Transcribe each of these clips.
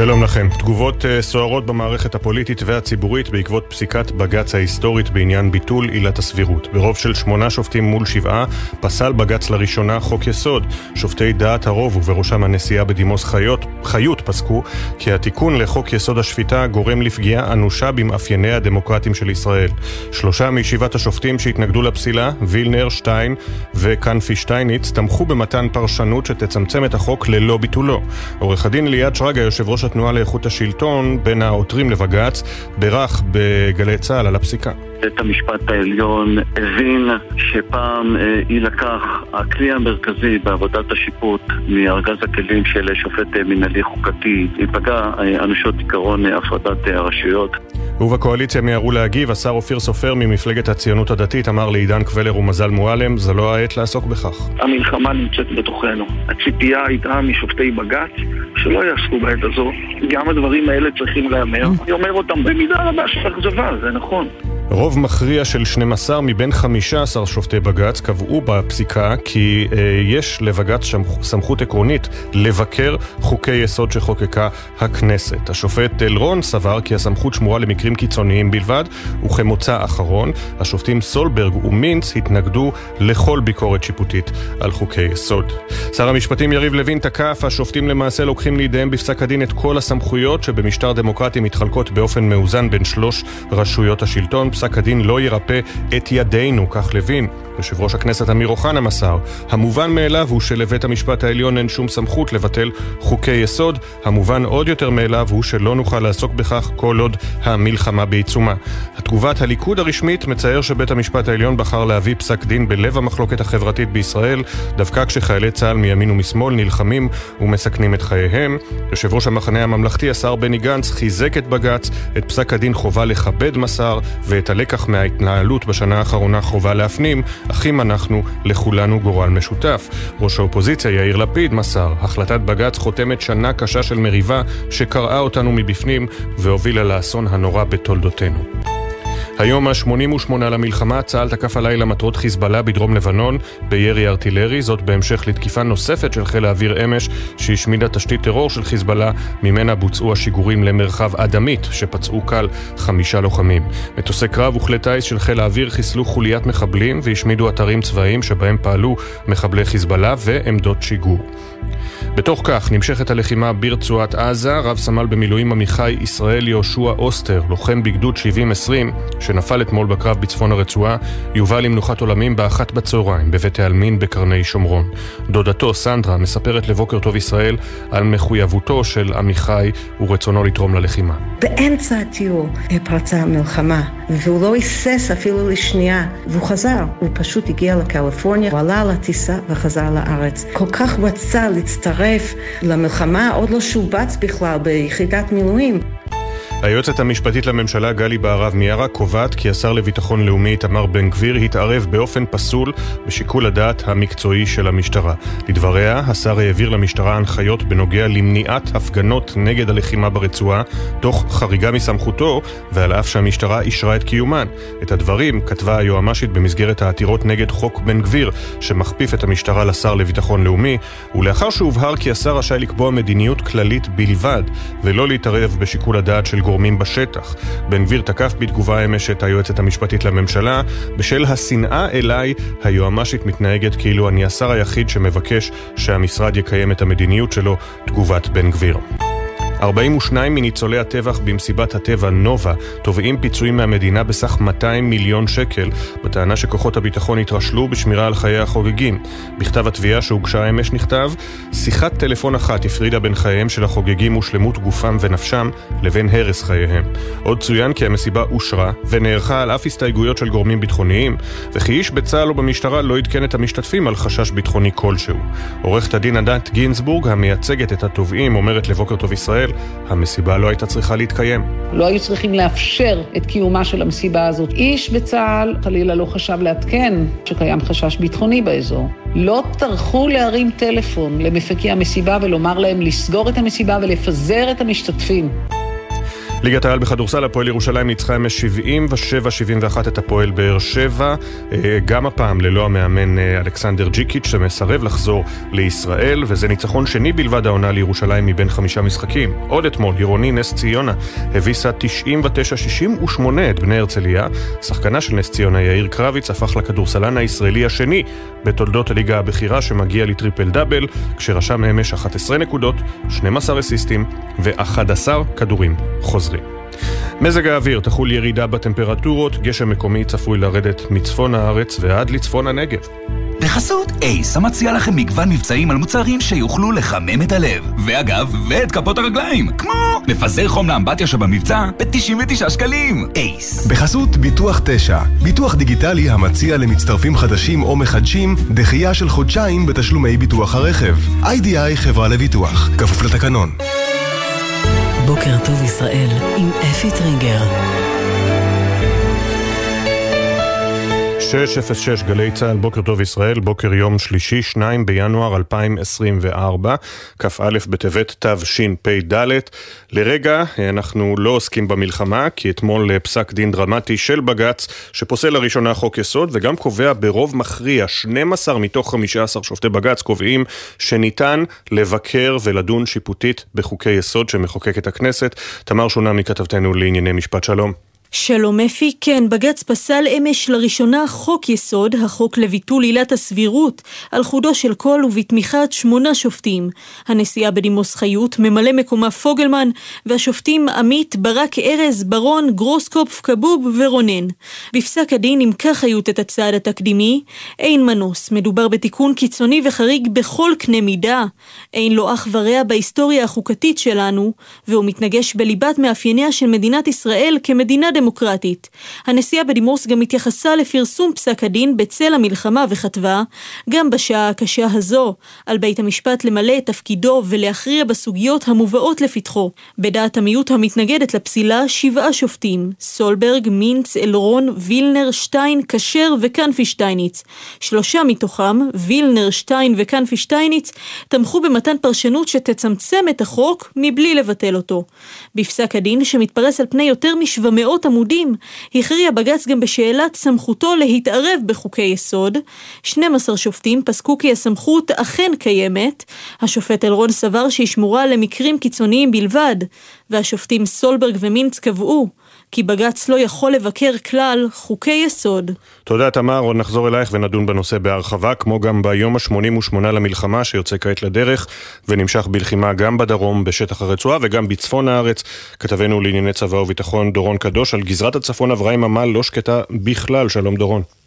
שלום לכם. תגובות uh, סוערות במערכת הפוליטית והציבורית בעקבות פסיקת בג"ץ ההיסטורית בעניין ביטול עילת הסבירות. ברוב של שמונה שופטים מול שבעה, פסל בג"ץ לראשונה חוק יסוד. שופטי דעת הרוב, ובראשם הנשיאה בדימוס חיות, חיות, פסקו כי התיקון לחוק יסוד השפיטה גורם לפגיעה אנושה במאפייניה הדמוקרטיים של ישראל. שלושה מישיבת השופטים שהתנגדו לפסילה, וילנר, שטיין וקנפי שטייניץ, תמכו במתן פרשנות שתצמצם את החוק ללא ביטולו. עורך הדין שרגא, יושב ראש התנועה לאיכות השלטון בין העותרים לבג"ץ, בירך בגלי צה"ל על הפסיקה. בית המשפט העליון הבין שפעם אה, יילקח הכלי המרכזי בעבודת השיפוט מארגז הכלים של שופט אה, מנהלי חוקתי, ייפגע אה, אנושות עיקרון הפרדת הרשויות. ובקואליציה מיהרו להגיב, השר אופיר סופר ממפלגת הציונות הדתית אמר לעידן קבלר ומזל מועלם, זו לא העת לעסוק בכך. המלחמה נמצאת בתוכנו. הציפייה הייתה משופטי בג"ץ שלא יעסקו בעת הזו. גם הדברים האלה צריכים להיאמר. אני אומר אותם במידה רבה של אכזבה, זה נכון. רוב מכריע של 12 מבין 15 שופטי בג"ץ קבעו בפסיקה כי אה, יש לבג"ץ סמכות עקרונית לבקר חוקי יסוד שחוקקה הכנסת. השופט אלרון סבר כי הסמכות שמורה למקרים קיצוניים בלבד, וכמוצא אחרון, השופטים סולברג ומינץ התנגדו לכל ביקורת שיפוטית על חוקי יסוד. שר המשפטים יריב לוין תקף, השופטים למעשה לוקחים לידיהם בפסק הדין את כל הסמכויות שבמשטר דמוקרטי מתחלקות באופן מאוזן בין שלוש רשויות השלטון. פסק הדין לא ירפא את ידינו, כך לוין. יושב ראש הכנסת אמיר אוחנה מסר, המובן מאליו הוא שלבית המשפט העליון אין שום סמכות לבטל חוקי יסוד, המובן עוד יותר מאליו הוא שלא נוכל לעסוק בכך כל עוד המלחמה בעיצומה. התגובת הליכוד הרשמית מצייר שבית המשפט העליון בחר להביא פסק דין בלב המחלוקת החברתית בישראל, דווקא כשחיילי צה"ל מימין ומשמאל נלחמים ומסכנים את חייהם. יושב ראש המחנה הממלכתי, השר בני גנץ, חיזק את בג"ץ, את פסק הדין חובה לכבד מסר, ואת הלקח מההתנהלות בשנה האחרונה חובה להפנים, אחים אנחנו, לכולנו גורל משותף. ראש האופוזיציה יאיר לפיד מסר, החלטת בג"ץ חותמת שנה קשה של מריבה שקרעה אותנו מבפנים והובילה לאסון הנורא בתולדותינו. היום ה-88 למלחמה, צה"ל תקף הלילה מטרות חיזבאללה בדרום לבנון בירי ארטילרי, זאת בהמשך לתקיפה נוספת של חיל האוויר אמש שהשמידה תשתית טרור של חיזבאללה, ממנה בוצעו השיגורים למרחב אדמית, שפצעו קל חמישה לוחמים. מטוסי קרב וכלי טיס של חיל האוויר חיסלו חוליית מחבלים והשמידו אתרים צבאיים שבהם פעלו מחבלי חיזבאללה ועמדות שיגור. בתוך כך נמשכת הלחימה ברצועת עזה, רב סמל במילואים עמיחי ישראל יהושע אוסטר, לוחם בגדוד 70-20, שנפל אתמול בקרב בצפון הרצועה, יובא למנוחת עולמים באחת בצהריים בבית העלמין בקרני שומרון. דודתו, סנדרה, מספרת לבוקר טוב ישראל על מחויבותו של עמיחי ורצונו לתרום ללחימה. באמצע הטיול פרצה המלחמה, והוא לא היסס אפילו לשנייה, והוא חזר. הוא פשוט הגיע לקליפורניה, הוא עלה על הטיסה וחזר לארץ. כל כך רצה להצטרף למלחמה, עוד לא שובץ בכלל ביחידת מילואים. היועצת המשפטית לממשלה גלי בהרב מיארה קובעת כי השר לביטחון לאומי איתמר בן גביר התערב באופן פסול בשיקול הדעת המקצועי של המשטרה. לדבריה, השר העביר למשטרה הנחיות בנוגע למניעת הפגנות נגד הלחימה ברצועה, תוך חריגה מסמכותו, ועל אף שהמשטרה אישרה את קיומן. את הדברים כתבה היועמ"שית במסגרת העתירות נגד חוק בן גביר, שמכפיף את המשטרה לשר לביטחון לאומי, ולאחר שהובהר כי השר רשאי לקבוע מדיניות כללית בלבד, ולא להתערב בשיקול הדעת של גורמים בשטח. בן גביר תקף בתגובה אמש את היועצת המשפטית לממשלה. בשל השנאה אליי, היועמ"שית מתנהגת כאילו אני השר היחיד שמבקש שהמשרד יקיים את המדיניות שלו, תגובת בן גביר. 42 מניצולי הטבח במסיבת הטבע נובה תובעים פיצויים מהמדינה בסך 200 מיליון שקל, בטענה שכוחות הביטחון התרשלו בשמירה על חיי החוגגים. בכתב התביעה שהוגשה אמש נכתב, שיחת טלפון אחת הפרידה בין חייהם של החוגגים ושלמות גופם ונפשם לבין הרס חייהם. עוד צוין כי המסיבה אושרה ונערכה על אף הסתייגויות של גורמים ביטחוניים, וכי איש בצה"ל או במשטרה לא עדכן את המשתתפים על חשש ביטחוני כלשהו. עורכת הדין עדת גינזבורג, המייצגת את התובעים, אומרת לבוקר טוב ישראל המסיבה לא הייתה צריכה להתקיים. לא היו צריכים לאפשר את קיומה של המסיבה הזאת. איש בצה"ל חלילה לא חשב לעדכן שקיים חשש ביטחוני באזור. לא טרחו להרים טלפון למפקי המסיבה ולומר להם לסגור את המסיבה ולפזר את המשתתפים. ליגת העל בכדורסל, הפועל ירושלים ניצחה אמש 77-71 את הפועל באר שבע, אה, גם הפעם ללא המאמן אה, אלכסנדר ג'יקיץ' שמסרב לחזור לישראל, וזה ניצחון שני בלבד העונה לירושלים מבין חמישה משחקים. עוד אתמול, עירוני נס ציונה הביסה 99-68 את בני הרצליה. שחקנה של נס ציונה יאיר קרביץ הפך לכדורסלן הישראלי השני בתולדות הליגה הבכירה שמגיע לטריפל דאבל, כשרשם אמש 11 נקודות, 12 אסיסטים ו-11 כדורים חוזרים. מזג האוויר תחול ירידה בטמפרטורות, גשם מקומי צפוי לרדת מצפון הארץ ועד לצפון הנגב. בחסות אייס, המציע לכם מגוון מבצעים על מוצרים שיוכלו לחמם את הלב. ואגב, ואת כפות הרגליים, כמו מפזר חום לאמבטיה שבמבצע ב-99 שקלים. אייס. בחסות ביטוח 9, ביטוח דיגיטלי המציע למצטרפים חדשים או מחדשים דחייה של חודשיים בתשלומי ביטוח הרכב. איי-די-איי חברה לביטוח, כפוף לתקנון. בוקר טוב ישראל עם אפי טריגר. 606 גלי צה"ל, בוקר טוב ישראל, בוקר יום שלישי, 2 בינואר 2024, כ"א בטבת תשפ"ד. לרגע אנחנו לא עוסקים במלחמה, כי אתמול פסק דין דרמטי של בג"ץ, שפוסל לראשונה חוק יסוד, וגם קובע ברוב מכריע, 12 מתוך 15 שופטי בג"ץ קובעים שניתן לבקר ולדון שיפוטית בחוקי יסוד שמחוקקת הכנסת. תמר שונה מכתבתנו לענייני משפט שלום. שלום אפי, כן, בג"ץ פסל אמש לראשונה חוק יסוד, החוק לביטול עילת הסבירות, על חודו של קול ובתמיכת שמונה שופטים. הנשיאה בדימוס חיות, ממלא מקומה פוגלמן, והשופטים עמית, ברק ארז, ברון, גרוסקופף, כבוב ורונן. בפסק הדין נימקה חיות את הצעד התקדימי, אין מנוס, מדובר בתיקון קיצוני וחריג בכל קנה מידה. אין לו אח ורע בהיסטוריה החוקתית שלנו, והוא מתנגש בליבת מאפייניה של מדינת ישראל כמדינה דמוקרטית. הנשיאה בדימוס גם התייחסה לפרסום פסק הדין בצל המלחמה וכתבה, גם בשעה הקשה הזו, על בית המשפט למלא את תפקידו ולהכריע בסוגיות המובאות לפתחו. בדעת המיעוט המתנגדת לפסילה, שבעה שופטים, סולברג, מינץ, אלרון, וילנר, שטיין, כשר וקנפי שטייניץ. שלושה מתוכם, וילנר, שטיין וקנפי שטייניץ, תמכו במתן פרשנות שתצמצם את החוק מבלי לבטל אותו. בפסק הדין, שמתפרס על פני יותר מ-700 עמודים, הכריע בג"ץ גם בשאלת סמכותו להתערב בחוקי יסוד. 12 שופטים פסקו כי הסמכות אכן קיימת. השופט אלרון סבר שהיא שמורה למקרים קיצוניים בלבד, והשופטים סולברג ומינץ קבעו כי בג"ץ לא יכול לבקר כלל חוקי יסוד. תודה תמר, עוד נחזור אלייך ונדון בנושא בהרחבה, כמו גם ביום ה-88 למלחמה שיוצא כעת לדרך ונמשך בלחימה גם בדרום, בשטח הרצועה וגם בצפון הארץ. כתבנו לענייני צבא וביטחון דורון קדוש על גזרת הצפון אברהם עמל לא שקטה בכלל, שלום דורון.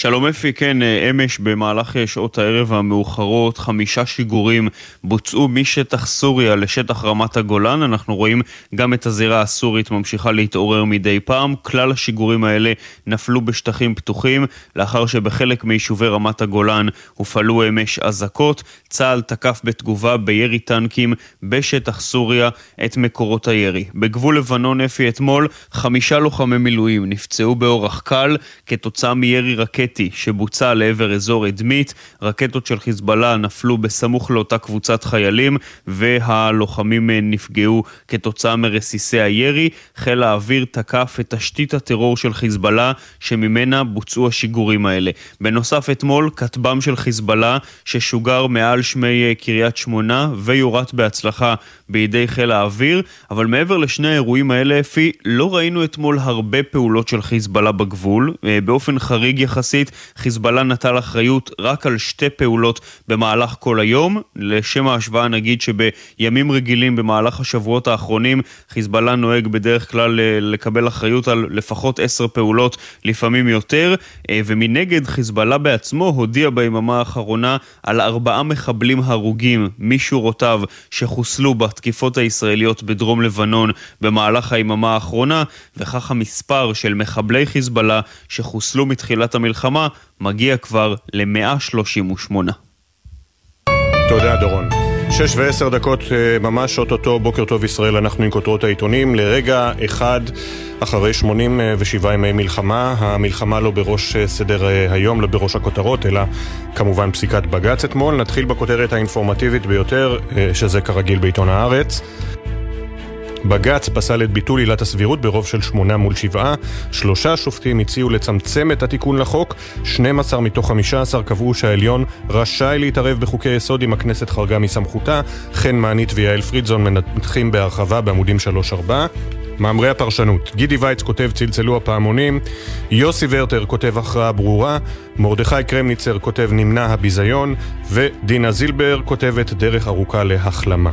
שלום אפי, כן, אה, אמש במהלך אה, שעות הערב המאוחרות חמישה שיגורים בוצעו משטח סוריה לשטח רמת הגולן. אנחנו רואים גם את הזירה הסורית ממשיכה להתעורר מדי פעם. כלל השיגורים האלה נפלו בשטחים פתוחים, לאחר שבחלק מיישובי רמת הגולן הופעלו אמש אזעקות. צה"ל תקף בתגובה בירי טנקים בשטח סוריה את מקורות הירי. בגבול לבנון אפי אתמול חמישה לוחמי מילואים נפצעו באורח קל כתוצאה מירי רקט רקטי שבוצע לעבר אזור אדמית. רקטות של חיזבאללה נפלו בסמוך לאותה קבוצת חיילים והלוחמים אה, נפגעו כתוצאה מרסיסי הירי. חיל האוויר תקף את תשתית הטרור של חיזבאללה שממנה בוצעו השיגורים האלה. בנוסף אתמול כטב"ם של חיזבאללה ששוגר מעל שמי אה, קריית שמונה ויורט בהצלחה בידי חיל האוויר, אבל מעבר לשני האירועים האלה, אפי, לא ראינו אתמול הרבה פעולות של חיזבאללה בגבול. אה, באופן חריג יחסית יחסית, חיזבאללה נטל אחריות רק על שתי פעולות במהלך כל היום. לשם ההשוואה נגיד שבימים רגילים במהלך השבועות האחרונים, חיזבאללה נוהג בדרך כלל אה, לקבל אחריות על לפחות עשר פעולות, לפעמים יותר, אה, ומנגד חיזבאללה בעצמו הודיע ביממה האחרונה על ארבעה מחבלים הרוגים משורותיו שחוסלו בתקיפות הישראליות בדרום לבנון במהלך היממה האחרונה, וכך המספר של מחבלי חיזבאללה שחוסלו מתחילת המלחמה המלחמה מגיע כבר ל-138. תודה דורון. שש ועשר דקות, אה, ממש אוטוטו, בוקר טוב ישראל, אנחנו עם כותרות העיתונים. לרגע אחד, אחרי 87 ימי מלחמה, המלחמה לא בראש אה, סדר אה, היום, לא בראש הכותרות, אלא כמובן פסיקת בג"ץ אתמול. נתחיל בכותרת האינפורמטיבית ביותר, שזה כרגיל בעיתון הארץ. בג"ץ פסל את ביטול עילת הסבירות ברוב של שמונה מול שבעה. שלושה שופטים הציעו לצמצם את התיקון לחוק, 12 מתוך 15 קבעו שהעליון רשאי להתערב בחוקי יסוד אם הכנסת חרגה מסמכותה. חן מענית ויעל פרידזון מנתחים בהרחבה בעמודים 3-4. מאמרי הפרשנות. גידי וייץ כותב צלצלו הפעמונים, יוסי ורטר כותב הכרעה ברורה, מרדכי קרמניצר כותב נמנע הביזיון, ודינה זילבר כותבת דרך ארוכה להחלמה.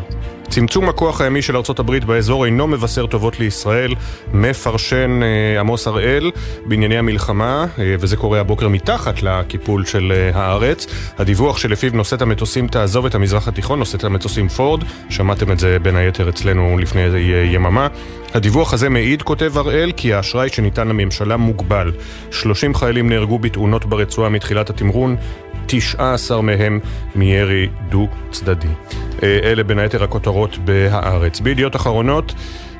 צמצום הכוח הימי של ארצות הברית באזור אינו מבשר טובות לישראל, מפרשן אה, עמוס הראל בענייני המלחמה, אה, וזה קורה הבוקר מתחת לקיפול של אה, הארץ. הדיווח שלפיו נושאת המטוסים תעזוב את המזרח התיכון, נושאת המטוסים פורד, שמעתם את זה בין היתר אצלנו לפני יממה. הדיווח הזה מעיד, כותב הראל, כי האשראי שניתן לממשלה מוגבל. 30 חיילים נהרגו בתאונות ברצועה מתחילת התמרון, 19 מהם מירי דו-צדדי. אה, אלה בין היתר הכותרות בהארץ. בידיעות אחרונות,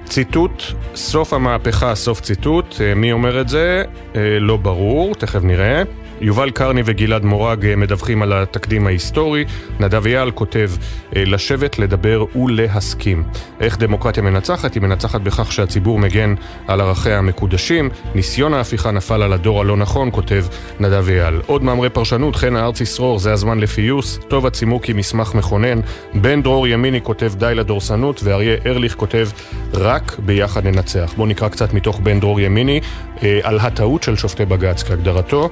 ציטוט, סוף המהפכה, סוף ציטוט. אה, מי אומר את זה? אה, לא ברור, תכף נראה. יובל קרני וגלעד מורג אה, מדווחים על התקדים ההיסטורי. נדב אייל כותב אה, לשבת, לדבר ולהסכים. איך דמוקרטיה מנצחת? היא מנצחת בכך שהציבור מגן על ערכיה המקודשים. ניסיון ההפיכה נפל על הדור הלא נכון, כותב נדב אייל. עוד מאמרי פרשנות, חן הארצי שרור, זה הזמן לפיוס. טוב הצימוקי, מסמך מכונן. בן דרור ימיני כותב די לדורסנות, ואריה ארליך כותב רק ביחד ננצח. בואו נקרא קצת מתוך בן דרור ימיני אה, על הטעות של שופטי בג"ץ כהגדרתו.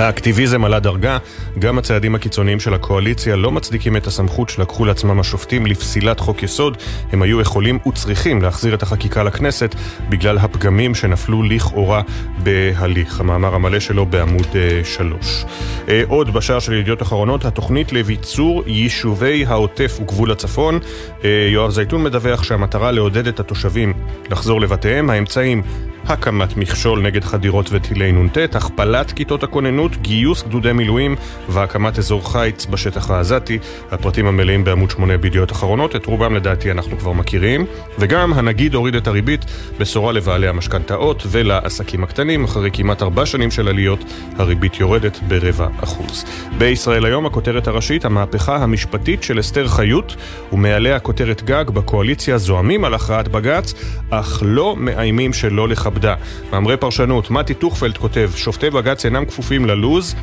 האקטיביזם עלה דרגה, גם הצעדים הקיצוניים של הקואליציה לא מצדיקים את הסמכות שלקחו לעצמם השופטים לפסילת חוק יסוד. הם היו יכולים וצריכים להחזיר את החקיקה לכנסת בגלל הפגמים שנפלו לכאורה בהליך. המאמר המלא שלו בעמוד 3. אה, אה, עוד בשער של ידיעות אחרונות, התוכנית לביצור יישובי העוטף וגבול הצפון. אה, יואב זייתון מדווח שהמטרה לעודד את התושבים לחזור לבתיהם. האמצעים הקמת מכשול נגד חדירות וטילי נ"ט, הכפלת כיתות הכוננות, גיוס גדודי מילואים והקמת אזור חיץ בשטח העזתי. הפרטים המלאים בעמוד 8 בידיעות אחרונות, את רובם לדעתי אנחנו כבר מכירים. וגם הנגיד הוריד את הריבית, בשורה לבעלי המשכנתאות ולעסקים הקטנים. אחרי כמעט ארבע שנים של עליות, הריבית יורדת ברבע אחוז. בישראל היום הכותרת הראשית, המהפכה המשפטית של אסתר חיות, ומעליה כותרת גג בקואליציה זועמים על הכרעת בג"ץ, אך לא מאיימים שלא לכבד עובדה. מאמרי פרשנות, מתי טוכפלד כותב, שופטי בג"ץ אינם כפופים ללוז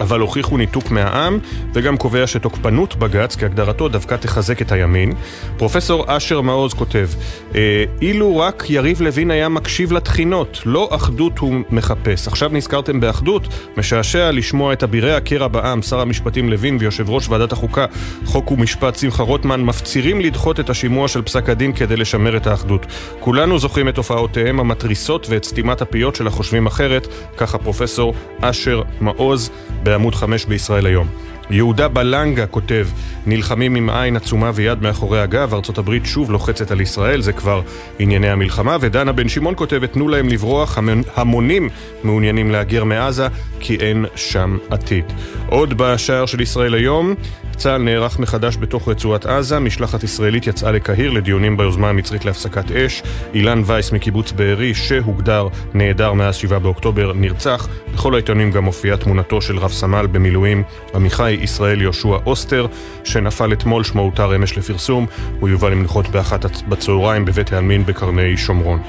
אבל הוכיחו ניתוק מהעם, וגם קובע שתוקפנות בג"ץ כהגדרתו דווקא תחזק את הימין. פרופסור אשר מעוז כותב, אה, אילו רק יריב לוין היה מקשיב לתחינות, לא אחדות הוא מחפש. עכשיו נזכרתם באחדות? משעשע לשמוע את אבירי הקרע בעם, שר המשפטים לוין ויושב ראש ועדת החוקה, חוק ומשפט שמחה רוטמן, מפצירים לדחות את השימוע של פסק הדין כדי לשמר את האחדות. כולנו זוכרים את תופעותיהם המתריסות ואת סתימת הפיות של החושבים אחרת, ככה פרופסור אשר מעוז. בעמוד 5 בישראל היום. יהודה בלנגה כותב, נלחמים עם עין עצומה ויד מאחורי הגב, ארצות הברית שוב לוחצת על ישראל, זה כבר ענייני המלחמה, ודנה בן שמעון כותבת, תנו להם לברוח, המונים מעוניינים להגר מעזה, כי אין שם עתיד. עוד בשער של ישראל היום, צה"ל נערך מחדש בתוך רצועת עזה, משלחת ישראלית יצאה לקהיר לדיונים ביוזמה המצרית להפסקת אש. אילן וייס מקיבוץ בארי, שהוגדר נעדר מאז 7 באוקטובר, נרצח. בכל העיתונים גם מופיעה תמונתו של רב סמל במילואים עמיחי ישראל יהושע אוסטר, שנפל אתמול, שמו הותר אמש לפרסום. הוא יובא למנוחות באחת בצהריים בבית העלמין בקרני שומרון.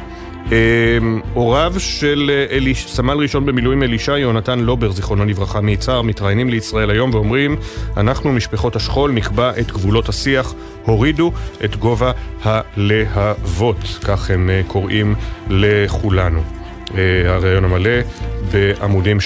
אמ, הוריו של אה, אליש, סמל ראשון במילואים אלישע יונתן לובר, זיכרונו לברכה, מיצהר, מתראיינים לישראל היום ואומרים אנחנו, משפחות השכול, נקבע את גבולות השיח, הורידו את גובה הלהבות, כך הם אה, קוראים לכולנו. אה, הראיון המלא בעמודים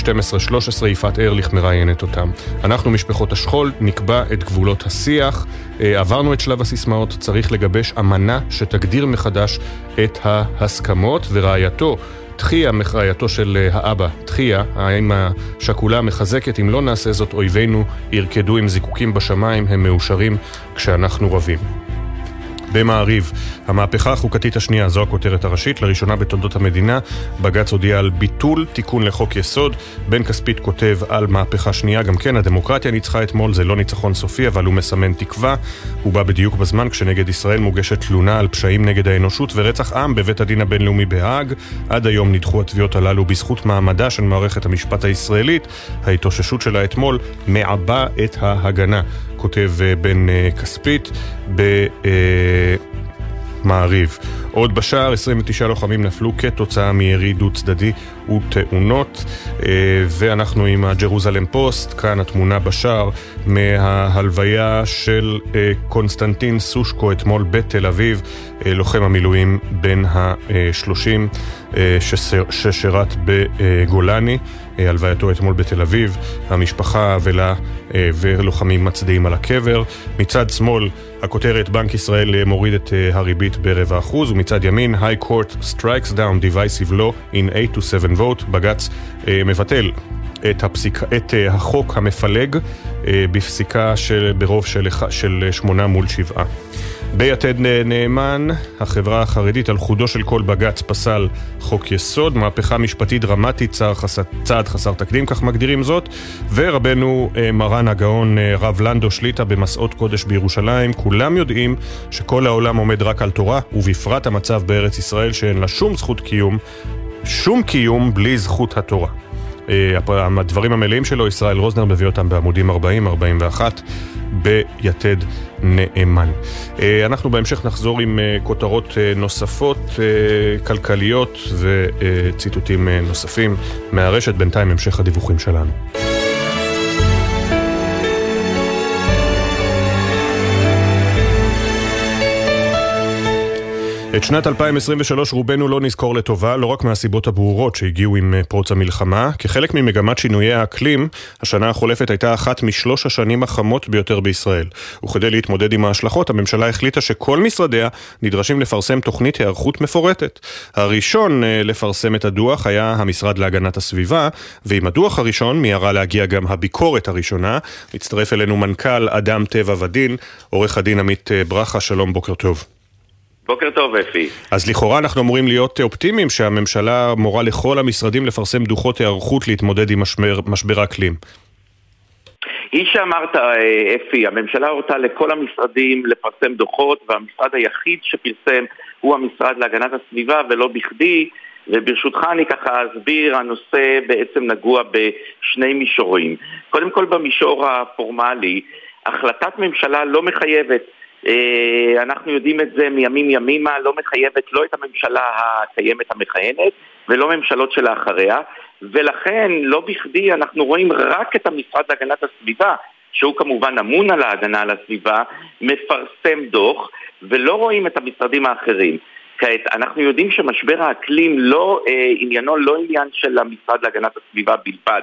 12-13, יפעת ארליך מראיינת אותם. אנחנו, משפחות השכול, נקבע את גבולות השיח, אה, עברנו את שלב הסיסמאות, צריך לגבש אמנה שתגדיר מחדש את ההסכמות, ורעייתו תחיה, רעייתו של אה, האבא, תחיה, האם השכולה מחזקת, אם לא נעשה זאת, אויבינו ירקדו עם זיקוקים בשמיים, הם מאושרים כשאנחנו רבים. במעריב. המהפכה החוקתית השנייה, זו הכותרת הראשית, לראשונה בתולדות המדינה. בג"ץ הודיע על ביטול תיקון לחוק יסוד. בן כספית כותב על מהפכה שנייה, גם כן, הדמוקרטיה ניצחה אתמול, זה לא ניצחון סופי, אבל הוא מסמן תקווה. הוא בא בדיוק בזמן כשנגד ישראל מוגשת תלונה על פשעים נגד האנושות ורצח עם בבית הדין הבינלאומי בהאג. עד היום נדחו התביעות הללו בזכות מעמדה של מערכת המשפט הישראלית. ההתאוששות שלה אתמול מעבה את ההגנה, כותב אה, בן אה, כספית במעריב. עוד בשער 29 לוחמים נפלו כתוצאה מירי דו צדדי ותאונות ואנחנו עם הג'רוזלם פוסט, כאן התמונה בשער מההלוויה של קונסטנטין סושקו אתמול בתל אביב, לוחם המילואים בן ה-30 ששירת בגולני. הלווייתו אתמול בתל אביב, המשפחה אבלה ולוחמים מצדיעים על הקבר. מצד שמאל, הכותרת בנק ישראל מוריד את הריבית ברבע אחוז, ומצד ימין, High Court strikes down divisive law in 8 to 7 vote, בג"ץ מבטל את, הפסיק, את החוק המפלג בפסיקה של, ברוב של, של שמונה מול שבעה. ביתד נאמן, החברה החרדית על חודו של כל בג"ץ פסל חוק יסוד, מהפכה משפטית דרמטית, צעד חסר, צעד חסר תקדים, כך מגדירים זאת, ורבנו מרן הגאון רב לנדו שליטה במסעות קודש בירושלים, כולם יודעים שכל העולם עומד רק על תורה, ובפרט המצב בארץ ישראל שאין לה שום זכות קיום, שום קיום בלי זכות התורה. הדברים המלאים שלו, ישראל רוזנר מביא אותם בעמודים 40-41 ביתד נאמן. אנחנו בהמשך נחזור עם כותרות נוספות, כלכליות וציטוטים נוספים מהרשת, בינתיים המשך הדיווחים שלנו. את שנת 2023 רובנו לא נזכור לטובה, לא רק מהסיבות הברורות שהגיעו עם פרוץ המלחמה. כחלק ממגמת שינויי האקלים, השנה החולפת הייתה אחת משלוש השנים החמות ביותר בישראל. וכדי להתמודד עם ההשלכות, הממשלה החליטה שכל משרדיה נדרשים לפרסם תוכנית היערכות מפורטת. הראשון לפרסם את הדוח היה המשרד להגנת הסביבה, ועם הדוח הראשון מיהרה להגיע גם הביקורת הראשונה. מצטרף אלינו מנכ"ל אדם טבע ודין, עורך הדין עמית ברכה, שלום, בוקר טוב. בוקר טוב, אפי. אז לכאורה אנחנו אמורים להיות אופטימיים שהממשלה מורה לכל המשרדים לפרסם דוחות היערכות להתמודד עם משבר, משבר האקלים. היא שאמרת, אפי, הממשלה הורתה לכל המשרדים לפרסם דוחות, והמשרד היחיד שפרסם הוא המשרד להגנת הסביבה, ולא בכדי. וברשותך אני ככה אסביר, הנושא בעצם נגוע בשני מישורים. קודם כל במישור הפורמלי, החלטת ממשלה לא מחייבת אנחנו יודעים את זה מימים ימימה, לא מחייבת לא את הממשלה הקיימת המכהנת ולא ממשלות שלאחריה ולכן לא בכדי אנחנו רואים רק את המשרד להגנת הסביבה שהוא כמובן אמון על ההגנה על הסביבה, מפרסם דוח ולא רואים את המשרדים האחרים. כעת, אנחנו יודעים שמשבר האקלים לא, אה, עניינו לא עניין של המשרד להגנת הסביבה בלבד,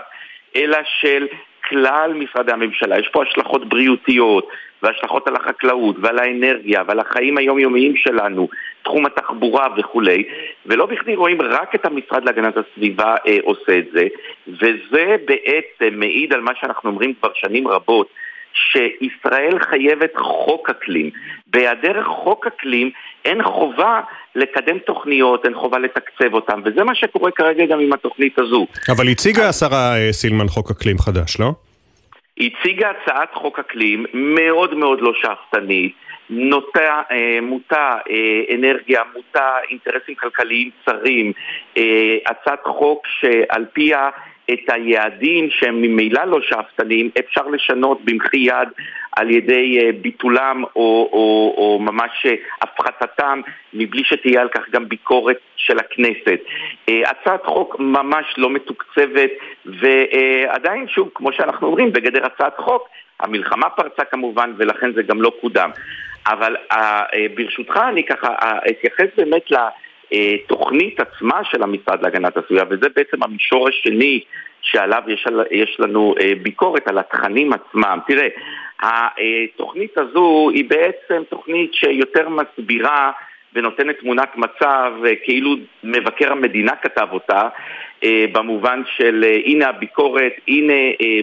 אלא של כלל משרדי הממשלה. יש פה השלכות בריאותיות והשלכות על החקלאות ועל האנרגיה ועל החיים היומיומיים שלנו, תחום התחבורה וכולי, ולא בכדי רואים רק את המשרד להגנת הסביבה אה, עושה את זה, וזה בעצם מעיד על מה שאנחנו אומרים כבר שנים רבות, שישראל חייבת חוק אקלים. בהיעדר חוק אקלים אין חובה לקדם תוכניות, אין חובה לתקצב אותן, וזה מה שקורה כרגע גם עם התוכנית הזו. אבל הציגה השרה סילמן חוק אקלים חדש, לא? הציגה הצעת חוק אקלים מאוד מאוד לא שאפתנית, נוטה, אה, מוטה אה, אנרגיה, מוטה אינטרסים כלכליים צרים, אה, הצעת חוק שעל פיה את היעדים שהם ממילא לא שאפתניים אפשר לשנות במחי יד על ידי ביטולם או, או, או ממש הפחתתם מבלי שתהיה על כך גם ביקורת של הכנסת. הצעת חוק ממש לא מתוקצבת ועדיין שוב, כמו שאנחנו אומרים, בגדר הצעת חוק המלחמה פרצה כמובן ולכן זה גם לא קודם. אבל ברשותך אני ככה אתייחס באמת לתוכנית עצמה של המשרד להגנת הסביבה וזה בעצם המישור השני שעליו יש, יש לנו ביקורת על התכנים עצמם. תראה, התוכנית הזו היא בעצם תוכנית שיותר מסבירה ונותנת תמונת מצב כאילו מבקר המדינה כתב אותה במובן של הנה הביקורת, הנה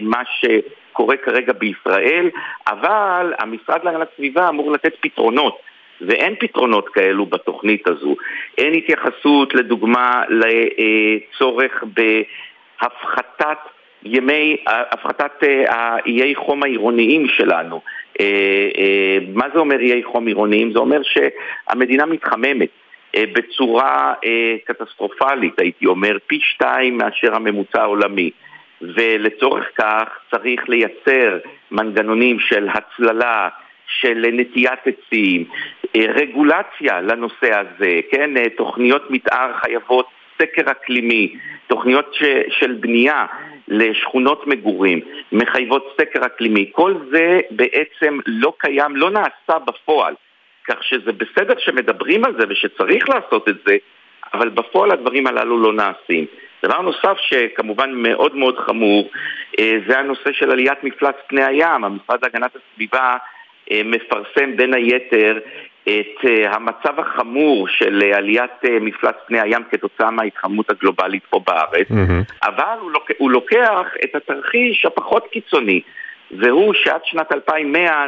מה שקורה כרגע בישראל, אבל המשרד להגנת הסביבה אמור לתת פתרונות ואין פתרונות כאלו בתוכנית הזו. אין התייחסות לדוגמה לצורך בהפחתת ימי, הפחתת האיי חום העירוניים שלנו. מה זה אומר איי חום עירוניים? זה אומר שהמדינה מתחממת. בצורה קטסטרופלית, הייתי אומר, פי שתיים מאשר הממוצע העולמי. ולצורך כך צריך לייצר מנגנונים של הצללה, של נטיעת עצים, רגולציה לנושא הזה, כן? תוכניות מתאר חייבות סקר אקלימי, תוכניות ש, של בנייה לשכונות מגורים, מחייבות סקר אקלימי, כל זה בעצם לא קיים, לא נעשה בפועל, כך שזה בסדר שמדברים על זה ושצריך לעשות את זה, אבל בפועל הדברים הללו לא נעשים. דבר נוסף שכמובן מאוד מאוד חמור אה, זה הנושא של עליית מפלס פני הים. המשרד להגנת הסביבה אה, מפרסם בין היתר את אה, המצב החמור של עליית מפלס פני הים כתוצאה מההתחממות הגלובלית פה בארץ, mm-hmm. אבל הוא, לוק... הוא לוקח את התרחיש הפחות קיצוני, והוא שעד שנת 2100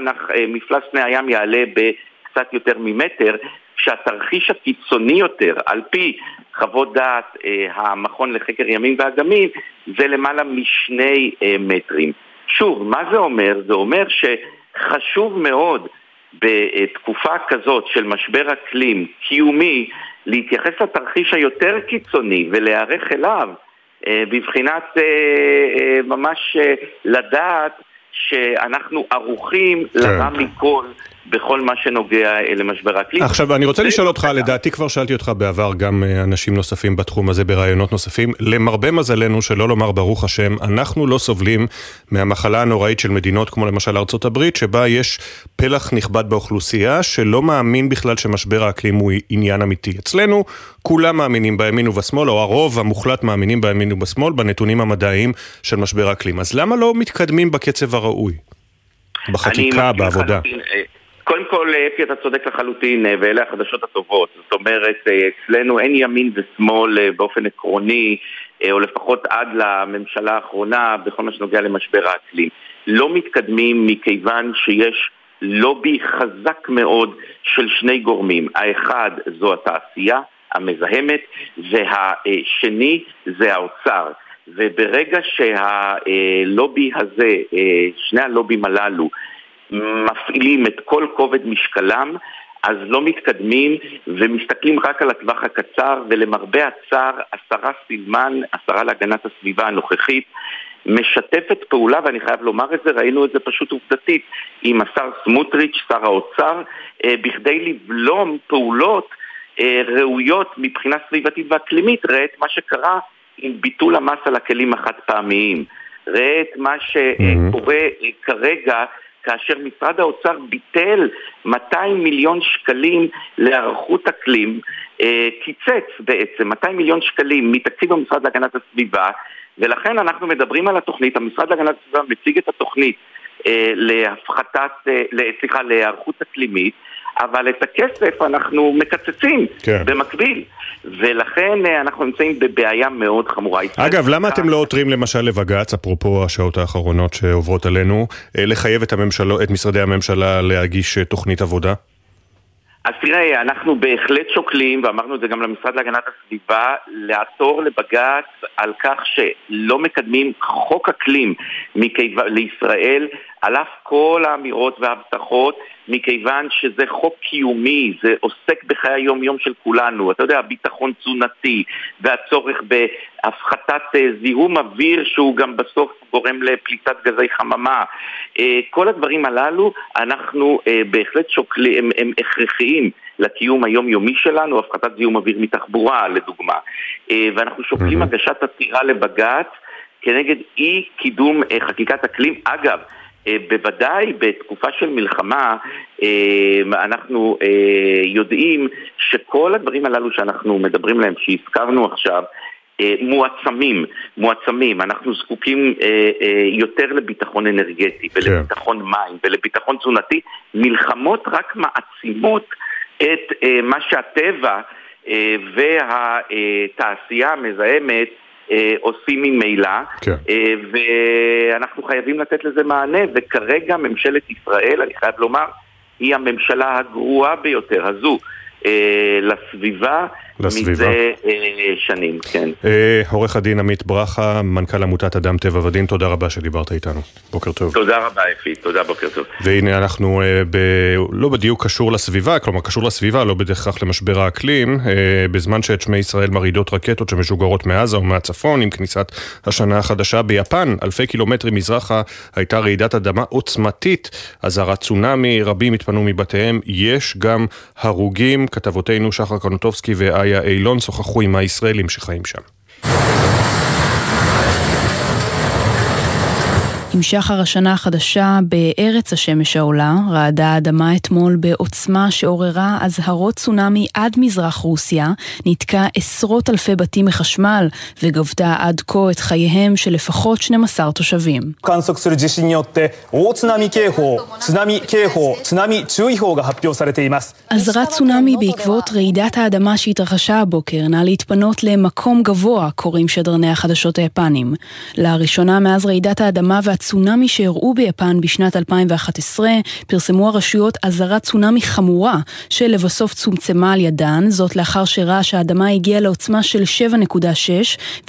מפלס פני הים יעלה בקצת יותר ממטר, כשהתרחיש הקיצוני יותר, על פי חוות דעת אה, המכון לחקר ימים ואגמים, זה למעלה משני אה, מטרים. שוב, מה זה אומר? זה אומר שחשוב מאוד בתקופה כזאת של משבר אקלים קיומי להתייחס לתרחיש היותר קיצוני ולהיערך אליו אה, בבחינת אה, אה, ממש לדעת שאנחנו ערוכים כן. לרע מכל בכל מה שנוגע אה, למשבר האקלים. עכשיו, אני רוצה לשאול אותך, לדעתי כבר שאלתי אותך בעבר גם אה, אנשים נוספים בתחום הזה ברעיונות נוספים. למרבה מזלנו, שלא לומר ברוך השם, אנחנו לא סובלים מהמחלה הנוראית של מדינות כמו למשל ארצות הברית, שבה יש פלח נכבד באוכלוסייה שלא מאמין בכלל שמשבר האקלים הוא עניין אמיתי. אצלנו כולם מאמינים בימין ובשמאל, או הרוב המוחלט מאמינים בימין ובשמאל, בנתונים המדעיים של משבר האקלים. אז למה לא מתקדמים בקצב הראוי? בחקיקה, בעבודה. לחלוטין, אה, קודם כל, אפי, אתה צודק לחלוטין, אה, ואלה החדשות הטובות. זאת אומרת, אה, אצלנו אין ימין ושמאל אה, באופן עקרוני, או לפחות עד לממשלה האחרונה, בכל מה שנוגע למשבר האקלים. לא מתקדמים מכיוון שיש לובי חזק מאוד של שני גורמים. האחד זו התעשייה המזהמת, והשני זה האוצר. וברגע שהלובי הזה, שני הלובים הללו, מפעילים את כל כובד משקלם, אז לא מתקדמים ומסתכלים רק על הטווח הקצר, ולמרבה הצער, השרה סילמן, השרה להגנת הסביבה הנוכחית, משתפת פעולה, ואני חייב לומר את זה, ראינו את זה פשוט עובדתית, עם השר סמוטריץ', שר האוצר, אה, בכדי לבלום פעולות אה, ראויות מבחינה סביבתית ואקלימית. ראה את מה שקרה עם ביטול המס על הכלים החד פעמיים. ראה את מה שקורה mm-hmm. כרגע כאשר משרד האוצר ביטל 200 מיליון שקלים להיערכות אקלים, אה, קיצץ בעצם 200 מיליון שקלים מתקציב המשרד להגנת הסביבה, ולכן אנחנו מדברים על התוכנית, המשרד להגנת הסביבה מציג את התוכנית אה, להפחתת, אה, סליחה, להיערכות אקלימית, אבל את הכסף אנחנו מקצצים כן. במקביל, ולכן אה, אנחנו נמצאים בבעיה מאוד חמורה. אגב, למה אתם לא עותרים למשל לבג"ץ, אפרופו השעות האחרונות שעוברות עלינו, אה, לחייב את, הממשל... את משרדי הממשלה להגיש אה, תוכנית עבודה? אז תראה, אנחנו בהחלט שוקלים, ואמרנו את זה גם למשרד להגנת הסביבה, לעתור לבג"ץ על כך שלא מקדמים חוק אקלים לישראל, על אף כל האמירות וההבטחות, מכיוון שזה חוק קיומי, זה עוסק בחיי היום-יום של כולנו. אתה יודע, ביטחון תזונתי והצורך בהפחתת אה, זיהום אוויר שהוא גם בסוף גורם לפליטת גזי חממה. אה, כל הדברים הללו, אנחנו אה, בהחלט שוקלים, הם, הם הכרחיים. לקיום היומיומי שלנו, הפחתת זיהום אוויר מתחבורה לדוגמה. ואנחנו שוקלים mm-hmm. הגשת עתירה לבג"ץ כנגד אי קידום חקיקת אקלים. אגב, בוודאי בתקופה של מלחמה אנחנו יודעים שכל הדברים הללו שאנחנו מדברים עליהם, שהזכרנו עכשיו, מועצמים, מועצמים, אנחנו זקוקים יותר לביטחון אנרגטי ולביטחון מים ולביטחון תזונתי, מלחמות רק מעצימות את מה שהטבע והתעשייה המזהמת אה, עושים ממילא, כן. אה, ואנחנו חייבים לתת לזה מענה, וכרגע ממשלת ישראל, אני חייב לומר, היא הממשלה הגרועה ביותר, הזו, אה, לסביבה. לסביבה. מזה אה, שנים, כן. אה, עורך הדין עמית ברכה, מנכ"ל עמותת אדם טבע ודין, תודה רבה שדיברת איתנו. בוקר טוב. תודה רבה אפי, תודה, בוקר טוב. והנה אנחנו אה, ב... לא בדיוק קשור לסביבה, כלומר קשור לסביבה, לא בהכרח למשבר האקלים, אה, בזמן שאת שמי ישראל מרעידות רקטות שמשוגרות מעזה ומהצפון, עם כניסת השנה החדשה ביפן, אלפי קילומטרים מזרחה, הייתה רעידת אדמה עוצמתית, אזהרת צונאמי, רבים התפנו מבתיהם, יש גם הרוגים, כתבותינו שחר קנוטובסקי ואיה אילון שוחחו עם הישראלים שחיים שם. עם שחר השנה החדשה בארץ השמש העולה, רעדה האדמה אתמול בעוצמה שעוררה אזהרות צונאמי עד מזרח רוסיה, ניתקה עשרות אלפי בתים מחשמל וגבתה עד כה את חייהם של לפחות 12 תושבים. אזהרת צונאמי בעקבות רעידת האדמה שהתרחשה הבוקר נא להתפנות למקום גבוה, קוראים שדרני החדשות היפנים. לראשונה מאז רעידת האדמה והצונאמי שאירעו ביפן בשנת 2011, פרסמו הרשויות אזהרת צונאמי חמורה, שלבסוף צומצמה על ידן, זאת לאחר שרעש האדמה הגיע לעוצמה של 7.6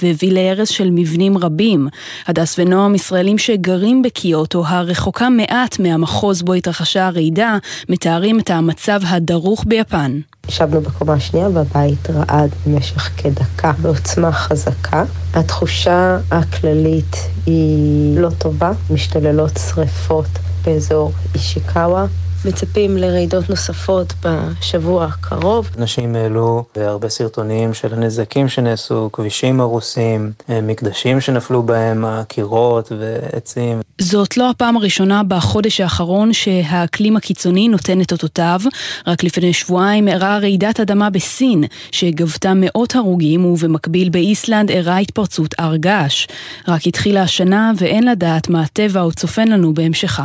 והביא להרס של מבנים רבים. הדס ונועם, ישראלים שגרים בקיוטו, הרחוקה מעט מהמחוז בו התרחשה הרעידה, מתארים את המצב הדרוך ביפן. ישבנו בקומה השנייה והבית רעד במשך כדקה בעוצמה חזקה. התחושה הכללית היא לא טובה, משתוללות שריפות באזור אישיקאווה. מצפים לרעידות נוספות בשבוע הקרוב. אנשים העלו הרבה סרטונים של הנזקים שנעשו, כבישים הרוסים, מקדשים שנפלו בהם, הקירות ועצים. זאת לא הפעם הראשונה בחודש האחרון שהאקלים הקיצוני נותן את אותותיו. רק לפני שבועיים אירעה רעידת אדמה בסין, שגבתה מאות הרוגים, ובמקביל באיסלנד אירעה התפרצות הר געש. רק התחילה השנה ואין לדעת מה הטבע עוד צופן לנו בהמשכה.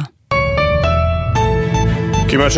כמעט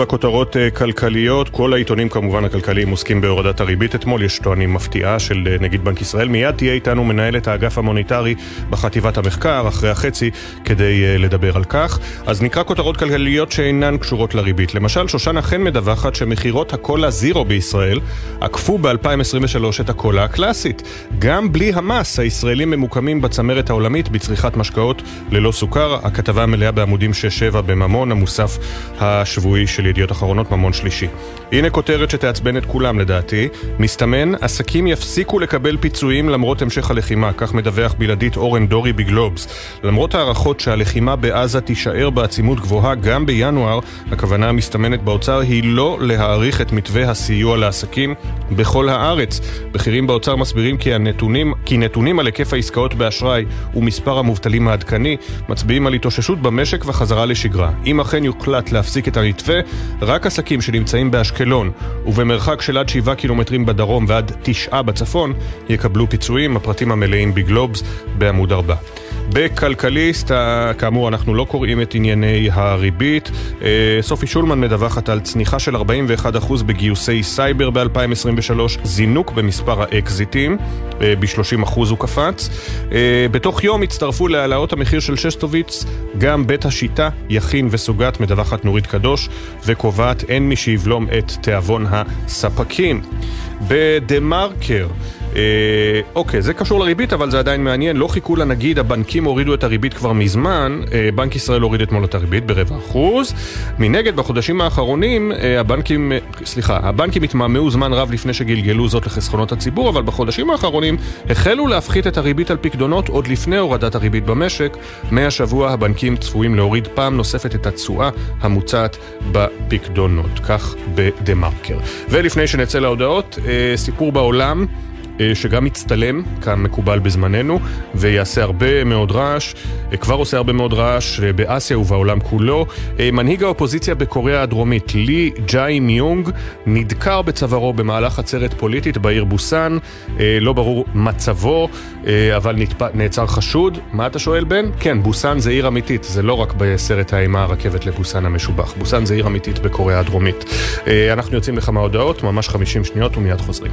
6.27 כותרות uh, כלכליות, כל העיתונים כמובן הכלכליים עוסקים בהורדת הריבית אתמול, יש טוענים מפתיעה של uh, נגיד בנק ישראל. מיד תהיה איתנו מנהלת האגף המוניטרי בחטיבת המחקר, אחרי החצי, כדי uh, לדבר על כך. אז נקרא כותרות כלכליות שאינן קשורות לריבית. למשל, שושנה חן מדווחת שמכירות הקולה זירו בישראל עקפו ב-2023 את הקולה הקלאסית. גם בלי המס, הישראלים ממוקמים בצמרת העולמית בצריכת משקאות ללא סוכר. הכתבה מלאה בעמודים 6-7 בממון, המוסף השבועי של ידיעות אחרונות, ממון שלישי. הנה כותרת שתעצבן את כולם לדעתי. מסתמן, עסקים יפסיקו לקבל פיצויים למרות המשך הלחימה, כך מדווח בלעדית אורן דורי בגלובס. למרות הערכות שהלחימה בעזה תישאר בעצימות גבוהה גם בינואר, הכוונה המסתמנת באוצר היא לא להאריך את מתווה הסיוע לעסקים בכל הארץ. בכירים באוצר מסבירים כי, הנתונים, כי נתונים על היקף העסקאות באשראי ומספר המובטלים העדכני מצביעים על התאוששות במשק וחזרה לשגרה. אם אכן יוחלט להפסיק את המתווה, רק עסקים שנמצאים באשקלון ובמרחק של עד 7 קילומטרים בדרום ועד 9 בצפון יקבלו פיצויים. הפרטים המלאים בגלובס בעמוד 4. בכלכליסט, כאמור אנחנו לא קוראים את ענייני הריבית. סופי שולמן מדווחת על צניחה של 41% בגיוסי סייבר ב-2023, זינוק במספר האקזיטים, ב-30% הוא קפץ. בתוך יום הצטרפו להעלאות המחיר של שסטוביץ גם בית השיטה, יכין וסוגת, מדווחת נורית קדוש, וקובעת אין מי שיבלום את תיאבון הספקים. בדה מרקר אה, אוקיי, זה קשור לריבית, אבל זה עדיין מעניין. לא חיכו לנגיד, הבנקים הורידו את הריבית כבר מזמן. אה, בנק ישראל הוריד אתמול את הריבית ברבע אחוז. מנגד, בחודשים האחרונים, אה, הבנקים, אה, סליחה, הבנקים התמהמהו זמן רב לפני שגלגלו זאת לחסכונות הציבור, אבל בחודשים האחרונים החלו להפחית את הריבית על פקדונות עוד לפני הורדת הריבית במשק. מהשבוע הבנקים צפויים להוריד פעם נוספת את התשואה המוצעת בפקדונות. כך בדה מרקר. ולפני שנצא להודעות, אה, סיפור בעולם. שגם מצטלם, כמקובל בזמננו, ויעשה הרבה מאוד רעש, כבר עושה הרבה מאוד רעש באסיה ובעולם כולו. מנהיג האופוזיציה בקוריאה הדרומית, לי ג'אי מיונג, נדקר בצווארו במהלך עצרת פוליטית בעיר בוסן, לא ברור מצבו, אבל נעצר חשוד. מה אתה שואל בן? כן, בוסן זה עיר אמיתית, זה לא רק בסרט האימה הרכבת לבוסן המשובח. בוסן זה עיר אמיתית בקוריאה הדרומית. אנחנו יוצאים לכמה הודעות, ממש 50 שניות ומיד חוזרים.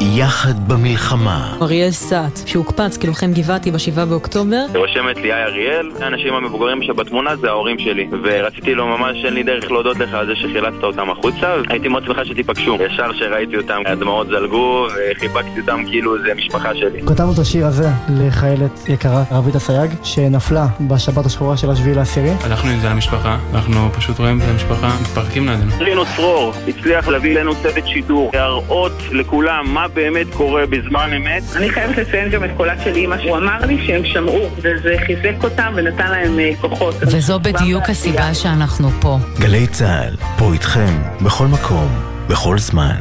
יחד במלחמה. אריאל סאט, שהוקפץ כלוחם גבעתי ב-7 באוקטובר. רושמת לי היי אריאל, האנשים המבוגרים שבתמונה זה ההורים שלי. ורציתי לו ממש, אין לי דרך להודות לך על זה שחילצת אותם החוצה, הייתי מאוד שמחה שתיפגשו. ישר שראיתי אותם, הדמעות זלגו, וחיבקתי אותם כאילו זה משפחה שלי. כתבנו את השיר הזה לחיילת יקרה, רבית אסייג, שנפלה בשבת השחורה של השביעי לעשירי. הלכנו עם זה למשפחה, אנחנו פשוט רואים את המשפחה, מתפרקים לידינו. רינו צרור הצליח להביא אלינו צוות שידור, להראות לכולם מה באמת קורה בזמן אמת. אני חייבת לציין גם את קולה של אימא, שהוא אמר לי שהם שמעו, וזה חיזק אותם ונתן להם אה, כוחות. וזו בדיוק הסיבה שאנחנו פה. גלי צה"ל, פה איתכם, בכל מקום, בכל זמן.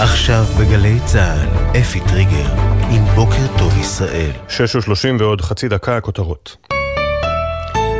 עכשיו בגלי צה"ל, אפי טריגר, עם בוקר טוב ישראל. שש ושלושים ועוד חצי דקה הכותרות.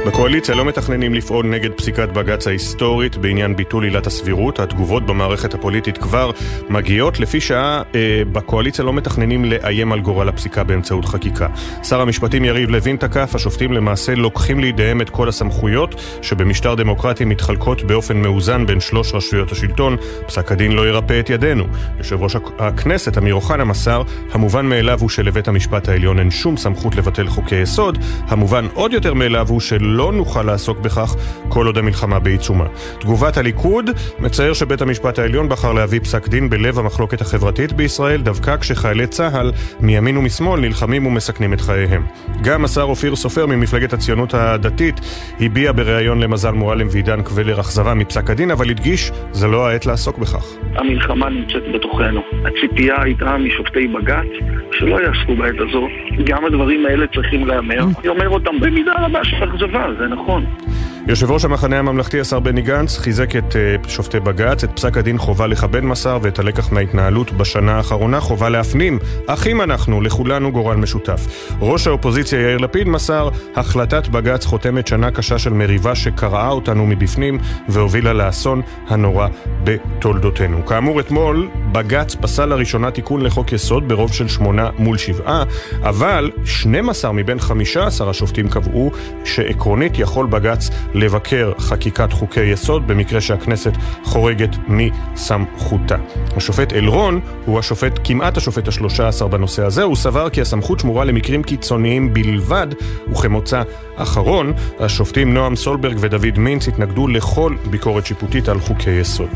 בקואליציה לא מתכננים לפעול נגד פסיקת בג"ץ ההיסטורית בעניין ביטול עילת הסבירות. התגובות במערכת הפוליטית כבר מגיעות. לפי שעה אה, בקואליציה לא מתכננים לאיים על גורל הפסיקה באמצעות חקיקה. שר המשפטים יריב לוין תקף, השופטים למעשה לוקחים לידיהם את כל הסמכויות שבמשטר דמוקרטי מתחלקות באופן מאוזן בין שלוש רשויות השלטון. פסק הדין לא ירפא את ידינו. יושב ראש הכנסת אמיר אוחנה מסר, המובן מאליו הוא שלבית המשפט העליון אין שום סמכות לבטל חוקי יסוד. המובן עוד יותר מאליו הוא של לא נוכל לעסוק בכך כל עוד המלחמה בעיצומה. תגובת הליכוד מצייר שבית המשפט העליון בחר להביא פסק דין בלב המחלוקת החברתית בישראל, דווקא כשחיילי צה"ל מימין ומשמאל נלחמים ומסכנים את חייהם. גם השר אופיר סופר ממפלגת הציונות הדתית הביע בריאיון למזל מועלם ועידן קבלר אכזבה מפסק הדין, אבל הדגיש, זה לא העת לעסוק בכך. המלחמה נמצאת בתוכנו. הציפייה הייתה משופטי בג"ץ שלא יעסקו בעת הזו. גם הדברים האלה צריכים להיאמר. אני אומר אותם במידה רבה של אכזבה, זה נכון. יושב ראש המחנה הממלכתי השר בני גנץ חיזק את uh, שופטי בג"ץ, את פסק הדין חובה לכבד מסר ואת הלקח מההתנהלות בשנה האחרונה חובה להפנים. אחים אנחנו, לכולנו גורל משותף. ראש האופוזיציה יאיר לפיד מסר, החלטת בג"ץ חותמת שנה קשה של מריבה שקרעה אותנו מבפנים והובילה לאסון הנורא בתולדותינו. כאמור, אתמול בג"ץ פסל לראשונה תיקון לחוק יסוד ברוב של שמונה מול שבעה, אבל 12 מבין 15 השופטים קבעו שעקרונית יכול בג"ץ לבקר חקיקת חוקי יסוד במקרה שהכנסת חורגת מסמכותה. השופט אלרון הוא השופט, כמעט השופט השלושה עשר בנושא הזה, הוא סבר כי הסמכות שמורה למקרים קיצוניים בלבד, וכמוצא אחרון, השופטים נועם סולברג ודוד מינץ התנגדו לכל ביקורת שיפוטית על חוקי יסוד.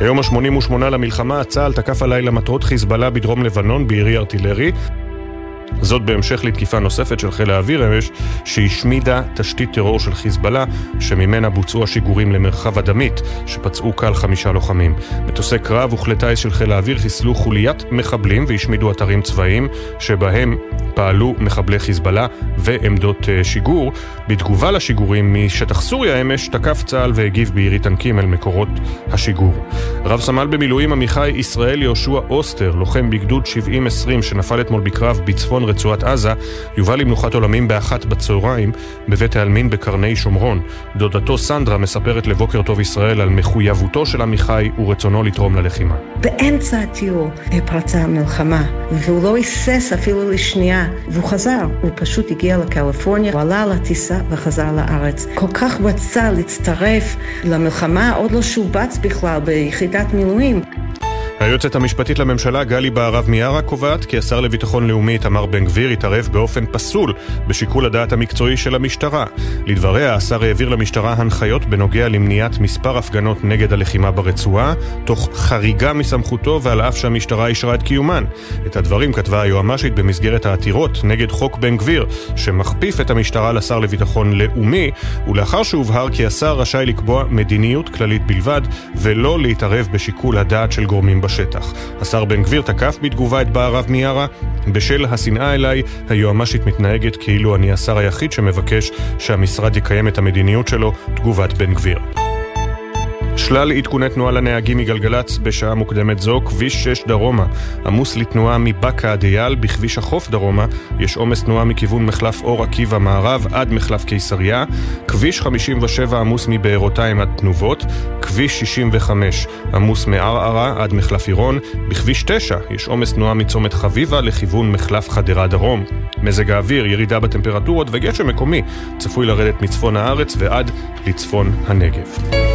היום ה-88 למלחמה, צה"ל תקף הלילה מטרות חיזבאללה בדרום לבנון בירי ארטילרי. זאת בהמשך לתקיפה נוספת של חיל האוויר אמש, שהשמידה תשתית טרור של חיזבאללה, שממנה בוצעו השיגורים למרחב אדמית, שפצעו קל חמישה לוחמים. מטוסי קרב וכלי טיס של חיל האוויר חיסלו חוליית מחבלים והשמידו אתרים צבאיים, שבהם פעלו מחבלי חיזבאללה ועמדות שיגור. בתגובה לשיגורים משטח סוריה אמש, תקף צה"ל והגיב בירי טנקים אל מקורות השיגור. רב סמל במילואים עמיחי ישראל יהושע אוסטר, לוחם בגדוד 70-20 שנפל אתמול בקרב בצפון רצועת עזה, יובא למנוחת עולמים באחת בצהריים בבית העלמין בקרני שומרון. דודתו סנדרה מספרת לבוקר טוב ישראל על מחויבותו של עמיחי ורצונו לתרום ללחימה. באמצע הטיול פרצה המלחמה, והוא לא היסס אפילו לשנייה, והוא חזר. הוא פשוט הגיע לקליפורניה, הוא עלה לטיסה וחזר לארץ. כל כך רצה להצטרף למלחמה, עוד לא שובץ בכלל ביחידת מילואים. היועצת המשפטית לממשלה גלי בהרב מיארה קובעת כי השר לביטחון לאומי איתמר בן גביר התערב באופן פסול בשיקול הדעת המקצועי של המשטרה. לדבריה, השר העביר למשטרה הנחיות בנוגע למניעת מספר הפגנות נגד הלחימה ברצועה, תוך חריגה מסמכותו ועל אף שהמשטרה אישרה את קיומן. את הדברים כתבה היועמ"שית במסגרת העתירות נגד חוק בן גביר, שמכפיף את המשטרה לשר לביטחון לאומי, ולאחר שהובהר כי השר רשאי לקבוע מדיניות כללית בלבד, ולא להתערב בשיקול הדעת של גורמים בשטח. השר בן גביר תקף בתגובה את בהרב מיארה. בשל השנאה אליי, היועמ"שית מתנהגת כאילו אני השר היחיד שמבקש שהמשרד יקיים את המדיניות שלו, תגובת בן גביר. שלל עדכוני תנועה לנהגים מגלגלצ בשעה מוקדמת זו, כביש 6 דרומה עמוס לתנועה מבאקה עד אייל, בכביש החוף דרומה יש עומס תנועה מכיוון מחלף אור עקיבא מערב עד מחלף קיסריה, כביש 57 עמוס מבארותיים עד תנובות, כביש 65 עמוס מערערה עד מחלף עירון, בכביש 9 יש עומס תנועה מצומת חביבה לכיוון מחלף חדרה דרום. מזג האוויר, ירידה בטמפרטורות וגשם מקומי צפוי לרדת מצפון הארץ ועד לצפון הנגב.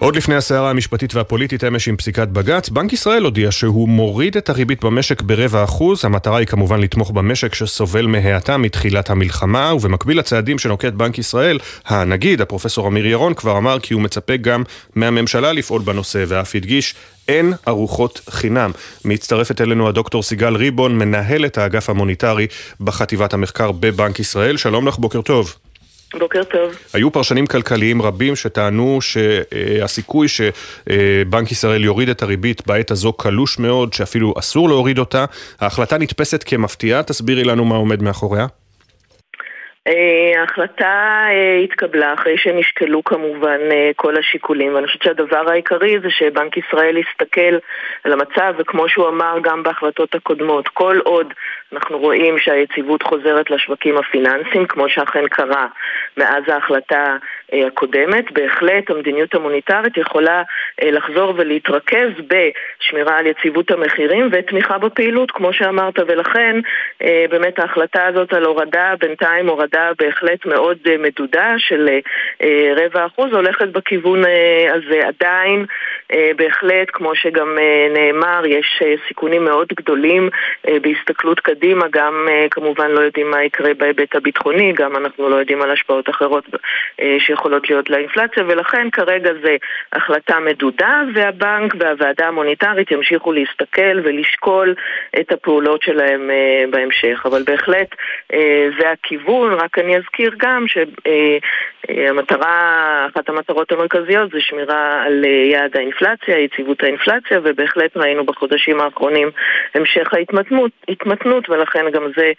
עוד לפני הסערה המשפטית והפוליטית אמש עם פסיקת בג"ץ, בנק ישראל הודיע שהוא מוריד את הריבית במשק ברבע אחוז. המטרה היא כמובן לתמוך במשק שסובל מהאטה מתחילת המלחמה, ובמקביל לצעדים שנוקט בנק ישראל, הנגיד, הפרופסור אמיר ירון, כבר אמר כי הוא מצפה גם מהממשלה לפעול בנושא, ואף הדגיש אין ארוחות חינם. מצטרפת אלינו הדוקטור סיגל ריבון, מנהלת האגף המוניטרי בחטיבת המחקר בבנק ישראל. שלום לך, בוקר טוב. בוקר טוב. היו פרשנים כלכליים רבים שטענו שהסיכוי שבנק ישראל יוריד את הריבית בעת הזו קלוש מאוד, שאפילו אסור להוריד אותה. ההחלטה נתפסת כמפתיעה, תסבירי לנו מה עומד מאחוריה. אה, ההחלטה אה, התקבלה אחרי שנשקלו כמובן אה, כל השיקולים ואני חושבת שהדבר העיקרי זה שבנק ישראל יסתכל על המצב וכמו שהוא אמר גם בהחלטות הקודמות כל עוד אנחנו רואים שהיציבות חוזרת לשווקים הפיננסיים כמו שאכן קרה מאז ההחלטה הקודמת בהחלט המדיניות המוניטרית יכולה לחזור ולהתרכז בשמירה על יציבות המחירים ותמיכה בפעילות כמו שאמרת ולכן באמת ההחלטה הזאת על הורדה בינתיים הורדה בהחלט מאוד אה, מדודה של אה, אה, רבע אחוז הולכת בכיוון הזה. עדיין בהחלט, כמו שגם נאמר, יש סיכונים מאוד גדולים בהסתכלות קדימה, גם כמובן לא יודעים מה יקרה בהיבט הביטחוני, גם אנחנו לא יודעים על השפעות אחרות שיכולות להיות לאינפלציה, ולכן כרגע זה החלטה מדודה, והבנק והוועדה המוניטרית ימשיכו להסתכל ולשקול את הפעולות שלהם בהמשך. אבל בהחלט זה הכיוון, רק אני אזכיר גם שהמטרה, אחת המטרות המרכזיות זה שמירה על יעד האינפלציה, יציבות האינפלציה, ובהחלט ראינו בחודשים האחרונים המשך ההתמתנות, ולכן גם זה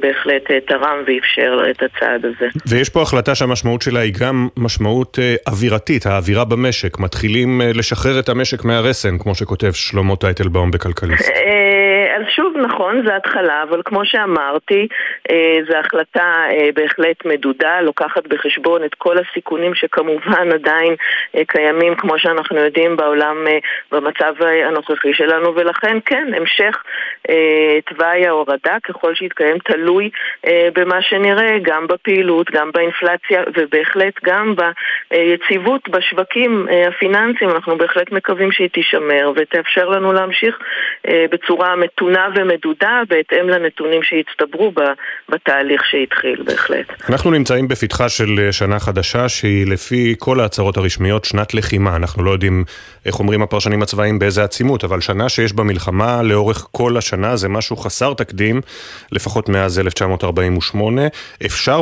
בהחלט תרם ואפשר את הצעד הזה. ויש פה החלטה שהמשמעות שלה היא גם משמעות אווירתית, האווירה במשק. מתחילים לשחרר את המשק מהרסן, כמו שכותב שלמה טייטלבאום בכלכליסט. אז שוב, נכון, זה התחלה, אבל כמו שאמרתי, זו החלטה בהחלט מדודה, לוקחת בחשבון את כל הסיכונים שכמובן עדיין קיימים, כמו שאנחנו יודעים בעולם, במצב הנוכחי שלנו, ולכן כן, המשך תוואי ההורדה, ככל שיתקיים, תלוי במה שנראה, גם בפעילות, גם באינפלציה, ובהחלט גם ביציבות בשווקים הפיננסיים. אנחנו בהחלט מקווים שהיא תישמר ותאפשר לנו להמשיך בצורה מתונה ומדודה בהתאם לנתונים שהצטברו בתהליך שהתחיל בהחלט. אנחנו נמצאים בפתחה של שנה חדשה שהיא לפי כל ההצהרות הרשמיות שנת לחימה. אנחנו לא יודעים, איך אומרים הפרשנים הצבאיים, באיזה עצימות, אבל שנה שיש בה מלחמה לאורך כל השנה זה משהו חסר תקדים, לפחות מאז 1948. אפשר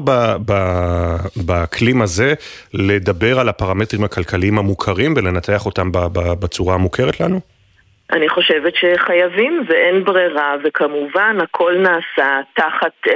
באקלים הזה לדבר על הפרמטרים הכלכליים המוכרים ולנתח אותם בצורה המוכרת לנו? אני חושבת שחייבים ואין ברירה, וכמובן הכל נעשה תחת אה,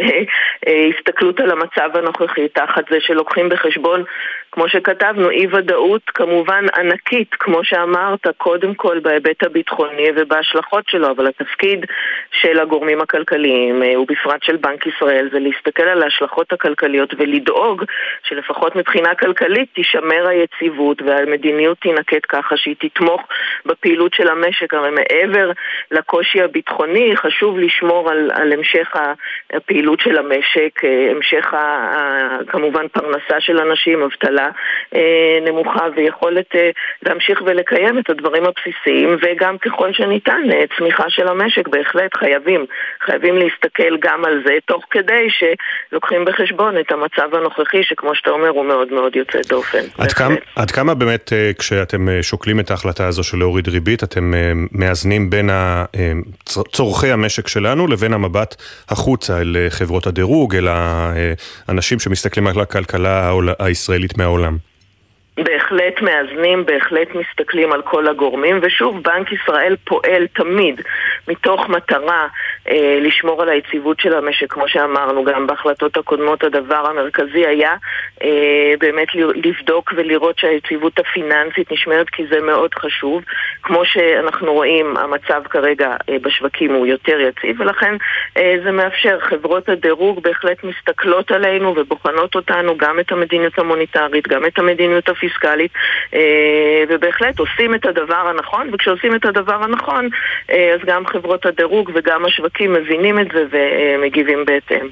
אה, הסתכלות על המצב הנוכחי, תחת זה שלוקחים בחשבון, כמו שכתבנו, אי ודאות כמובן ענקית, כמו שאמרת, קודם כל בהיבט הביטחוני ובהשלכות שלו, אבל התפקיד של הגורמים הכלכליים, אה, ובפרט של בנק ישראל, זה להסתכל על ההשלכות הכלכליות ולדאוג שלפחות מבחינה כלכלית תישמר היציבות והמדיניות תינקט ככה שהיא תתמוך בפעילות של המשק. הרי מעבר לקושי הביטחוני, חשוב לשמור על, על המשך הפעילות של המשק, אה, המשך כמובן פרנסה של אנשים, אבטלה אה, נמוכה ויכולת אה, להמשיך ולקיים את הדברים הבסיסיים וגם ככל שניתן צמיחה של המשק, בהחלט חייבים, חייבים להסתכל גם על זה, תוך כדי שלוקחים בחשבון את המצב הנוכחי, שכמו שאתה אומר הוא מאוד מאוד יוצא דופן. עד כמה, עד כמה באמת כשאתם שוקלים את ההחלטה הזו של להוריד ריבית, אתם מאזנים בין צורכי המשק שלנו לבין המבט החוצה אל חברות הדירוג, אל האנשים שמסתכלים על הכלכלה הישראלית hullem בהחלט מאזנים, בהחלט מסתכלים על כל הגורמים, ושוב, בנק ישראל פועל תמיד מתוך מטרה אה, לשמור על היציבות של המשק, כמו שאמרנו גם בהחלטות הקודמות, הדבר המרכזי היה אה, באמת לבדוק ולראות שהיציבות הפיננסית נשמרת, כי זה מאוד חשוב. כמו שאנחנו רואים, המצב כרגע אה, בשווקים הוא יותר יציב, ולכן אה, זה מאפשר, חברות הדירוג בהחלט מסתכלות עלינו ובוחנות אותנו, גם את המדיניות המוניטרית, גם את המדיניות הפיסקלית, אה, ובהחלט עושים את הדבר הנכון, וכשעושים את הדבר הנכון, אה, אז גם חברות הדירוג וגם השווקים השווקים מבינים את זה ומגיבים בהתאם.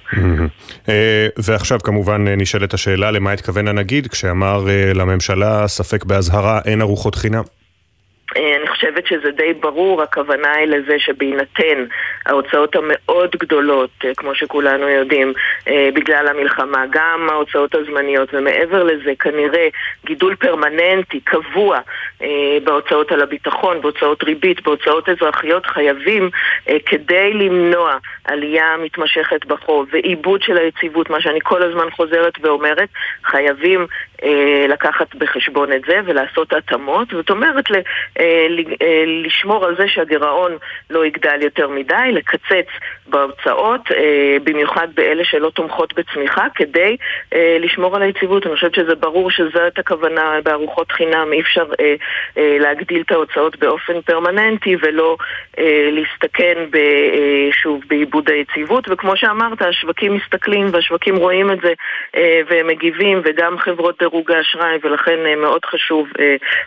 אה, ועכשיו כמובן נשאלת השאלה למה התכוון הנגיד כשאמר לממשלה ספק באזהרה אין ארוחות חינם. אה, אני חושבת שזה די ברור, הכוונה היא לזה שבהינתן ההוצאות המאוד גדולות, אה, כמו שכולנו יודעים, אה, בגלל המלחמה, גם ההוצאות הזמניות, ומעבר לזה כנראה גידול פרמננטי, קבוע, בהוצאות על הביטחון, בהוצאות ריבית, בהוצאות אזרחיות, חייבים כדי למנוע עלייה מתמשכת בחוב ועיבוד של היציבות, מה שאני כל הזמן חוזרת ואומרת, חייבים לקחת בחשבון את זה ולעשות התאמות. זאת אומרת, לשמור על זה שהגירעון לא יגדל יותר מדי, לקצץ בהוצאות, אה, במיוחד באלה שלא תומכות בצמיחה, כדי לשמור על היציבות. אני חושבת שזה ברור שזאת הכוונה בארוחות חינם, אי אפשר להגדיל את ההוצאות באופן פרמננטי ולא להסתכן שוב בעיבוד היציבות. וכמו שאמרת, השווקים מסתכלים והשווקים רואים את זה והם מגיבים, וגם חברות דירוג האשראי, ולכן מאוד חשוב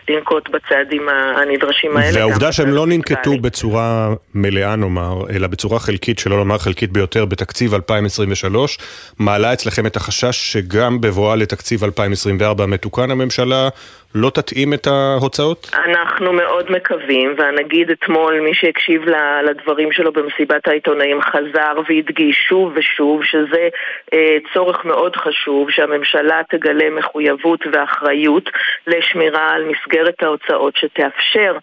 לנקוט בצעדים הנדרשים האלה. והעובדה שהם לא ננקטו בצורה מלאה נאמר, אלא בצורה חלקית, שלא לומר חלקית ביותר, בתקציב 2023, מעלה אצלכם את החשש שגם בבואה לתקציב 2024 מתוקן הממשלה לא תתאים את ההוצאות? אנחנו מאוד מקווים, והנגיד אתמול, מי שהקשיב לדברים שלו במסיבת העיתונאים, חזר והדגיש שוב ושוב שזה אה, צורך מאוד חשוב שהממשלה תגלה מחויבות ואחריות לשמירה על מסגרת ההוצאות שתאפשר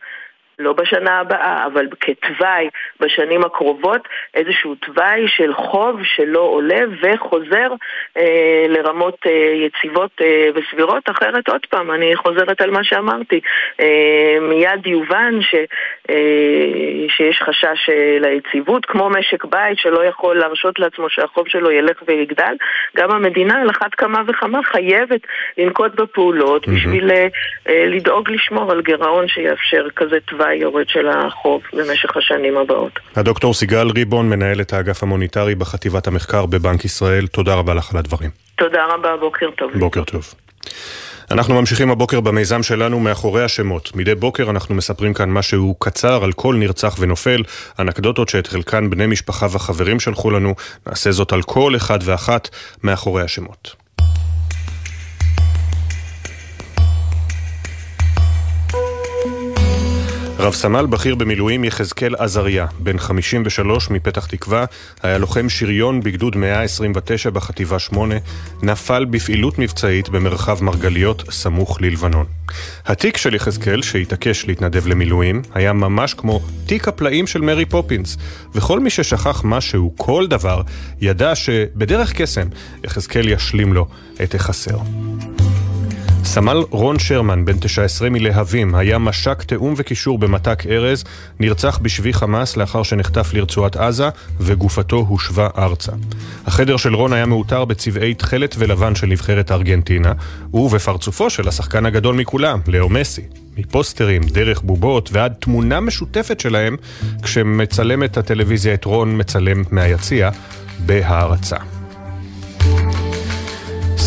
לא בשנה הבאה, אבל כתוואי בשנים הקרובות, איזשהו תוואי של חוב שלא עולה וחוזר אה, לרמות אה, יציבות אה, וסבירות, אחרת עוד פעם, אני חוזרת על מה שאמרתי. אה, מיד יובן ש, אה, שיש חשש אה, ליציבות, כמו משק בית שלא יכול להרשות לעצמו שהחוב שלו ילך ויגדל, גם המדינה על אחת כמה וכמה חייבת לנקוט בפעולות mm-hmm. בשביל אה, אה, לדאוג לשמור על גירעון שיאפשר כזה תוואי. היורד של החוב במשך השנים הבאות. הדוקטור סיגל ריבון, מנהלת האגף המוניטרי בחטיבת המחקר בבנק ישראל, תודה רבה לך על הדברים. תודה רבה, בוקר טוב. בוקר טוב. אנחנו ממשיכים הבוקר במיזם שלנו מאחורי השמות. מדי בוקר אנחנו מספרים כאן משהו קצר על כל נרצח ונופל, אנקדוטות שאת חלקן בני משפחה וחברים שלחו לנו. נעשה זאת על כל אחד ואחת מאחורי השמות. רב סמל בכיר במילואים יחזקאל עזריה, בן 53 מפתח תקווה, היה לוחם שריון בגדוד 129 בחטיבה 8, נפל בפעילות מבצעית במרחב מרגליות סמוך ללבנון. התיק של יחזקאל, שהתעקש להתנדב למילואים, היה ממש כמו תיק הפלאים של מרי פופינס, וכל מי ששכח משהו, כל דבר, ידע שבדרך קסם יחזקאל ישלים לו את החסר. סמל רון שרמן, בן 19 מלהבים, היה מש"ק תיאום וקישור במת"ק ארז, נרצח בשבי חמאס לאחר שנחטף לרצועת עזה, וגופתו הושבה ארצה. החדר של רון היה מעוטר בצבעי תכלת ולבן של נבחרת ארגנטינה, ובפרצופו של השחקן הגדול מכולם, לאו מסי. מפוסטרים, דרך בובות ועד תמונה משותפת שלהם, כשמצלמת הטלוויזיה את רון מצלם מהיציע, בהערצה.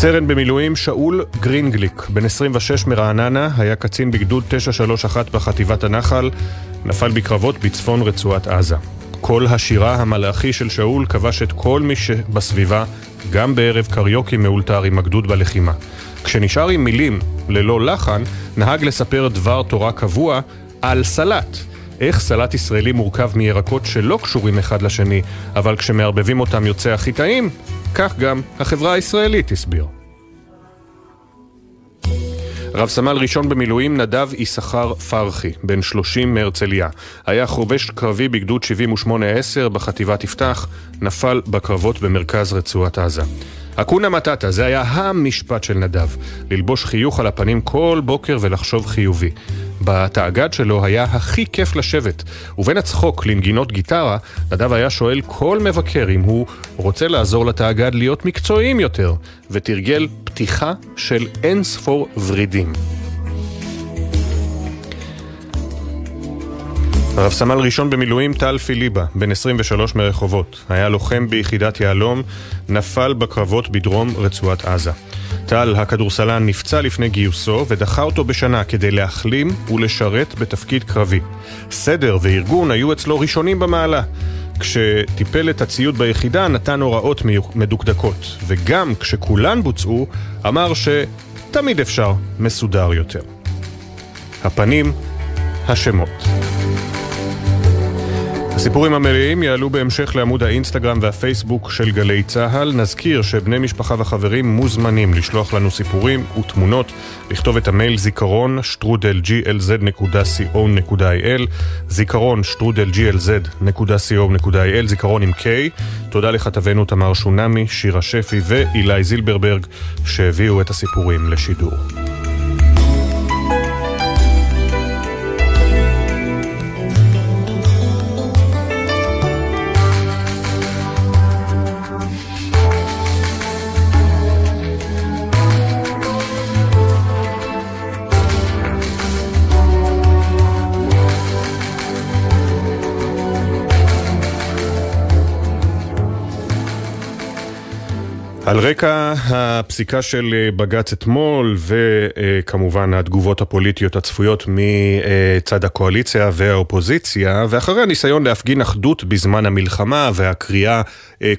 סרן במילואים שאול גרינגליק, בן 26 מרעננה, היה קצין בגדוד 931 בחטיבת הנחל, נפל בקרבות בצפון רצועת עזה. קול השירה המלאכי של שאול כבש את כל מי שבסביבה, גם בערב קריוקי מאולתר עם הגדוד בלחימה. כשנשאר עם מילים ללא לחן, נהג לספר דבר תורה קבוע על סלט. איך סלט ישראלי מורכב מירקות שלא קשורים אחד לשני, אבל כשמערבבים אותם יוצא הכי טעים, כך גם החברה הישראלית הסביר. רב סמל ראשון במילואים נדב יששכר פרחי, בן 30 מהרצליה. היה חובש קרבי בגדוד 78-10 בחטיבת יפתח, נפל בקרבות במרכז רצועת עזה. אקונה מטאטה, זה היה המשפט של נדב. ללבוש חיוך על הפנים כל בוקר ולחשוב חיובי. בתאגד שלו היה הכי כיף לשבת, ובין הצחוק לנגינות גיטרה, נדב היה שואל כל מבקר אם הוא רוצה לעזור לתאגד להיות מקצועיים יותר, ותרגל פתיחה של אין ספור ורידים. רב סמל ראשון במילואים טל פיליבה, בן 23 מרחובות. היה לוחם ביחידת יהלום, נפל בקרבות בדרום רצועת עזה. טל, הכדורסלן, נפצע לפני גיוסו ודחה אותו בשנה כדי להחלים ולשרת בתפקיד קרבי. סדר וארגון היו אצלו ראשונים במעלה. כשטיפל את הציוד ביחידה נתן הוראות מדוקדקות, וגם כשכולן בוצעו, אמר שתמיד אפשר מסודר יותר. הפנים, השמות. הסיפורים המלאים יעלו בהמשך לעמוד האינסטגרם והפייסבוק של גלי צה"ל. נזכיר שבני משפחה וחברים מוזמנים לשלוח לנו סיפורים ותמונות, לכתוב את המייל זיכרון שטרודל glz.co.il זיכרון שטרודל glz.co.il זיכרון עם K. תודה לכתבנו תמר שונמי, שירה שפי ואילי זילברברג שהביאו את הסיפורים לשידור. על רקע הפסיקה של אה, בג"ץ אתמול וכמובן התגובות הפוליטיות הצפויות מצד הקואליציה והאופוזיציה ואחרי הניסיון להפגין אחדות בזמן המלחמה והקריאה אה,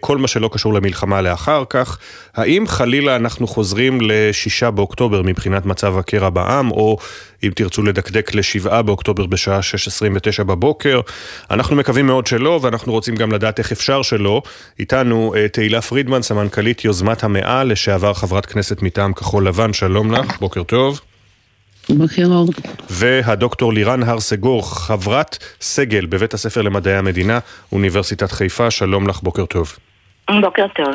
כל מה שלא קשור למלחמה לאחר כך, האם חלילה אנחנו חוזרים לשישה באוקטובר מבחינת מצב הקרע בעם או אם תרצו לדקדק לשבעה באוקטובר בשעה 6.29 בבוקר. אנחנו מקווים מאוד שלא, ואנחנו רוצים גם לדעת איך אפשר שלא. איתנו אה, תהילה פרידמן, סמנכ"לית יוזמת המאה, לשעבר חברת כנסת מטעם כחול לבן, שלום לך, בוקר טוב. בוקר אור. והדוקטור לירן הר סגור, חברת סגל בבית הספר למדעי המדינה, אוניברסיטת חיפה, שלום לך, בוקר טוב. בוקר טוב.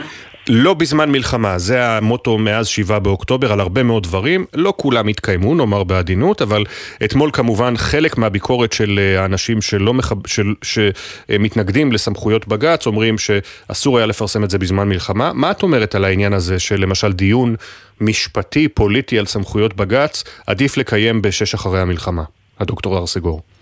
לא בזמן מלחמה, זה המוטו מאז 7 באוקטובר על הרבה מאוד דברים, לא כולם התקיימו, נאמר בעדינות, אבל אתמול כמובן חלק מהביקורת של אה, האנשים שלא מחב... של... שמתנגדים לסמכויות בג"ץ אומרים שאסור היה לפרסם את זה בזמן מלחמה. מה את אומרת על העניין הזה של למשל דיון משפטי, פוליטי על סמכויות בג"ץ, עדיף לקיים בשש אחרי המלחמה? הדוקטור הר סגור. אה,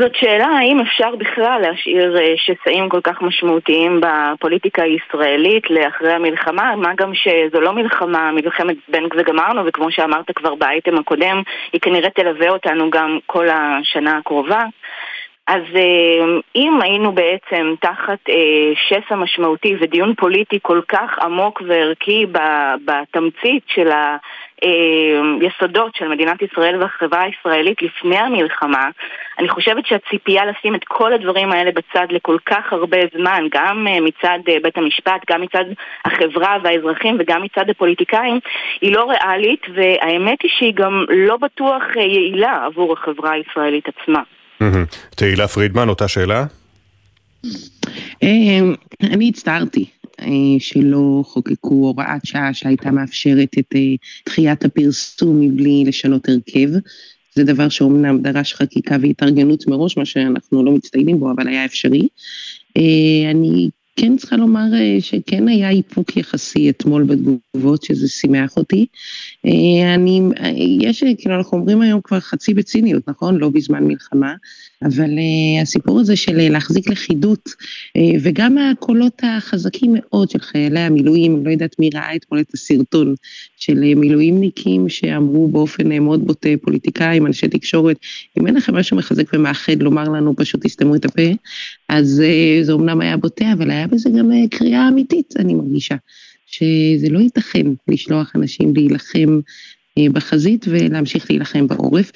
זאת שאלה האם אפשר בכלל להשאיר אה, שסעים כל כך משמעותיים בפוליטיקה הישראלית לאחרי המלחמה, מה גם שזו לא מלחמה, מלחמת בנק וגמרנו, וכמו שאמרת כבר באייטם הקודם, היא כנראה תלווה אותנו גם כל השנה הקרובה. אז אה, אם היינו בעצם תחת שסע משמעותי ודיון פוליטי כל כך עמוק וערכי בתמצית של אה, יסודות של מדינת ישראל והחברה הישראלית לפני המלחמה, אני חושבת שהציפייה לשים את כל הדברים האלה בצד לכל כך הרבה זמן, גם אה, מצד אה, בית המשפט, גם מצד החברה והאזרחים וגם מצד הפוליטיקאים, היא לא ריאלית, והאמת היא שהיא גם לא בטוח יעילה עבור החברה הישראלית עצמה. תהילה פרידמן, אותה שאלה? אני הצטערתי אה, שלא חוקקו הוראת שעה שהייתה מאפשרת את אה, דחיית הפרסום מבלי לשנות הרכב. זה דבר שאומנם דרש חקיקה והתארגנות מראש, מה שאנחנו לא מצטיינים בו, אבל היה אפשרי. אה, אני כן צריכה לומר שכן היה איפוק יחסי אתמול בתגובות, שזה שימח אותי. אני, יש, כאילו אנחנו אומרים היום כבר חצי בציניות, נכון? לא בזמן מלחמה, אבל uh, הסיפור הזה של uh, להחזיק לכידות, uh, וגם הקולות החזקים מאוד של חיילי המילואים, לא יודעת מי ראה אתמול את הסרטון של uh, מילואימניקים שאמרו באופן uh, מאוד בוטה, פוליטיקאים, אנשי תקשורת, אם אין לכם משהו מחזק ומאחד לומר לנו, פשוט תסתמו את הפה, אז uh, זה אומנם היה בוטה, אבל היה בזה גם uh, קריאה אמיתית, אני מרגישה, שזה לא ייתכן לשלוח אנשים להילחם uh, בחזית ולהמשיך להילחם בעורף.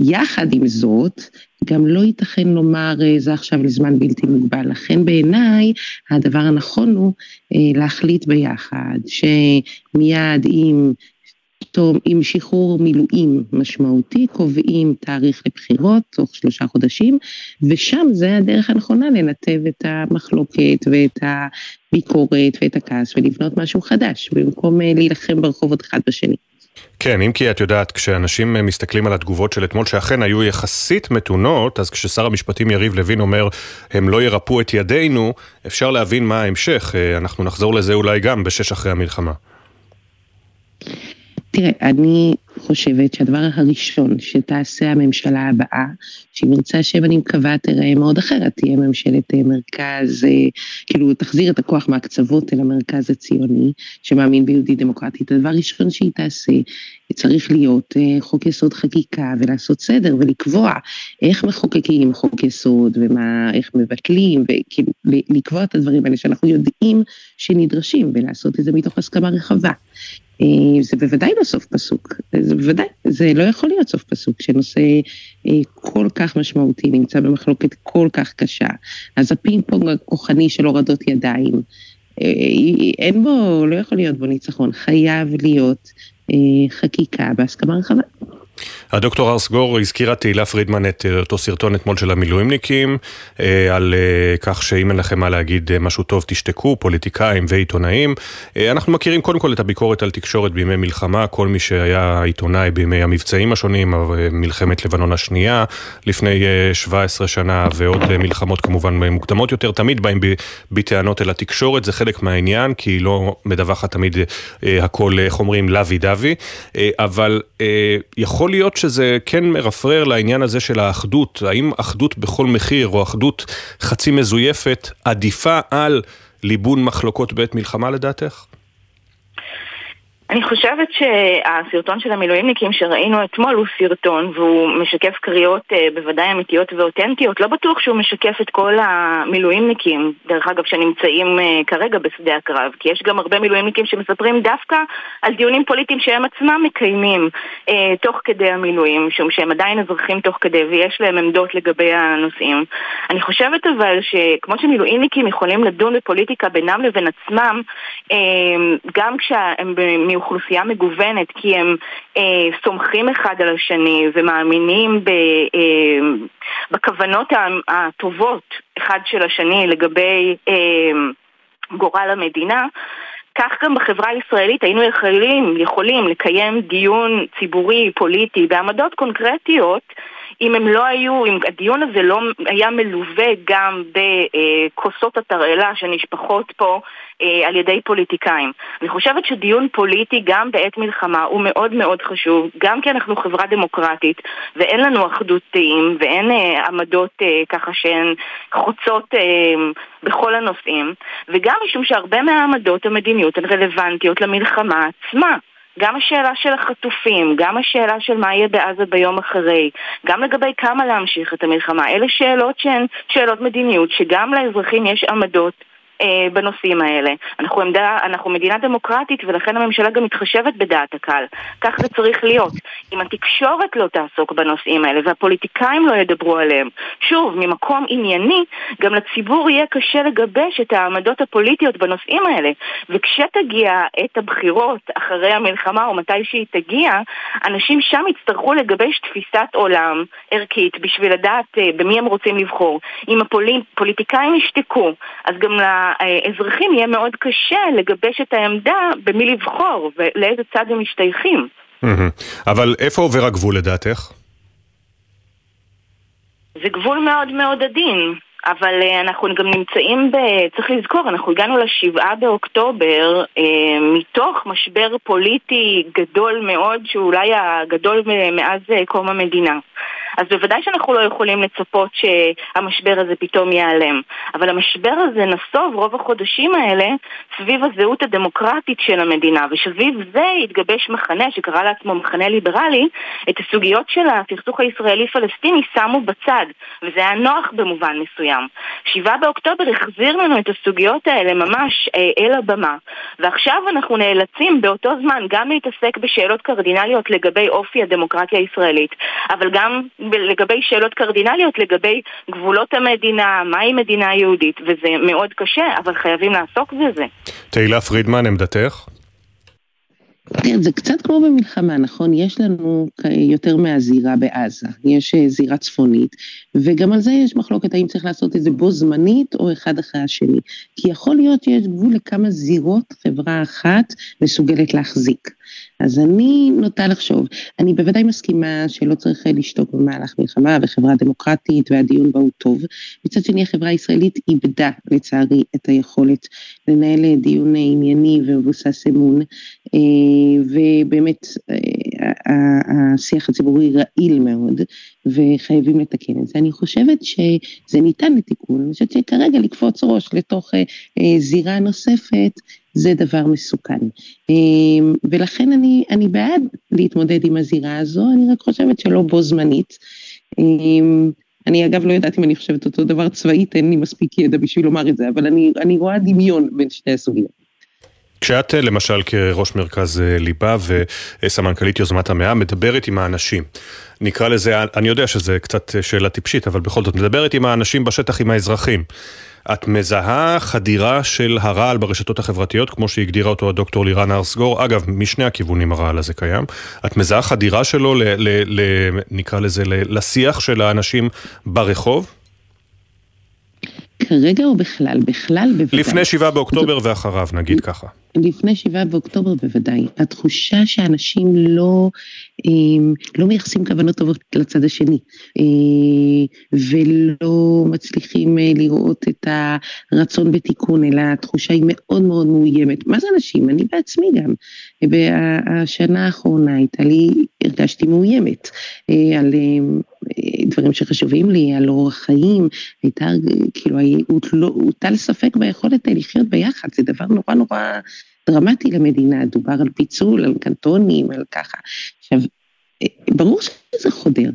יחד עם זאת, גם לא ייתכן לומר אה, זה עכשיו לזמן בלתי מוגבל. לכן בעיניי הדבר הנכון הוא אה, להחליט ביחד שמיד עם פתאום עם שחרור מילואים משמעותי, קובעים תאריך לבחירות תוך שלושה חודשים, ושם זה הדרך הנכונה לנתב את המחלוקת ואת הביקורת ואת הכעס ולבנות משהו חדש, במקום אה, להילחם ברחובות אחד בשני. כן, אם כי את יודעת, כשאנשים מסתכלים על התגובות של אתמול, שאכן היו יחסית מתונות, אז כששר המשפטים יריב לוין אומר, הם לא ירפאו את ידינו, אפשר להבין מה ההמשך. אה, אנחנו נחזור לזה אולי גם בשש אחרי המלחמה. תראה, אני חושבת שהדבר הראשון שתעשה הממשלה הבאה, שהיא מרצה שם אני מקווה תראה מאוד אחרת, תהיה ממשלת אה, מרכז, אה, כאילו תחזיר את הכוח מהקצוות אל המרכז הציוני, שמאמין ביהודית דמוקרטית. הדבר הראשון שהיא תעשה, צריך להיות אה, חוק יסוד חקיקה ולעשות סדר ולקבוע איך מחוקקים חוק יסוד ומה, איך מבטלים, וכאילו לקבוע את הדברים האלה שאנחנו יודעים שנדרשים ולעשות את זה מתוך הסכמה רחבה. אה, זה בוודאי לא סוף פסוק, זה בוודאי, זה לא יכול להיות סוף פסוק, שנושא אה, כל כך משמעותי נמצא במחלוקת כל כך קשה, אז הפינג פונג הכוחני של הורדות ידיים, אה, אין בו, לא יכול להיות בו ניצחון, חייב להיות חקיקה בהסכמה רחבה. הדוקטור ארס גור הזכירה תהילה פרידמן את אה, אותו סרטון אתמול של המילואימניקים, אה, על אה, כך שאם אין לכם מה להגיד משהו טוב תשתקו, פוליטיקאים ועיתונאים. אנחנו מכירים קודם כל את הביקורת על תקשורת בימי מלחמה, כל מי שהיה עיתונאי בימי המבצעים השונים, מלחמת לבנון השנייה לפני 17 שנה ועוד מלחמות כמובן מוקדמות יותר, תמיד באים בטענות אל התקשורת, זה חלק מהעניין, כי היא לא מדווחת תמיד הכל, איך אומרים, לוי דווי, אבל יכול יכול להיות שזה כן מרפרר לעניין הזה של האחדות, האם אחדות בכל מחיר או אחדות חצי מזויפת עדיפה על ליבון מחלוקות בעת מלחמה לדעתך? אני חושבת שהסרטון של המילואימניקים שראינו אתמול הוא סרטון והוא משקף קריאות אה, בוודאי אמיתיות ואותנטיות. לא בטוח שהוא משקף את כל המילואימניקים, דרך אגב, שנמצאים אה, כרגע בשדה הקרב, כי יש גם הרבה מילואימניקים שמספרים דווקא על דיונים פוליטיים שהם עצמם מקיימים אה, תוך כדי המילואים, משום שהם עדיין אזרחים תוך כדי ויש להם עמדות לגבי הנושאים. אני חושבת אבל שכמו שמילואימניקים יכולים לדון בפוליטיקה בינם לבין עצמם, אה, גם כשהם מאוכלוסייה מגוונת, כי הם אה, סומכים אחד על השני ומאמינים ב, אה, בכוונות הטובות אחד של השני לגבי אה, גורל המדינה, כך גם בחברה הישראלית היינו יכולים, יכולים לקיים דיון ציבורי, פוליטי, בעמדות קונקרטיות אם הם לא היו, אם הדיון הזה לא היה מלווה גם בכוסות התרעלה שנשפכות פה על ידי פוליטיקאים. אני חושבת שדיון פוליטי גם בעת מלחמה הוא מאוד מאוד חשוב, גם כי אנחנו חברה דמוקרטית ואין לנו אחדות דעים ואין אה, עמדות אה, ככה שהן חוצות אה, בכל הנושאים, וגם משום שהרבה מהעמדות המדיניות הן רלוונטיות למלחמה עצמה. גם השאלה של החטופים, גם השאלה של מה יהיה בעזה ביום אחרי, גם לגבי כמה להמשיך את המלחמה, אלה שאלות שהן שאלות מדיניות, שגם לאזרחים יש עמדות אה, בנושאים האלה. אנחנו, עמדה, אנחנו מדינה דמוקרטית ולכן הממשלה גם מתחשבת בדעת הקהל. כך זה צריך להיות. אם התקשורת לא תעסוק בנושאים האלה והפוליטיקאים לא ידברו עליהם, שוב, ממקום ענייני, גם לציבור יהיה קשה לגבש את העמדות הפוליטיות בנושאים האלה. וכשתגיע עת הבחירות אחרי המלחמה או מתי שהיא תגיע, אנשים שם יצטרכו לגבש תפיסת עולם ערכית בשביל לדעת אה, במי הם רוצים לבחור. אם הפוליטיקאים ישתקו, אז גם לאזרחים יהיה מאוד קשה לגבש את העמדה במי לבחור ולאיזה צד הם משתייכים. אבל איפה עובר הגבול לדעתך? זה גבול מאוד מאוד עדין. אבל uh, אנחנו גם נמצאים ב... צריך לזכור, אנחנו הגענו לשבעה באוקטובר uh, מתוך משבר פוליטי גדול מאוד, שאולי הגדול מאז uh, קום המדינה. אז בוודאי שאנחנו לא יכולים לצפות שהמשבר הזה פתאום ייעלם. אבל המשבר הזה נסוב רוב החודשים האלה סביב הזהות הדמוקרטית של המדינה, ושסביב זה התגבש מחנה שקרא לעצמו מחנה ליברלי, את הסוגיות של הסכסוך הישראלי-פלסטיני שמו בצד, וזה היה נוח במובן מסוים. שבעה באוקטובר החזיר לנו את הסוגיות האלה ממש אה, אל הבמה, ועכשיו אנחנו נאלצים באותו זמן גם להתעסק בשאלות קרדינליות לגבי אופי הדמוקרטיה הישראלית, אבל גם לגבי שאלות קרדינליות לגבי גבולות המדינה, מהי מדינה יהודית, וזה מאוד קשה, אבל חייבים לעסוק בזה. תהילה פרידמן, עמדתך? כן, זה קצת כמו במלחמה, נכון? יש לנו יותר מהזירה בעזה, יש אה, זירה צפונית, וגם על זה יש מחלוקת האם צריך לעשות את זה בו זמנית או אחד אחרי השני. כי יכול להיות שיש גבול לכמה זירות חברה אחת מסוגלת להחזיק. אז אני נוטה לחשוב, אני בוודאי מסכימה שלא צריך לשתוק במהלך מלחמה וחברה דמוקרטית והדיון בה הוא טוב. מצד שני החברה הישראלית איבדה לצערי את היכולת לנהל דיון ענייני ומבוסס אמון, ובאמת השיח הציבורי רעיל מאוד וחייבים לתקן את זה. אני חושבת שזה ניתן לתיקון, אני חושבת שכרגע לקפוץ ראש לתוך זירה נוספת זה דבר מסוכן. ולכן אני, אני בעד להתמודד עם הזירה הזו, אני רק חושבת שלא בו זמנית. אני אגב לא יודעת אם אני חושבת אותו דבר צבאית, אין לי מספיק ידע בשביל לומר את זה, אבל אני, אני רואה דמיון בין שתי הסוגיות. כשאת למשל כראש מרכז ליבה וסמנכ"לית יוזמת המאה מדברת עם האנשים, נקרא לזה, אני יודע שזה קצת שאלה טיפשית, אבל בכל זאת, מדברת עם האנשים בשטח, עם האזרחים. את מזהה חדירה של הרעל ברשתות החברתיות, כמו שהגדירה אותו הדוקטור לירן ארסגור, אגב, משני הכיוונים הרעל הזה קיים. את מזהה חדירה שלו, ל, ל, ל, נקרא לזה, ל, לשיח של האנשים ברחוב? כרגע או בכלל? בכלל בוודאי. לפני שבעה באוקטובר ואחריו, נגיד ככה. לפני שבעה באוקטובר בוודאי. התחושה שאנשים לא, לא מייחסים כוונות טובות לצד השני, ולא מצליחים לראות את הרצון בתיקון, אלא התחושה היא מאוד מאוד מאוימת. מה זה אנשים? אני בעצמי גם. בשנה האחרונה הייתה לי, הרגשתי מאוימת על דברים שחשובים לי, על אורח חיים, הייתה, כאילו, הוטל ספק ביכולת לחיות ביחד, זה דבר נורא נורא דרמטי למדינה, דובר על פיצול, על קנטונים, על ככה. עכשיו, ברור שזה חודר.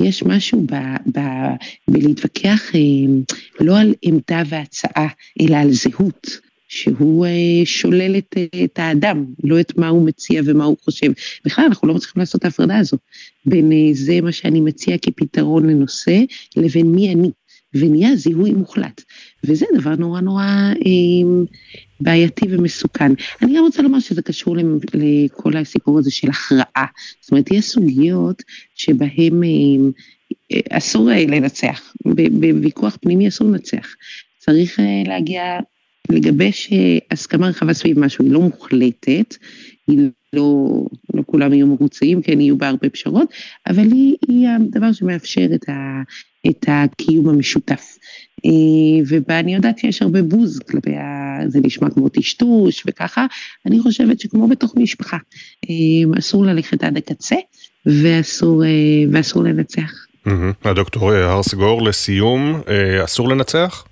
יש משהו ב, ב, בלהתווכח לא על עמדה והצעה, אלא על זהות. שהוא שולל את, את האדם, לא את מה הוא מציע ומה הוא חושב. בכלל, אנחנו לא מצליחים לעשות את ההפרדה הזו בין זה מה שאני מציע כפתרון לנושא, לבין מי אני. ונהיה זיהוי מוחלט. וזה דבר נורא נורא אה, בעייתי ומסוכן. אני גם רוצה לומר שזה קשור לכל הסיפור הזה של הכרעה. זאת אומרת, יש סוגיות שבהן אה, אסור לנצח, בוויכוח פנימי אסור לנצח. צריך אה, להגיע, לגבש הסכמה רחבה סביב משהו, היא לא מוחלטת, היא לא, לא כולם יהיו מרוצים, כן, יהיו בה הרבה פשרות, אבל היא, היא הדבר שמאפשר את, ה, את הקיום המשותף. ובה אני יודעת שיש הרבה בוז כלפי ה... זה נשמע כמו טשטוש וככה, אני חושבת שכמו בתוך משפחה, אסור ללכת עד הקצה ואסור, ואסור לנצח. הדוקטור הרסגור, לסיום, אסור לנצח?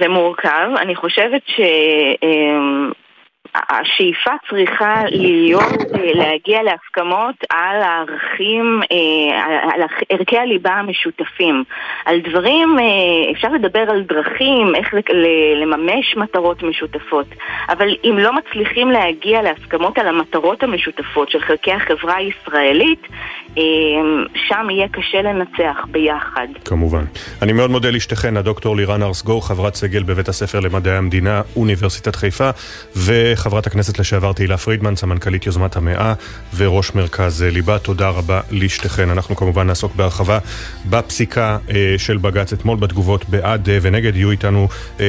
זה מורכב, אני חושבת ש... השאיפה צריכה להיות להגיע להסכמות על הערכים, על ערכי הליבה המשותפים. על דברים, אפשר לדבר על דרכים, איך לממש מטרות משותפות, אבל אם לא מצליחים להגיע להסכמות על המטרות המשותפות של חלקי החברה הישראלית, שם יהיה קשה לנצח ביחד. כמובן. אני מאוד מודה לשתיכן, הדוקטור לירן ארסגור, חברת סגל בבית הספר למדעי המדינה, אוניברסיטת חיפה, וחברת הכנסת לשעבר תהילה פרידמן, סמנכ"לית יוזמת המאה וראש מרכז ליבה. תודה רבה לשתיכן. אנחנו כמובן נעסוק בהרחבה בפסיקה של בג"ץ אתמול בתגובות בעד ונגד. יהיו איתנו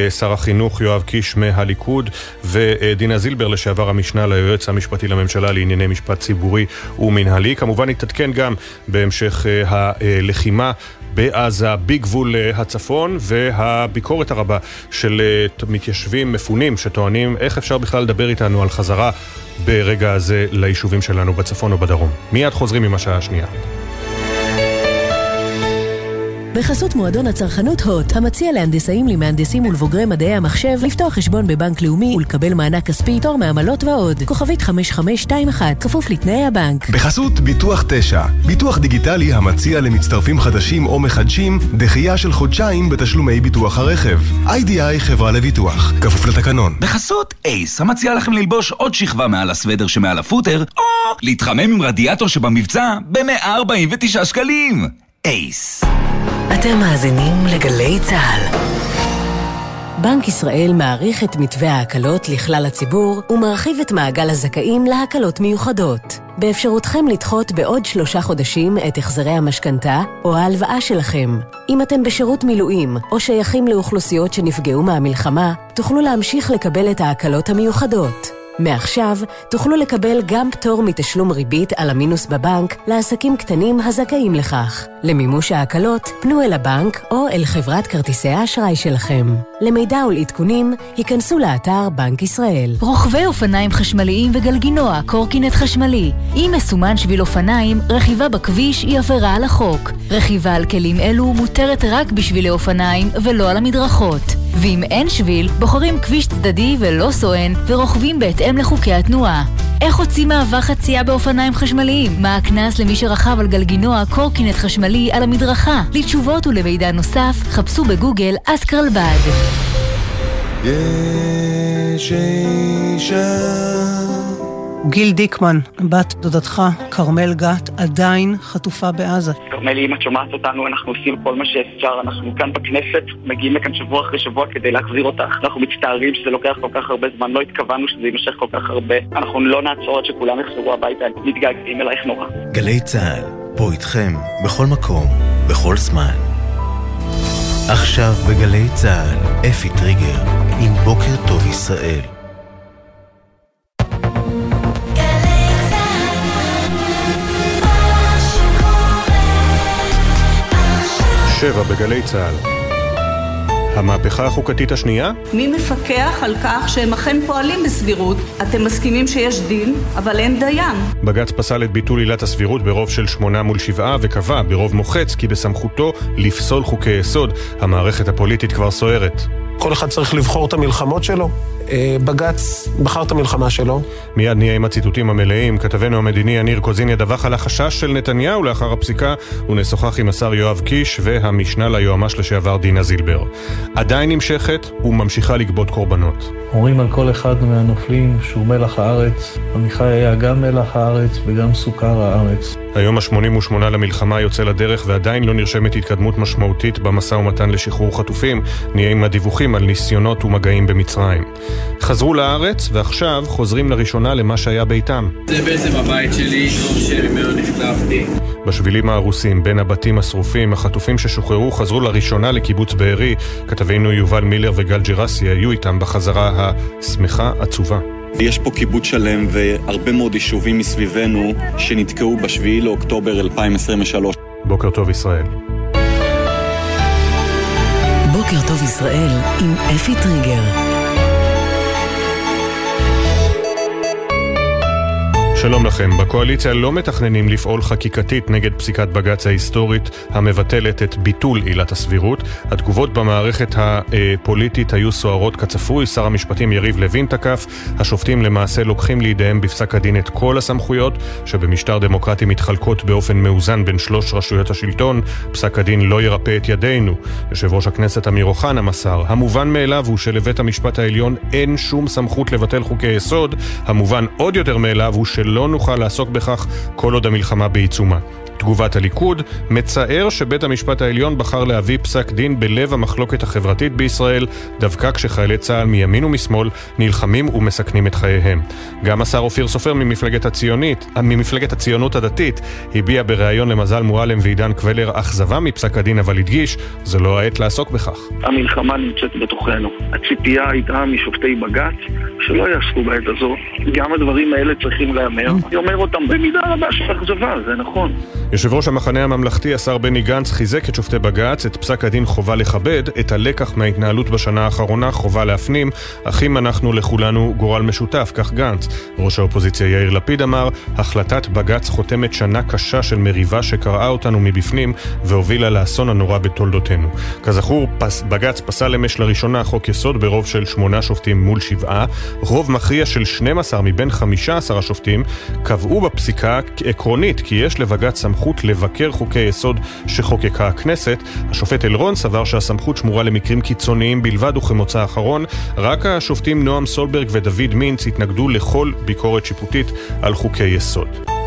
שר החינוך יואב קיש מהליכוד ודינה זילבר, לשעבר המשנה ליועץ המשפטי לממשלה לענייני משפט ציבורי ומנהלי. כמובן נתעדכן גם בהמשך הלחימה בעזה, בגבול הצפון, והביקורת הרבה של מתיישבים מפונים שטוענים איך אפשר בכלל לדבר איתנו על חזרה ברגע הזה ליישובים שלנו בצפון או בדרום. מיד חוזרים עם השעה השנייה. בחסות מועדון הצרכנות הוט, המציע להנדסאים, למהנדסים ולבוגרי מדעי המחשב לפתוח חשבון בבנק לאומי ולקבל מענק כספי, תור מעמלות ועוד. כוכבית 5521, כפוף לתנאי הבנק. בחסות ביטוח 9, ביטוח דיגיטלי המציע למצטרפים חדשים או מחדשים דחייה של חודשיים בתשלומי ביטוח הרכב. איי-די-איי חברה לביטוח, כפוף לתקנון. בחסות אייס, המציע לכם ללבוש עוד שכבה מעל הסוודר שמעל הפוטר, או להתחמם עם רדיאטור שבמבצע ב-149 שקלים. אייס. אתם מאזינים לגלי צה"ל. בנק ישראל מעריך את מתווה ההקלות לכלל הציבור ומרחיב את מעגל הזכאים להקלות מיוחדות. באפשרותכם לדחות בעוד שלושה חודשים את החזרי המשכנתה או ההלוואה שלכם. אם אתם בשירות מילואים או שייכים לאוכלוסיות שנפגעו מהמלחמה, תוכלו להמשיך לקבל את ההקלות המיוחדות. מעכשיו תוכלו לקבל גם פטור מתשלום ריבית על המינוס בבנק לעסקים קטנים הזכאים לכך. למימוש ההקלות, פנו אל הבנק או אל חברת כרטיסי האשראי שלכם. למידע ולעדכונים, היכנסו לאתר בנק ישראל. רוכבי אופניים חשמליים וגלגינוע, קורקינט חשמלי. אם מסומן שביל אופניים, רכיבה בכביש היא עבירה על החוק. רכיבה על כלים אלו מותרת רק בשבילי אופניים ולא על המדרכות. ואם אין שביל, בוחרים כביש צדדי ולא סואן ורוכבים בהתאם לחוקי התנועה. איך הוציא מעבר חצייה באופניים חשמליים? מה הקנס למי שרכב על גלגינוע קורקינט חשמלי על המדרכה? לתשובות ולמידע נוסף, חפשו בגוגל אסקרלבד. יש אישה גיל דיקמן, בת דודתך, כרמל גת, עדיין חטופה בעזה. כרמלי, אם את שומעת אותנו, אנחנו עושים כל מה שאפשר. אנחנו כאן בכנסת, מגיעים לכאן שבוע אחרי שבוע כדי להחזיר אותך. אנחנו מצטערים שזה לוקח כל כך הרבה זמן, לא התכוונו שזה יימשך כל כך הרבה. אנחנו לא נעצור עד שכולם יחזרו הביתה, מתגעגעים אלייך נורא. גלי צה"ל, פה איתכם, בכל מקום, בכל זמן. עכשיו בגלי צה"ל, אפי טריגר, עם בוקר טוב ישראל. שבע בגלי צה"ל. המהפכה החוקתית השנייה? מי מפקח על כך שהם אכן פועלים בסבירות? אתם מסכימים שיש דין, אבל אין דיין. בג"ץ פסל את ביטול עילת הסבירות ברוב של שמונה מול שבעה וקבע ברוב מוחץ כי בסמכותו לפסול חוקי יסוד. המערכת הפוליטית כבר סוערת. כל אחד צריך לבחור את המלחמות שלו. אה, בג"ץ בחר את המלחמה שלו. מיד נהיה עם הציטוטים המלאים. כתבנו המדיני יניר קוזין ידווח על החשש של נתניהו לאחר הפסיקה, ונשוחח עם השר יואב קיש והמשנה ליועמ"ש לשעבר דינה זילבר. עדיין נמשכת וממשיכה לגבות קורבנות. אומרים על כל אחד מהנופלים שהוא מלח הארץ, עמיחי היה גם מלח הארץ וגם סוכר הארץ. היום ה-88 למלחמה יוצא לדרך ועדיין לא נרשמת התקדמות משמעותית במשא ומתן לשחרור חטופים. נהיה עם הדיווחים על ניסיונות ומגעים במצרים. חזרו לארץ ועכשיו חוזרים לראשונה למה שהיה ביתם. זה בעצם הבית שלי, שממנו נחטפתי. בשבילים ההרוסים, בין הבתים השרופים, החטופים ששוחררו חזרו לראשונה לקיבוץ בארי. כתבינו יובל מילר וגל ג'רסי היו איתם בחזרה השמחה עצובה. יש פה קיבוץ שלם והרבה מאוד יישובים מסביבנו שנתקעו ב-7 לאוקטובר 2023. בוקר טוב ישראל. בוקר טוב ישראל עם אפי טריגר. שלום לכם. בקואליציה לא מתכננים לפעול חקיקתית נגד פסיקת בג"ץ ההיסטורית המבטלת את ביטול עילת הסבירות. התגובות במערכת הפוליטית היו סוערות כצפוי. שר המשפטים יריב לוין תקף. השופטים למעשה לוקחים לידיהם בפסק הדין את כל הסמכויות שבמשטר דמוקרטי מתחלקות באופן מאוזן בין שלוש רשויות השלטון. פסק הדין לא ירפא את ידינו. יושב ראש הכנסת אמיר אוחנה מסר, המובן מאליו הוא שלבית המשפט העליון אין שום סמכות לבטל חוקי יסוד. המובן עוד יותר מאליו הוא של לא נוכל לעסוק בכך כל עוד המלחמה בעיצומה. תגובת הליכוד, מצער שבית המשפט העליון בחר להביא פסק דין בלב המחלוקת החברתית בישראל, דווקא כשחיילי צה"ל מימין ומשמאל נלחמים ומסכנים את חייהם. גם השר אופיר סופר ממפלגת הציונית, ממפלגת הציונות הדתית, הביע בריאיון למזל מועלם ועידן קבלר אכזבה מפסק הדין, אבל הדגיש, זה לא העת לעסוק בכך. המלחמה נמצאת בתוכנו. הציפייה הייתה משופטי בג"ץ שלא יעסקו בעת הזו. גם הדברים האלה צריכים. אני אומר אותם במידה רבה של אכזבה, זה נכון. יושב ראש המחנה הממלכתי, השר בני גנץ, חיזק את שופטי בג"ץ, את פסק הדין חובה לכבד, את הלקח מההתנהלות בשנה האחרונה חובה להפנים, אחים אנחנו לכולנו גורל משותף, כך גנץ. ראש האופוזיציה יאיר לפיד אמר, החלטת בג"ץ חותמת שנה קשה של מריבה שקרעה אותנו מבפנים והובילה לאסון הנורא בתולדותינו. כזכור, פס, בג"ץ פסל אמש לראשונה חוק יסוד ברוב של שמונה שופטים מול שבעה. רוב מכריע של 12 מבין 15 השופטים קבעו בפסיקה עקרונית כי יש לבג"ץ סמכות לבקר חוקי יסוד שחוקקה הכנסת. השופט אלרון סבר שהסמכות שמורה למקרים קיצוניים בלבד וכמוצא אחרון. רק השופטים נועם סולברג ודוד מינץ התנגדו לכל ביקורת שיפוטית על חוקי יסוד.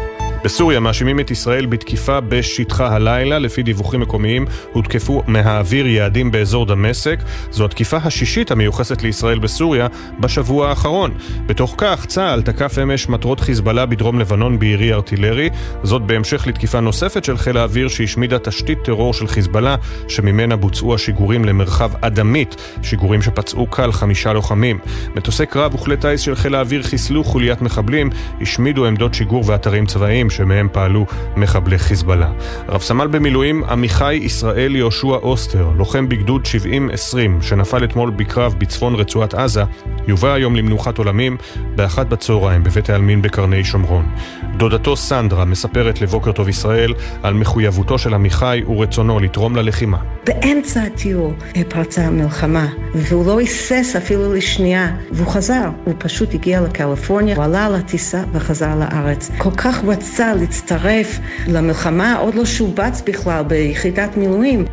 בסוריה מאשימים את ישראל בתקיפה בשטחה הלילה. לפי דיווחים מקומיים הותקפו מהאוויר יעדים באזור דמשק. זו התקיפה השישית המיוחסת לישראל בסוריה בשבוע האחרון. בתוך כך, צה"ל תקף אמש מטרות חיזבאללה בדרום לבנון בירי ארטילרי. זאת בהמשך לתקיפה נוספת של חיל האוויר שהשמידה תשתית טרור של חיזבאללה, שממנה בוצעו השיגורים למרחב אדמית, שיגורים שפצעו קל חמישה לוחמים. מטוסי קרב וכלי טיס של חיל האוויר חיסלו חוליית מחבלים, השמידו עמדות שיגור ואתרים צבאיים שמהם פעלו מחבלי חיזבאללה. רב סמל במילואים עמיחי ישראל יהושע אוסטר, לוחם בגדוד 70-20, שנפל אתמול בקרב בצפון רצועת עזה, יובא היום למנוחת עולמים באחת בצהריים בבית העלמין בקרני שומרון. דודתו סנדרה מספרת לבוקר טוב ישראל על מחויבותו של עמיחי ורצונו לתרום ללחימה. באמצע הטיול פרצה המלחמה, והוא לא היסס אפילו לשנייה, והוא חזר. הוא פשוט הגיע לקליפורניה, הוא עלה לטיסה וחזר לארץ. כל כך רצה להצטרף למלחמה, עוד לא שובץ בכלל ביחידת מילואים.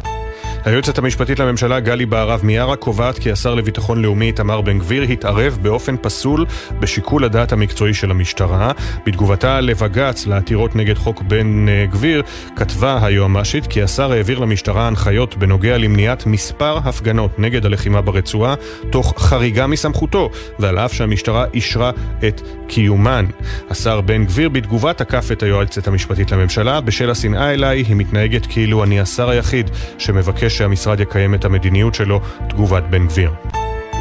היועצת המשפטית לממשלה גלי בהרב מיארה קובעת כי השר לביטחון לאומי איתמר בן גביר התערב באופן פסול בשיקול הדעת המקצועי של המשטרה. בתגובתה לבג"ץ לעתירות נגד חוק בן אה, גביר כתבה היועמ"שית כי השר העביר למשטרה הנחיות בנוגע למניעת מספר הפגנות נגד הלחימה ברצועה תוך חריגה מסמכותו ועל אף שהמשטרה אישרה את קיומן. השר בן גביר בתגובה תקף את היועצת המשפטית לממשלה בשל השנאה אליי היא מתנהגת כאילו אני השר היחיד שמבקש שהמשרד יקיים את המדיניות שלו, תגובת בן גביר.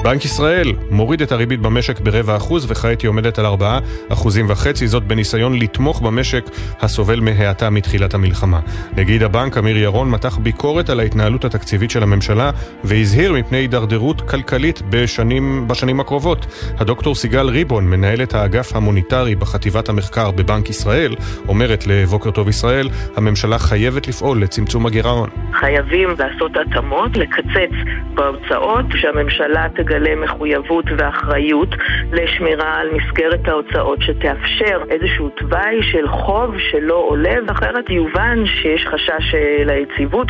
בנק ישראל מוריד את הריבית במשק ברבע אחוז וכעת היא עומדת על ארבעה אחוזים וחצי, זאת בניסיון לתמוך במשק הסובל מהאטה מתחילת המלחמה. נגיד הבנק אמיר ירון מתח ביקורת על ההתנהלות התקציבית של הממשלה והזהיר מפני הידרדרות כלכלית בשנים, בשנים הקרובות. הדוקטור סיגל ריבון, מנהלת האגף המוניטרי בחטיבת המחקר בבנק ישראל, אומרת לבוקר טוב ישראל, הממשלה חייבת לפעול לצמצום הגירעון. חייבים לעשות התאמות, לקצץ בהוצאות, שהממשלה תגלה מחויבות ואחריות לשמירה על מסגרת ההוצאות שתאפשר איזשהו תוואי של חוב שלא עולה, ואחרת יובן שיש חשש ליציבות.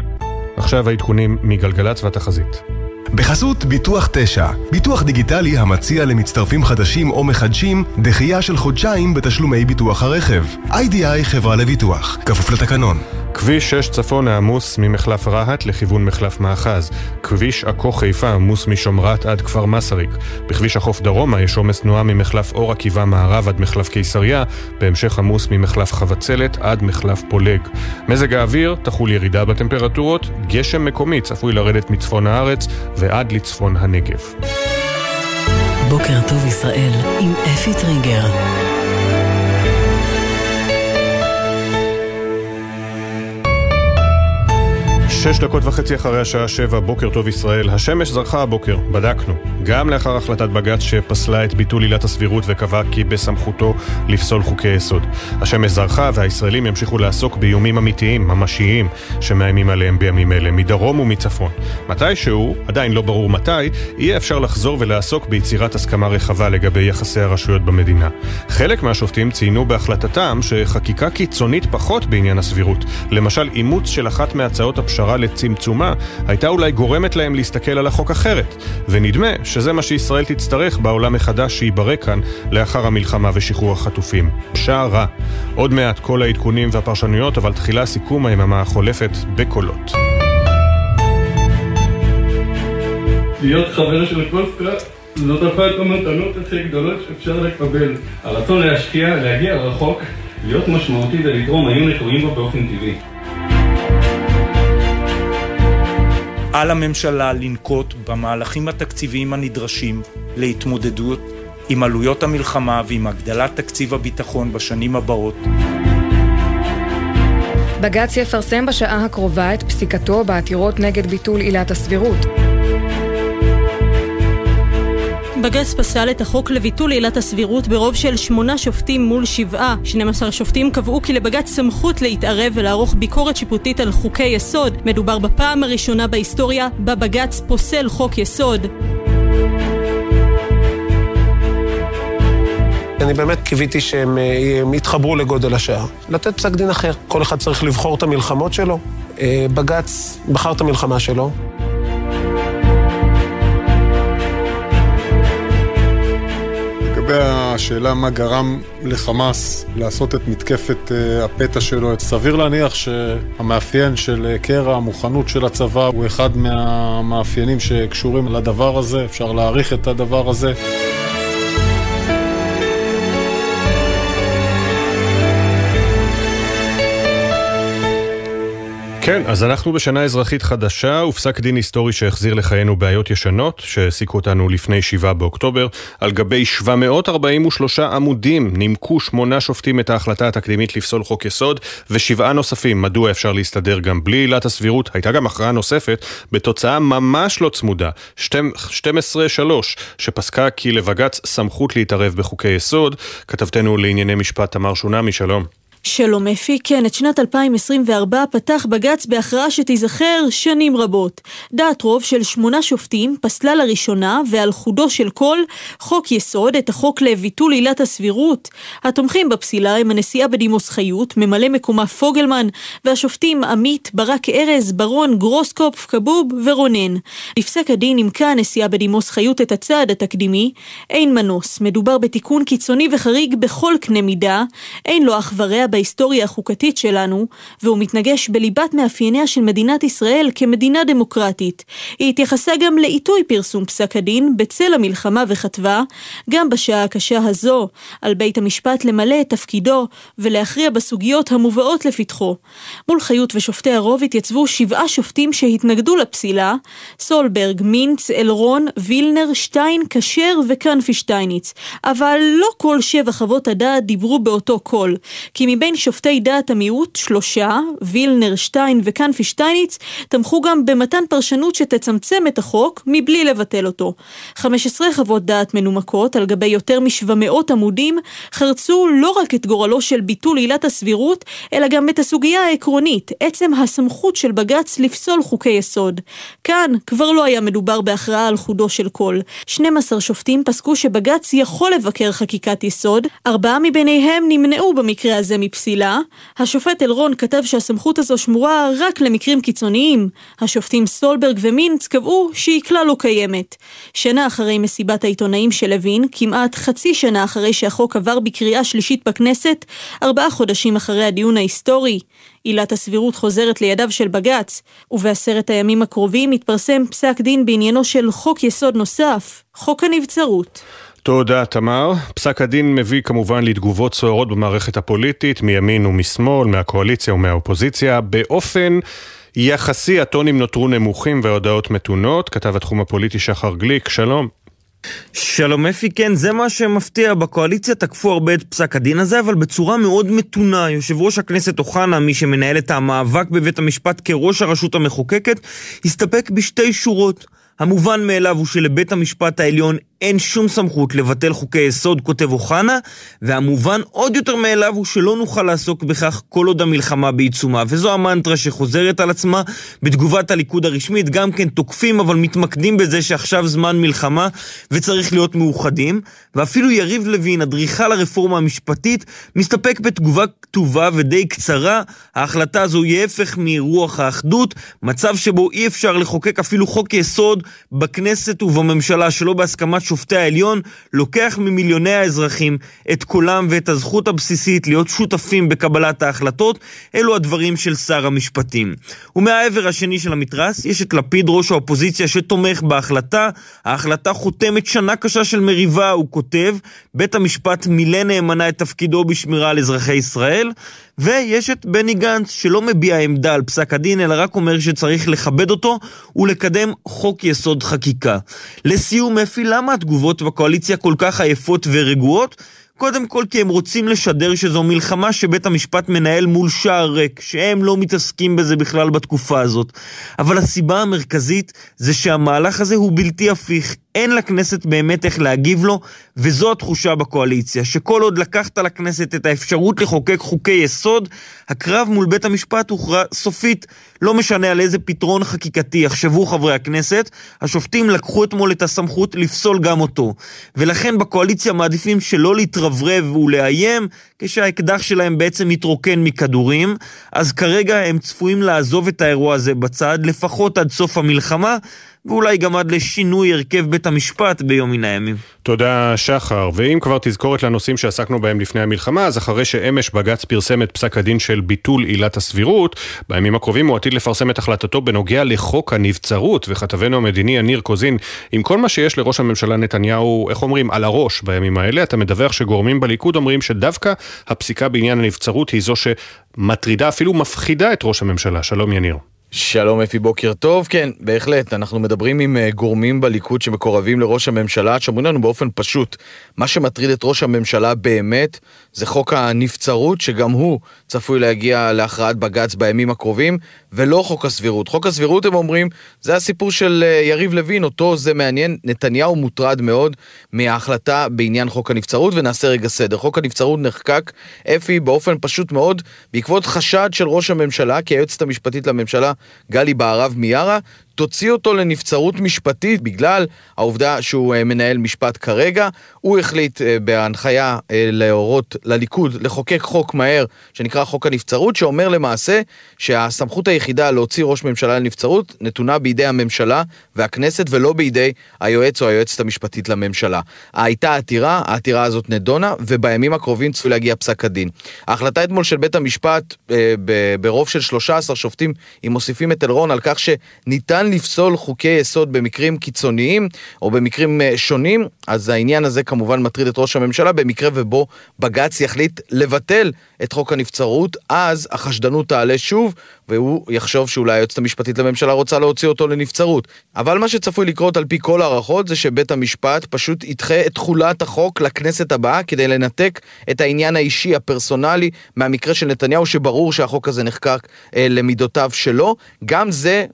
עכשיו העדכונים מגלגלצ והתחזית. בחסות ביטוח 9, ביטוח דיגיטלי המציע למצטרפים חדשים או מחדשים דחייה של חודשיים בתשלומי ביטוח הרכב. איי-די-איי חברה לביטוח, כפוף לתקנון. כביש 6 צפון העמוס ממחלף רהט לכיוון מחלף מאחז. כביש עכו חיפה עמוס משומרת עד כפר מסריק. בכביש החוף דרומה יש עומס תנועה ממחלף אור עקיבא מערב עד מחלף קיסריה, בהמשך עמוס ממחלף חבצלת עד מחלף פולג. מזג האוויר תחול ירידה בטמפרטורות, גשם מקומי צפוי לרדת מצפון הארץ ועד לצפון הנגב. בוקר טוב ישראל עם אפי טריגר. שש דקות וחצי אחרי השעה שבע, בוקר טוב ישראל. השמש זרחה הבוקר, בדקנו. גם לאחר החלטת בג"ץ שפסלה את ביטול עילת הסבירות וקבע כי בסמכותו לפסול חוקי יסוד. השמש זרחה והישראלים ימשיכו לעסוק באיומים אמיתיים, ממשיים, שמאיימים עליהם בימים אלה, מדרום ומצפון. מתישהו, עדיין לא ברור מתי, יהיה אפשר לחזור ולעסוק ביצירת הסכמה רחבה לגבי יחסי הרשויות במדינה. חלק מהשופטים ציינו בהחלטתם שחקיקה קיצונית פחות בעניין הסבירות, למשל אימוץ של אחת מהצעות הפשרה לצמצומה, הייתה אולי גורמת להם להסתכל על החוק אחרת. ונדמה שזה מה שישראל תצטרך בעולם מחדש שייברא כאן לאחר המלחמה ושחרור החטופים. שער רע. עוד מעט כל העדכונים והפרשנויות, אבל תחילה סיכום היממה החולפת בקולות. להיות חבר של פרט זאת אחת המתנות הכי גדולות שאפשר לקבל. הרצון להשקיע, להגיע רחוק, להיות משמעותי ולתרום היו נטועים בו באופן טבעי. על הממשלה לנקוט במהלכים התקציביים הנדרשים להתמודדות עם עלויות המלחמה ועם הגדלת תקציב הביטחון בשנים הבאות. בג"ץ יפרסם בשעה הקרובה את פסיקתו בעתירות נגד ביטול עילת הסבירות. בג"ץ פסל את החוק לביטול עילת הסבירות ברוב של שמונה שופטים מול שבעה. 12 שופטים קבעו כי לבג"ץ סמכות להתערב ולערוך ביקורת שיפוטית על חוקי יסוד. מדובר בפעם הראשונה בהיסטוריה בה בג"ץ פוסל חוק יסוד. אני באמת קיוויתי שהם יתחברו לגודל השעה. לתת פסק דין אחר. כל אחד צריך לבחור את המלחמות שלו. בג"ץ בחר את המלחמה שלו. לגבי השאלה מה גרם לחמאס לעשות את מתקפת אה, הפתע שלו, סביר להניח שהמאפיין של אה, קרע, המוכנות של הצבא, הוא אחד מהמאפיינים שקשורים לדבר הזה, אפשר להעריך את הדבר הזה. כן, אז אנחנו בשנה אזרחית חדשה ופסק דין היסטורי שהחזיר לחיינו בעיות ישנות שהעסיקו אותנו לפני 7 באוקטובר. על גבי 743 עמודים נימקו שמונה שופטים את ההחלטה התקדימית לפסול חוק יסוד ושבעה נוספים מדוע אפשר להסתדר גם בלי עילת הסבירות. הייתה גם הכרעה נוספת בתוצאה ממש לא צמודה, 12-3, שפסקה כי לבג"ץ סמכות להתערב בחוקי יסוד. כתבתנו לענייני משפט תמר שונמי, שלום. שלום אפי, כן, את שנת 2024 פתח בג"ץ בהכרעה שתיזכר שנים רבות. דעת רוב של שמונה שופטים פסלה לראשונה ועל חודו של כל חוק יסוד את החוק לביטול עילת הסבירות. התומכים בפסילה הם הנשיאה בדימוס חיות, ממלא מקומה פוגלמן, והשופטים עמית, ברק ארז, ברון, גרוסקופ, כבוב ורונן. בפסק הדין נימקה הנשיאה בדימוס חיות את הצעד התקדימי. אין מנוס, מדובר בתיקון קיצוני וחריג בכל קנה מידה, אין לו אח ורע בהיסטוריה החוקתית שלנו, והוא מתנגש בליבת מאפייניה של מדינת ישראל כמדינה דמוקרטית. היא התייחסה גם לעיתוי פרסום פסק הדין בצל המלחמה וכתבה, גם בשעה הקשה הזו, על בית המשפט למלא את תפקידו ולהכריע בסוגיות המובאות לפתחו. מול חיות ושופטי הרוב התייצבו שבעה שופטים שהתנגדו לפסילה, סולברג, מינץ, אלרון, וילנר, שטיין, כשר וכנפי שטייניץ. אבל לא כל שבע חוות הדעת דיברו באותו קול, כי מבין שופטי דעת המיעוט, שלושה, וילנר, שטיין וקנפי שטייניץ, תמכו גם במתן פרשנות שתצמצם את החוק מבלי לבטל אותו. 15 חוות דעת מנומקות על גבי יותר מ-700 עמודים חרצו לא רק את גורלו של ביטול עילת הסבירות, אלא גם את הסוגיה העקרונית, עצם הסמכות של בג"ץ לפסול חוקי יסוד. כאן כבר לא היה מדובר בהכרעה על חודו של כל. 12 שופטים פסקו שבג"ץ יכול לבקר חקיקת יסוד, ארבעה מביניהם נמנעו במקרה הזה מפסילה, השופט אלרון כתב שהסמכות הזו שמורה רק למקרים קיצוניים. השופטים סולברג ומינץ קבעו שהיא כלל לא קיימת. שנה אחרי מסיבת העיתונאים של לוין, כמעט חצי שנה אחרי שהחוק עבר בקריאה שלישית בכנסת, ארבעה חודשים אחרי הדיון ההיסטורי, עילת הסבירות חוזרת לידיו של בג"ץ, ובעשרת הימים הקרובים יתפרסם פסק דין בעניינו של חוק יסוד נוסף, חוק הנבצרות. תודה, תמר. פסק הדין מביא כמובן לתגובות סוערות במערכת הפוליטית, מימין ומשמאל, מהקואליציה ומהאופוזיציה. באופן יחסי הטונים נותרו נמוכים וההודעות מתונות. כתב התחום הפוליטי שחר גליק, שלום. שלום אפי, כן, זה מה שמפתיע. בקואליציה תקפו הרבה את פסק הדין הזה, אבל בצורה מאוד מתונה. יושב ראש הכנסת אוחנה, מי שמנהל את המאבק בבית המשפט כראש הרשות המחוקקת, הסתפק בשתי שורות. המובן מאליו הוא שלבית המשפט העליון אין שום סמכות לבטל חוקי יסוד, כותב אוחנה, והמובן עוד יותר מאליו הוא שלא נוכל לעסוק בכך כל עוד המלחמה בעיצומה. וזו המנטרה שחוזרת על עצמה בתגובת הליכוד הרשמית, גם כן תוקפים אבל מתמקדים בזה שעכשיו זמן מלחמה וצריך להיות מאוחדים. ואפילו יריב לוין, אדריכל הרפורמה המשפטית, מסתפק בתגובה כתובה ודי קצרה. ההחלטה הזו היא הפך מרוח האחדות, מצב שבו אי אפשר לחוקק אפילו חוק יסוד בכנסת ובממשלה שלא בהסכמת שופטי העליון, לוקח ממיליוני האזרחים את קולם ואת הזכות הבסיסית להיות שותפים בקבלת ההחלטות, אלו הדברים של שר המשפטים. ומהעבר השני של המתרס יש את לפיד ראש האופוזיציה שתומך בהחלטה. ההחלטה חותמת שנה קשה של מריבה, הוא כותב, בית המשפט מילא נאמנה את תפקידו בשמירה על אזרחי ישראל, ויש את בני גנץ שלא מביע עמדה על פסק הדין, אלא רק אומר שצריך לכבד אותו ולקדם חוק יסוד חקיקה. לסיום, אפי, למה התגובות בקואליציה כל כך עייפות ורגועות? קודם כל כי הם רוצים לשדר שזו מלחמה שבית המשפט מנהל מול שער ריק, שהם לא מתעסקים בזה בכלל בתקופה הזאת. אבל הסיבה המרכזית זה שהמהלך הזה הוא בלתי הפיך. אין לכנסת באמת איך להגיב לו, וזו התחושה בקואליציה, שכל עוד לקחת לכנסת את האפשרות לחוקק חוקי יסוד, הקרב מול בית המשפט הוכרע סופית. לא משנה על איזה פתרון חקיקתי יחשבו חברי הכנסת, השופטים לקחו אתמול את הסמכות לפסול גם אותו. ולכן בקואליציה מעדיפים שלא להתרברב ולאיים, כשהאקדח שלהם בעצם מתרוקן מכדורים, אז כרגע הם צפויים לעזוב את האירוע הזה בצד, לפחות עד סוף המלחמה. ואולי גם עד לשינוי הרכב בית המשפט ביום מן הימים. תודה, שחר. ואם כבר תזכורת לנושאים שעסקנו בהם לפני המלחמה, אז אחרי שאמש בג"ץ פרסם את פסק הדין של ביטול עילת הסבירות, בימים הקרובים הוא עתיד לפרסם את החלטתו בנוגע לחוק הנבצרות, וכתבנו המדיני יניר קוזין, עם כל מה שיש לראש הממשלה נתניהו, איך אומרים, על הראש בימים האלה, אתה מדווח שגורמים בליכוד אומרים שדווקא הפסיקה בעניין הנבצרות היא זו שמטרידה, אפילו מפחידה את ראש הממשלה. שלום יניר. שלום אפי, בוקר טוב. כן, בהחלט, אנחנו מדברים עם uh, גורמים בליכוד שמקורבים לראש הממשלה, שאומרים לנו באופן פשוט, מה שמטריד את ראש הממשלה באמת זה חוק הנבצרות, שגם הוא צפוי להגיע להכרעת בג"ץ בימים הקרובים, ולא חוק הסבירות. חוק הסבירות, הם אומרים, זה הסיפור של uh, יריב לוין, אותו זה מעניין. נתניהו מוטרד מאוד מההחלטה בעניין חוק הנבצרות, ונעשה רגע סדר. חוק הנבצרות נחקק, אפי, באופן פשוט מאוד, בעקבות חשד של ראש הממשלה, כי היועצת המשפטית לממשלה גלי בהרב מיארה, תוציא אותו לנבצרות משפטית בגלל העובדה שהוא אה, מנהל משפט כרגע. הוא החליט אה, בהנחיה אה, להורות לליכוד לחוקק חוק מהר שנקרא חוק הנבצרות, שאומר למעשה שהסמכות היחידה להוציא ראש ממשלה לנבצרות נתונה בידי הממשלה והכנסת ולא בידי היועץ או היועצת המשפטית לממשלה. הייתה עתירה, העתירה הזאת נדונה, ובימים הקרובים צפוי להגיע פסק הדין. ההחלטה אתמול של בית המשפט ברוב של 13 שופטים, אם מוסיפים את אלרון, על כך שניתן לפסול חוקי יסוד במקרים קיצוניים או במקרים אה, שונים, אז העניין הזה כמובן מטריד את ראש הממשלה במקרה ובו בג"ץ יחליט לבטל את חוק הנבצרות, אז החשדנות תעלה שוב, והוא יחשוב שאולי היועצת המשפטית לממשלה רוצה להוציא אותו לנבצרות. אבל מה שצפוי לקרות על פי כל הערכות זה שבית המשפט פשוט ידחה את תכולת החוק לכנסת הבאה כדי לנתק את העניין האישי הפרסונלי מהמקרה של נתניהו, שברור שהחוק הזה נחקק אה, למידותיו שלו. גם זה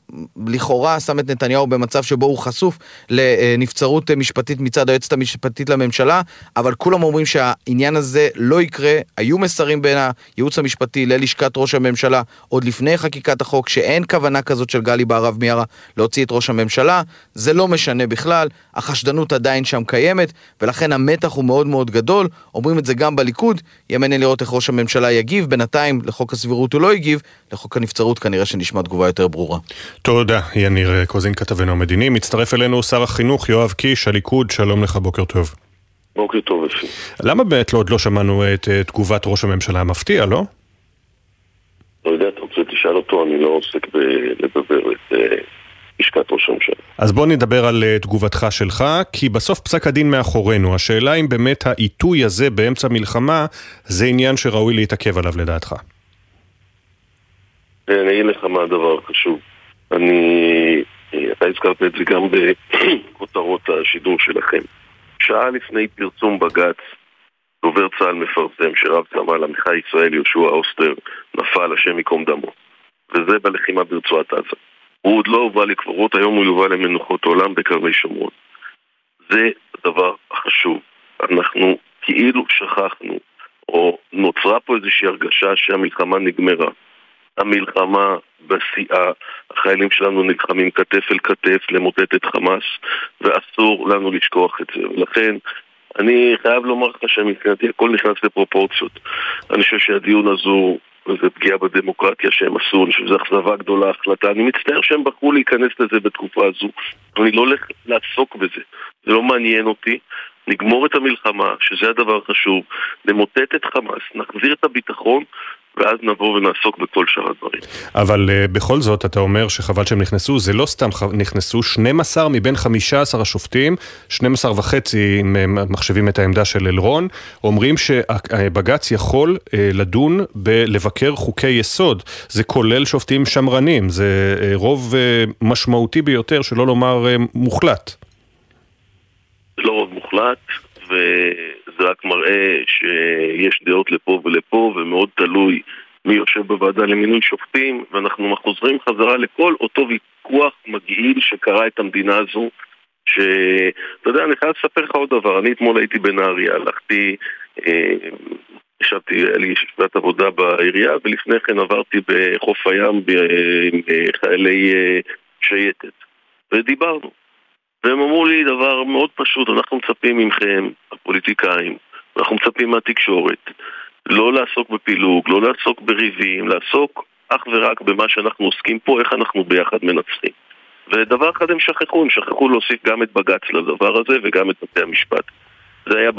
לכאורה שם את נתניהו במצב שבו הוא חשוף לנבצרות משפטית מצד היועצת המשפטית לממשלה, אבל כולם אומרים שהעניין הזה לא יקרה. היו מסרים בין הייעוץ המשפטי ללשכת ראש הממשלה עוד לפני חקיקת החוק, שאין כוונה כזאת של גלי בהרב מיארה להוציא את ראש הממשלה. זה לא משנה בכלל, החשדנות עדיין שם קיימת, ולכן המתח הוא מאוד מאוד גדול. אומרים את זה גם בליכוד, יהיה מעניין לראות איך ראש הממשלה יגיב. בינתיים לחוק הסבירות הוא לא הגיב, לחוק הנבצרות כנראה שנשמע תגובה יותר ברורה. תודה, יניר קוזין כתבנו המדיני. מצטרף אלינו שר החינוך יואב קיש, הליכוד, שלום לך, בוקר טוב. בוקר טוב, אפי. למה באמת לא עוד לא שמענו את תגובת ראש הממשלה? המפתיע, לא? לא יודע, אתה רוצה תשאל אותו, אני לא עוסק בלדבר את uh, לשכת ראש הממשלה. אז בוא נדבר על uh, תגובתך שלך, כי בסוף פסק הדין מאחורינו. השאלה אם באמת העיתוי הזה באמצע מלחמה זה עניין שראוי להתעכב עליו לדעתך. אני אגיד לך מה הדבר החשוב. אני... אתה הזכרת את זה גם בכותרות השידור שלכם. שעה לפני פרסום בג"ץ, דובר צה"ל מפרסם שרב סמל עמיחי ישראל יהושע אוסטר נפל, השם ייקום דמו. וזה בלחימה ברצועת עזה. הוא עוד לא הובא לקברות, היום הוא יובא למנוחות עולם בקרני שומרון. זה הדבר החשוב. אנחנו כאילו שכחנו, או נוצרה פה איזושהי הרגשה שהמלחמה נגמרה. המלחמה בשיאה, החיילים שלנו נלחמים כתף אל כתף למוטט את חמאס, ואסור לנו לשכוח את זה. ולכן, אני חייב לומר לך שמבחינתי הכל נכנס לפרופורציות. אני חושב שהדיון הזו זה פגיעה בדמוקרטיה שהם עשו, אני חושב שזו אכזבה גדולה, החלטה. אני מצטער שהם בחרו להיכנס לזה בתקופה הזו. אני לא הולך לעסוק בזה, זה לא מעניין אותי. נגמור את המלחמה, שזה הדבר החשוב, נמוטט את חמאס, נחזיר את הביטחון, ואז נבוא ונעסוק בכל שאר הדברים. אבל uh, בכל זאת, אתה אומר שחבל שהם נכנסו, זה לא סתם נכנסו, 12 מבין 15 השופטים, 12 וחצי, אם מחשבים את העמדה של אלרון, אומרים שבג"ץ יכול uh, לדון בלבקר חוקי יסוד. זה כולל שופטים שמרנים, זה uh, רוב uh, משמעותי ביותר, שלא לומר uh, מוחלט. זה לא רוב מוחלט, וזה רק מראה שיש דעות לפה ולפה, ומאוד תלוי מי יושב בוועדה למינוי שופטים, ואנחנו חוזרים חזרה לכל אותו ויכוח מגעיל שקרה את המדינה הזו, שאתה יודע, אני חייב לספר לך עוד דבר, אני אתמול הייתי בנהריה, הלכתי, אה, ישבתי, היה לי ישיבת עבודה בעירייה, ולפני כן עברתי בחוף הים עם חיילי אה, שייטת, ודיברנו. והם אמרו לי דבר מאוד פשוט, אנחנו מצפים מכם, הפוליטיקאים, אנחנו מצפים מהתקשורת, לא לעסוק בפילוג, לא לעסוק בריבים, לעסוק אך ורק במה שאנחנו עוסקים פה, איך אנחנו ביחד מנצחים. ודבר אחד הם שכחו, הם שכחו להוסיף גם את בג"ץ לדבר הזה וגם את בתי המשפט. זה היה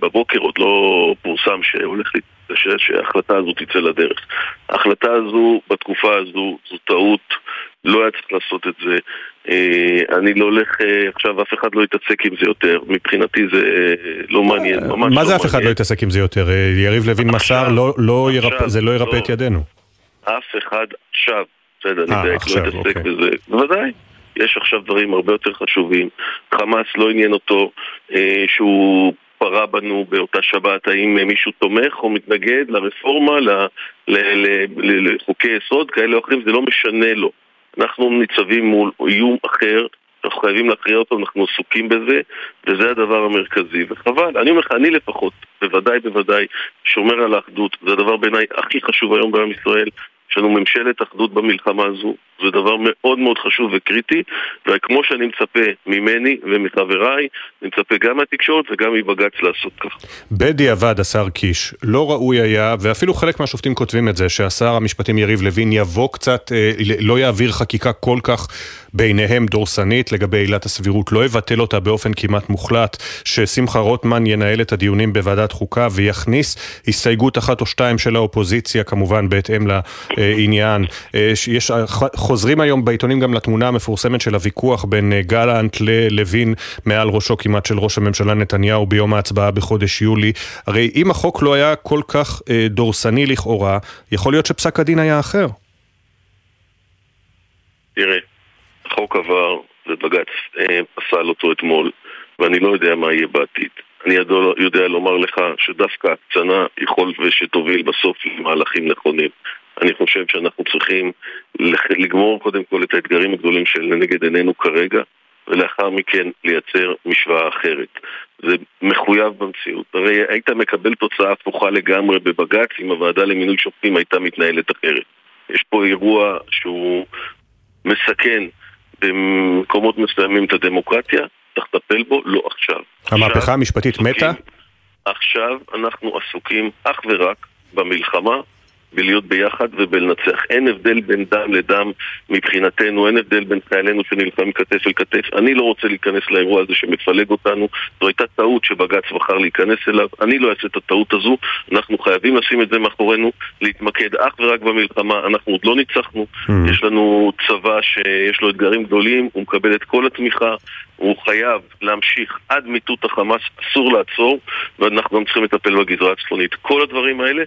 בבוקר, עוד לא פורסם שהולך, שההחלטה הזו תצא לדרך. ההחלטה הזו, בתקופה הזו, זו טעות, לא היה צריך לעשות את זה. אה, אני לא הולך, אה, עכשיו אף אחד לא יתעסק עם זה יותר, מבחינתי זה אה, לא מעניין, ממש לא מעניין. מה זה אף אחד לא יתעסק עם זה יותר? יריב לוין מסר, לא, לא זה לא ירפא את לא. ידינו. אף אחד עכשיו, בסדר, אני אדייק, לא יתעסק אוקיי. בזה, בוודאי. יש עכשיו דברים הרבה יותר חשובים. חמאס לא עניין אותו אה, שהוא פרה בנו באותה שבת, האם מישהו תומך או מתנגד לרפורמה, לחוקי יסוד כאלה או אחרים, זה לא משנה לו. אנחנו ניצבים מול איום אחר, אנחנו חייבים להכריע אותו, אנחנו עסוקים בזה, וזה הדבר המרכזי, וחבל. אני אומר לך, אני לפחות, בוודאי בוודאי, שומר על האחדות, זה הדבר בעיניי הכי חשוב היום בעם ישראל, יש לנו ממשלת אחדות במלחמה הזו, זה דבר מאוד מאוד חשוב וקריטי, וכמו שאני מצפה ממני ומחבריי, אני מצפה גם מהתקשורת וגם מבג"ץ לעשות כך. בדיעבד, השר קיש, לא ראוי היה, ואפילו חלק מהשופטים כותבים את זה, שהשר המשפטים יריב לוין יבוא קצת, אה, לא יעביר חקיקה כל כך בעיניהם דורסנית לגבי עילת הסבירות, לא יבטל אותה באופן כמעט מוחלט, ששמחה רוטמן ינהל את הדיונים בוועדת חוקה ויכניס הסתייגות אחת או שתיים של האופוזיציה, כמובן בהתאם לעניין. אה, יש חוזרים היום בעיתונים גם לתמונה המפורסמת של הוויכוח בין אה, גלנט ללוין מעל ראשו כמעט של ראש הממשלה נתניהו ביום ההצבעה בחודש יולי. הרי אם החוק לא היה כל כך אה, דורסני לכאורה, יכול להיות שפסק הדין היה אחר. תראה, החוק עבר ובג"ץ אה, פסל אותו אתמול, ואני לא יודע מה יהיה בעתיד. אני יודע לומר לך שדווקא הקצנה יכול ושתוביל בסוף למהלכים נכונים. אני חושב שאנחנו צריכים לגמור קודם כל את האתגרים הגדולים שלנגד עינינו כרגע, ולאחר מכן לייצר משוואה אחרת. זה מחויב במציאות. הרי היית מקבל תוצאה הפוכה לגמרי בבג"ץ אם הוועדה למינוי שופטים הייתה מתנהלת אחרת. יש פה אירוע שהוא מסכן במקומות מסוימים את הדמוקרטיה, צריך לטפל בו, לא עכשיו. המהפכה המשפטית מתה? עכשיו אנחנו עסוקים אך ורק במלחמה בלהיות ביחד ובלנצח. אין הבדל בין דם לדם מבחינתנו, אין הבדל בין חיילינו שנלחמים כתף אל כתף. אני לא רוצה להיכנס לאירוע הזה שמפלג אותנו. זו הייתה טעות שבג"ץ בחר להיכנס אליו. אני לא אעשה את הטעות הזו. אנחנו חייבים לשים את זה מאחורינו, להתמקד אך ורק במלחמה. אנחנו עוד לא ניצחנו. Mm. יש לנו צבא שיש לו אתגרים גדולים, הוא מקבל את כל התמיכה. הוא חייב להמשיך עד מיטוט החמאס, אסור לעצור, ואנחנו גם צריכים לטפל בגזרה הצפונית. כל הדברים האלה,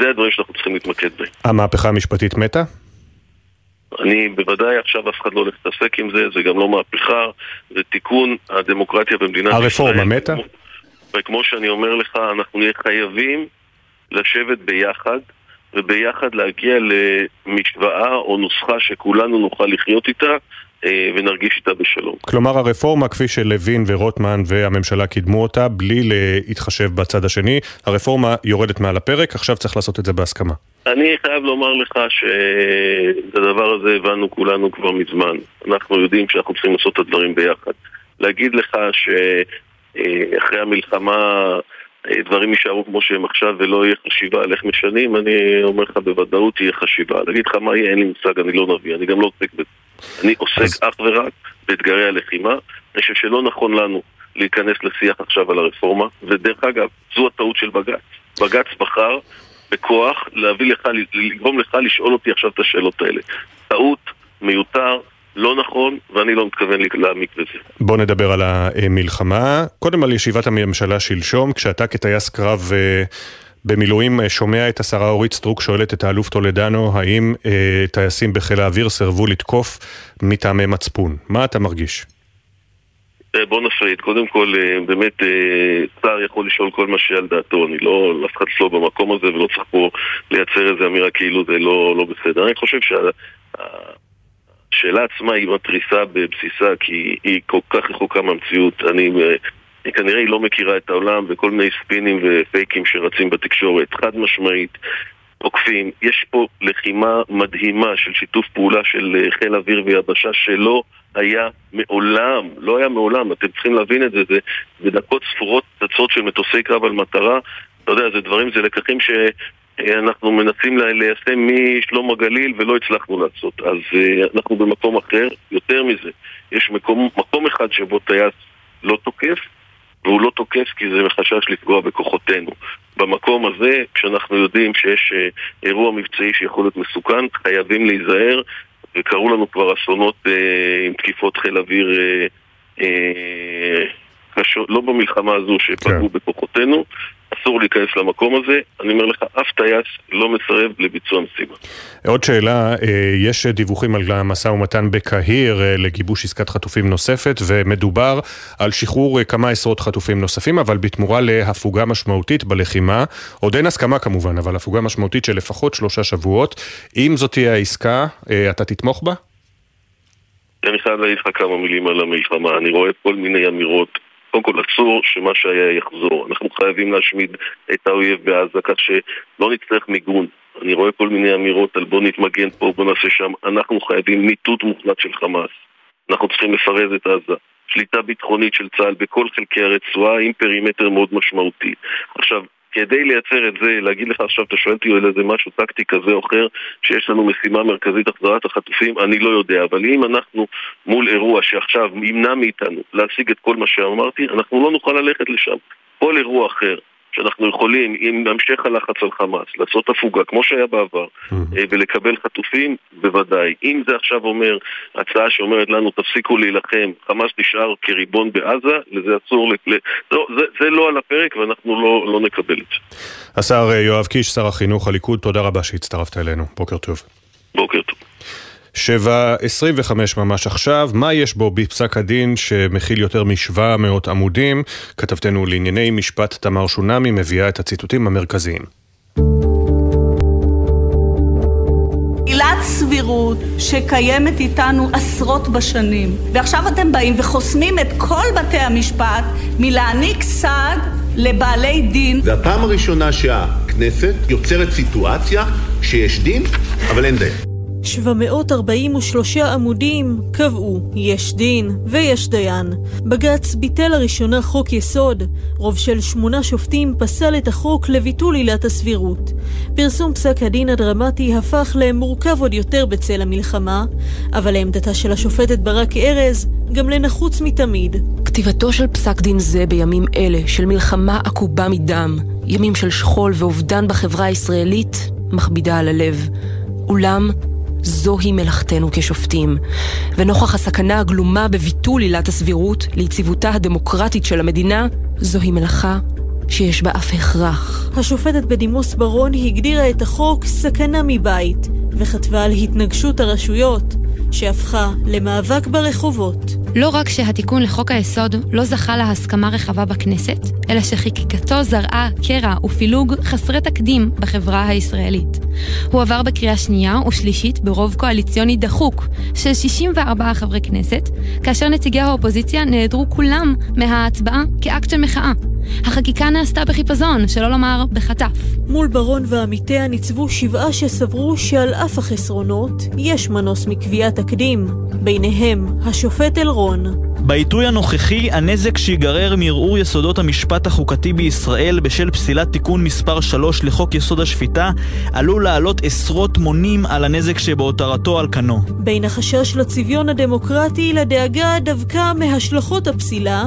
זה הדברים שאנחנו צריכים להתמקד בהם. המהפכה המשפטית מתה? אני בוודאי עכשיו אף אחד לא הולך להתעסק עם זה, זה גם לא מהפכה, זה תיקון הדמוקרטיה במדינת ישראל. הרפורמה מתה? וכמו שאני אומר לך, אנחנו נהיה חייבים לשבת ביחד וביחד להגיע למשוואה או נוסחה שכולנו נוכל לחיות איתה ונרגיש איתה בשלום. כלומר הרפורמה כפי שלוין ורוטמן והממשלה קידמו אותה בלי להתחשב בצד השני, הרפורמה יורדת מעל הפרק, עכשיו צריך לעשות את זה בהסכמה. אני חייב לומר לך שאת הדבר הזה הבנו כולנו כבר מזמן. אנחנו יודעים שאנחנו צריכים לעשות את הדברים ביחד. להגיד לך שאחרי המלחמה אה, דברים יישארו כמו שהם עכשיו ולא יהיה חשיבה על איך משנים, אני אומר לך בוודאות תהיה חשיבה. להגיד לך מה יהיה, אין לי מושג, אני לא נביא, אני גם לא עוסק בזה. אני עוסק אז... אך ורק באתגרי הלחימה. אני חושב שלא נכון לנו להיכנס לשיח עכשיו על הרפורמה, ודרך אגב, זו הטעות של בג"ץ. בג"ץ בחר בכוח להביא לך, לגרום לך לשאול אותי עכשיו את השאלות האלה. טעות, מיותר, לא נכון, ואני לא מתכוון להעמיק בזה. בוא נדבר על המלחמה. קודם על ישיבת הממשלה שלשום, כשאתה כטייס קרב אה, במילואים אה, שומע את השרה אורית סטרוק שואלת את האלוף טולדנו, האם אה, טייסים בחיל האוויר סירבו לתקוף מטעמי מצפון. מה אתה מרגיש? אה, בוא נפריד. קודם כל, אה, באמת, שר יכול לשאול כל מה שעל דעתו. אני לא, אף אחד לא במקום הזה ולא צריך פה לייצר איזו אמירה כאילו זה לא, לא בסדר. אני חושב שה... השאלה עצמה היא מתריסה בבסיסה כי היא כל כך רחוקה מהמציאות. אני, היא כנראה היא לא מכירה את העולם וכל מיני ספינים ופייקים שרצים בתקשורת. חד משמעית, תוקפים. יש פה לחימה מדהימה של שיתוף פעולה של אה, חיל אוויר ויבשה שלא היה מעולם, לא היה מעולם, אתם צריכים להבין את זה, זה בדקות ספורות פצצות של מטוסי קרב על מטרה, אתה יודע, זה דברים, זה לקחים ש... אנחנו מנסים ליישם משלום הגליל ולא הצלחנו לעשות. אז uh, אנחנו במקום אחר. יותר מזה, יש מקום, מקום אחד שבו טייס לא תוקף, והוא לא תוקף כי זה מחשש לפגוע בכוחותינו. במקום הזה, כשאנחנו יודעים שיש אה, אירוע מבצעי שיכול להיות מסוכן, חייבים להיזהר, וקרו לנו כבר אסונות אה, עם תקיפות חיל אוויר אה, אה, קשות, לא במלחמה הזו שפגעו כן. בכוחותינו, אסור להיכנס למקום הזה. אני אומר לך, אף טייס לא מסרב לביצוע משימה. עוד שאלה, אה, יש דיווחים על המשא ומתן בקהיר אה, לגיבוש עסקת חטופים נוספת, ומדובר על שחרור אה, כמה עשרות חטופים נוספים, אבל בתמורה להפוגה משמעותית בלחימה. עוד אין הסכמה כמובן, אבל הפוגה משמעותית של לפחות שלושה שבועות. אם זאת תהיה העסקה, אתה תתמוך בה? אני חייב להגיד לך כמה מילים על המלחמה. אני רואה כל מיני אמירות קודם כל אסור שמה שהיה יחזור. אנחנו חייבים להשמיד את האויב בעזה כך שלא נצטרך מיגון. אני רואה כל מיני אמירות על בוא נתמגן פה, בוא נעשה שם. אנחנו חייבים מיטוט מוחלט של חמאס. אנחנו צריכים לפרז את עזה. שליטה ביטחונית של צה"ל בכל חלקי הרצועה עם פרימטר מאוד משמעותי. עכשיו, כדי לייצר את זה, להגיד לך עכשיו, אתה שואל אותי על איזה משהו טקטי כזה או אחר, שיש לנו משימה מרכזית החזרת החטופים, אני לא יודע. אבל אם אנחנו מול אירוע שעכשיו ימנע מאיתנו להשיג את כל מה שאמרתי, אנחנו לא נוכל ללכת לשם. כל אירוע אחר שאנחנו יכולים, עם המשך הלחץ על חמאס, לעשות הפוגה, כמו שהיה בעבר, mm-hmm. ולקבל חטופים, בוודאי. אם זה עכשיו אומר, הצעה שאומרת לנו, תפסיקו להילחם, חמאס נשאר כריבון בעזה, לזה אסור, ל... לא, זה, זה לא על הפרק ואנחנו לא, לא נקבל את זה. השר אה, יואב קיש, שר החינוך, הליכוד, תודה רבה שהצטרפת אלינו. בוקר טוב. בוקר טוב. 7.25 ממש עכשיו, מה יש בו בפסק הדין שמכיל יותר מ-700 עמודים? כתבתנו לענייני משפט תמר שונמי מביאה את הציטוטים המרכזיים. עילת סבירות שקיימת איתנו עשרות בשנים ועכשיו אתם באים וחוסמים את כל בתי המשפט מלהעניק סעד לבעלי דין. זה הפעם הראשונה שהכנסת יוצרת סיטואציה שיש דין אבל אין דיין. 743 עמודים קבעו יש דין ויש דיין. בג"ץ ביטל לראשונה חוק יסוד. רוב של שמונה שופטים פסל את החוק לביטול עילת הסבירות. פרסום פסק הדין הדרמטי הפך למורכב עוד יותר בצל המלחמה, אבל לעמדתה של השופטת ברק ארז, גם לנחוץ מתמיד. כתיבתו של פסק דין זה בימים אלה של מלחמה עקובה מדם, ימים של שכול ואובדן בחברה הישראלית, מכבידה על הלב. אולם, זוהי מלאכתנו כשופטים. ונוכח הסכנה הגלומה בביטול עילת הסבירות ליציבותה הדמוקרטית של המדינה, זוהי מלאכה שיש בה אף הכרח. השופטת בדימוס ברון הגדירה את החוק סכנה מבית, וכתבה על התנגשות הרשויות, שהפכה למאבק ברחובות. לא רק שהתיקון לחוק היסוד לא זכה להסכמה רחבה בכנסת, אלא שחקיקתו זרעה קרע ופילוג חסרי תקדים בחברה הישראלית. הוא עבר בקריאה שנייה ושלישית ברוב קואליציוני דחוק של 64 חברי כנסת, כאשר נציגי האופוזיציה נעדרו כולם מההצבעה כאקט של מחאה. החקיקה נעשתה בחיפזון, שלא לומר בחטף. מול ברון ועמיתיה ניצבו שבעה שסברו שעל אף החסרונות, יש מנוס מקביעת תקדים. ביניהם, השופט אלרון. בעיתוי הנוכחי, הנזק שיגרר מערעור יסודות המשפט החוקתי בישראל בשל פסילת תיקון מספר 3 לחוק יסוד השפיטה, עלול לעלות עשרות מונים על הנזק שבהותרתו על כנו. בין החשש לצביון הדמוקרטי לדאגה דווקא מהשלכות הפסילה,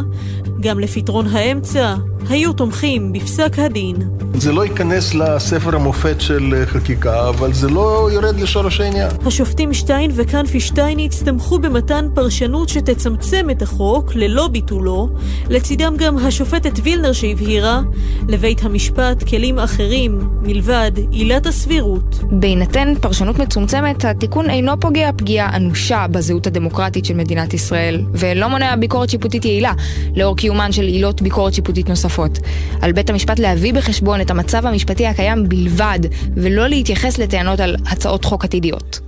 גם לפתרון האמצע, היו תומכים בפסק הדין. זה לא ייכנס לספר המופת של אה, חקיקה, אבל זה לא יורד לשורש העניין. השופטים שטיין וקנפי שטייניץ תמכו במתן פרשנות שתצמצם את החוק ללא ביטולו, לצידם גם השופטת וילנר שהבהירה, לבית המשפט כלים אחרים מלבד עילת הסבירות. בהינתן פרשנות מצומצמת, התיקון אינו פוגע פגיעה אנושה בזהות הדמוקרטית של מדינת ישראל, ולא מונע ביקורת שיפוטית יעילה, לאור קיומן של עילות ביקורת שיפוטית נוספות. על בית המשפט להביא בחשבון את המצב המשפטי הקיים בלבד, ולא להתייחס לטענות על הצעות חוק עתידיות.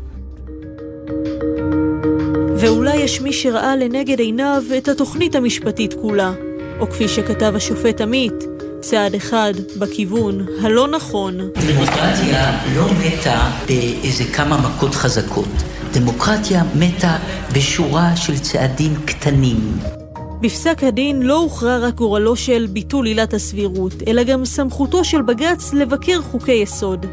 ואולי יש מי שראה לנגד עיניו את התוכנית המשפטית כולה, או כפי שכתב השופט עמית, צעד אחד בכיוון הלא נכון. דמוקרטיה לא מתה באיזה כמה מכות חזקות. דמוקרטיה מתה בשורה של צעדים קטנים. בפסק הדין לא הוכרע רק גורלו של ביטול עילת הסבירות, אלא גם סמכותו של בג"ץ לבקר חוקי יסוד.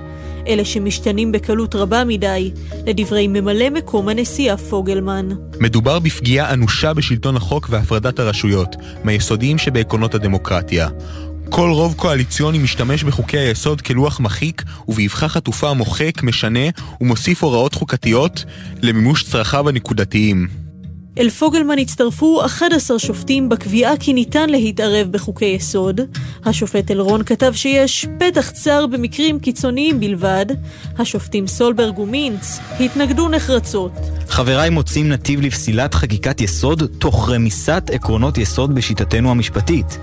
אלה שמשתנים בקלות רבה מדי, לדברי ממלא מקום הנשיאה פוגלמן. מדובר בפגיעה אנושה בשלטון החוק והפרדת הרשויות, מהיסודיים שבעקרונות הדמוקרטיה. כל רוב קואליציוני משתמש בחוקי היסוד כלוח מחיק, ובאבחה חטופה מוחק, משנה ומוסיף הוראות חוקתיות למימוש צרכיו הנקודתיים. אל פוגלמן הצטרפו 11 שופטים בקביעה כי ניתן להתערב בחוקי יסוד. השופט אלרון כתב שיש פתח צר במקרים קיצוניים בלבד. השופטים סולברג ומינץ התנגדו נחרצות. חבריי מוצאים נתיב לפסילת חקיקת יסוד תוך רמיסת עקרונות יסוד בשיטתנו המשפטית.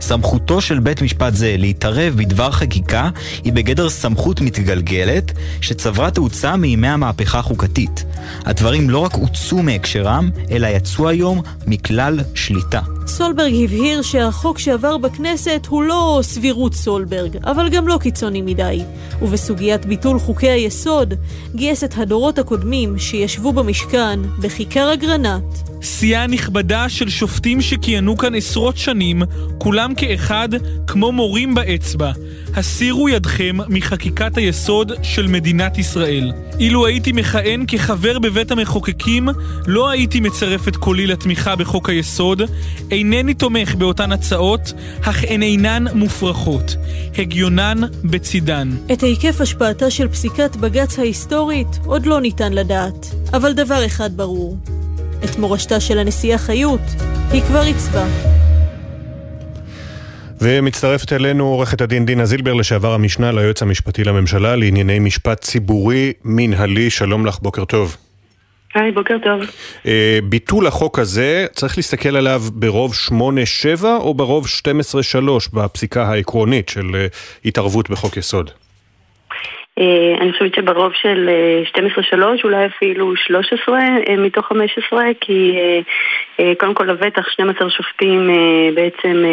סמכותו של בית משפט זה להתערב בדבר חקיקה היא בגדר סמכות מתגלגלת שצברה תאוצה מימי המהפכה החוקתית. הדברים לא רק הוצאו מהקשרם, אלא יצאו היום מכלל שליטה. סולברג הבהיר שהחוק שעבר בכנסת הוא לא סבירות סולברג, אבל גם לא קיצוני מדי. ובסוגיית ביטול חוקי היסוד, גייס את הדורות הקודמים שישבו במשכן בכיכר אגרנט. סיעה נכבדה של שופטים שכיהנו כאן עשרות שנים, כולם כאחד כמו מורים באצבע. הסירו ידכם מחקיקת היסוד של מדינת ישראל. אילו הייתי מכהן כחבר בבית המחוקקים, לא הייתי מצרף את קולי לתמיכה בחוק היסוד. אינני תומך באותן הצעות, אך הן אינן מופרכות. הגיונן בצידן. את היקף השפעתה של פסיקת בג"ץ ההיסטורית עוד לא ניתן לדעת. אבל דבר אחד ברור, את מורשתה של הנשיאה חיות היא כבר עיצבה. ומצטרפת אלינו עורכת הדין דינה זילבר, לשעבר המשנה ליועץ המשפטי לממשלה לענייני משפט ציבורי מנהלי. שלום לך, בוקר טוב. היי, בוקר טוב. Uh, ביטול החוק הזה, צריך להסתכל עליו ברוב 8-7 או ברוב 12-3 בפסיקה העקרונית של uh, התערבות בחוק יסוד? אה, אני חושבת שברוב של 12-3, אולי אפילו 13 מתוך 15, כי קודם כל לבטח 12 שופטים בעצם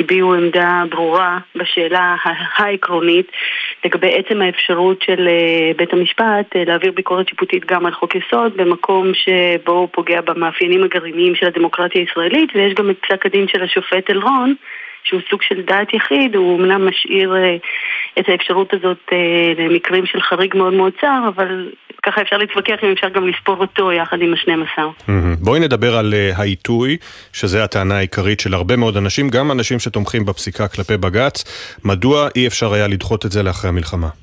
הביעו עמדה ברורה בשאלה העקרונית לגבי עצם האפשרות של בית המשפט להעביר ביקורת שיפוטית גם על חוק יסוד במקום שבו הוא פוגע במאפיינים הגרעיניים של הדמוקרטיה הישראלית ויש גם את פסק הדין של השופט אלרון שהוא סוג של דעת יחיד, הוא אמנם משאיר אה, את האפשרות הזאת אה, למקרים של חריג מאוד מאוד צר, אבל ככה אפשר להתווכח אם אפשר גם לספור אותו יחד עם השנים עשר. בואי נדבר על אה, העיתוי, שזה הטענה העיקרית של הרבה מאוד אנשים, גם אנשים שתומכים בפסיקה כלפי בג"ץ. מדוע אי אפשר היה לדחות את זה לאחרי המלחמה?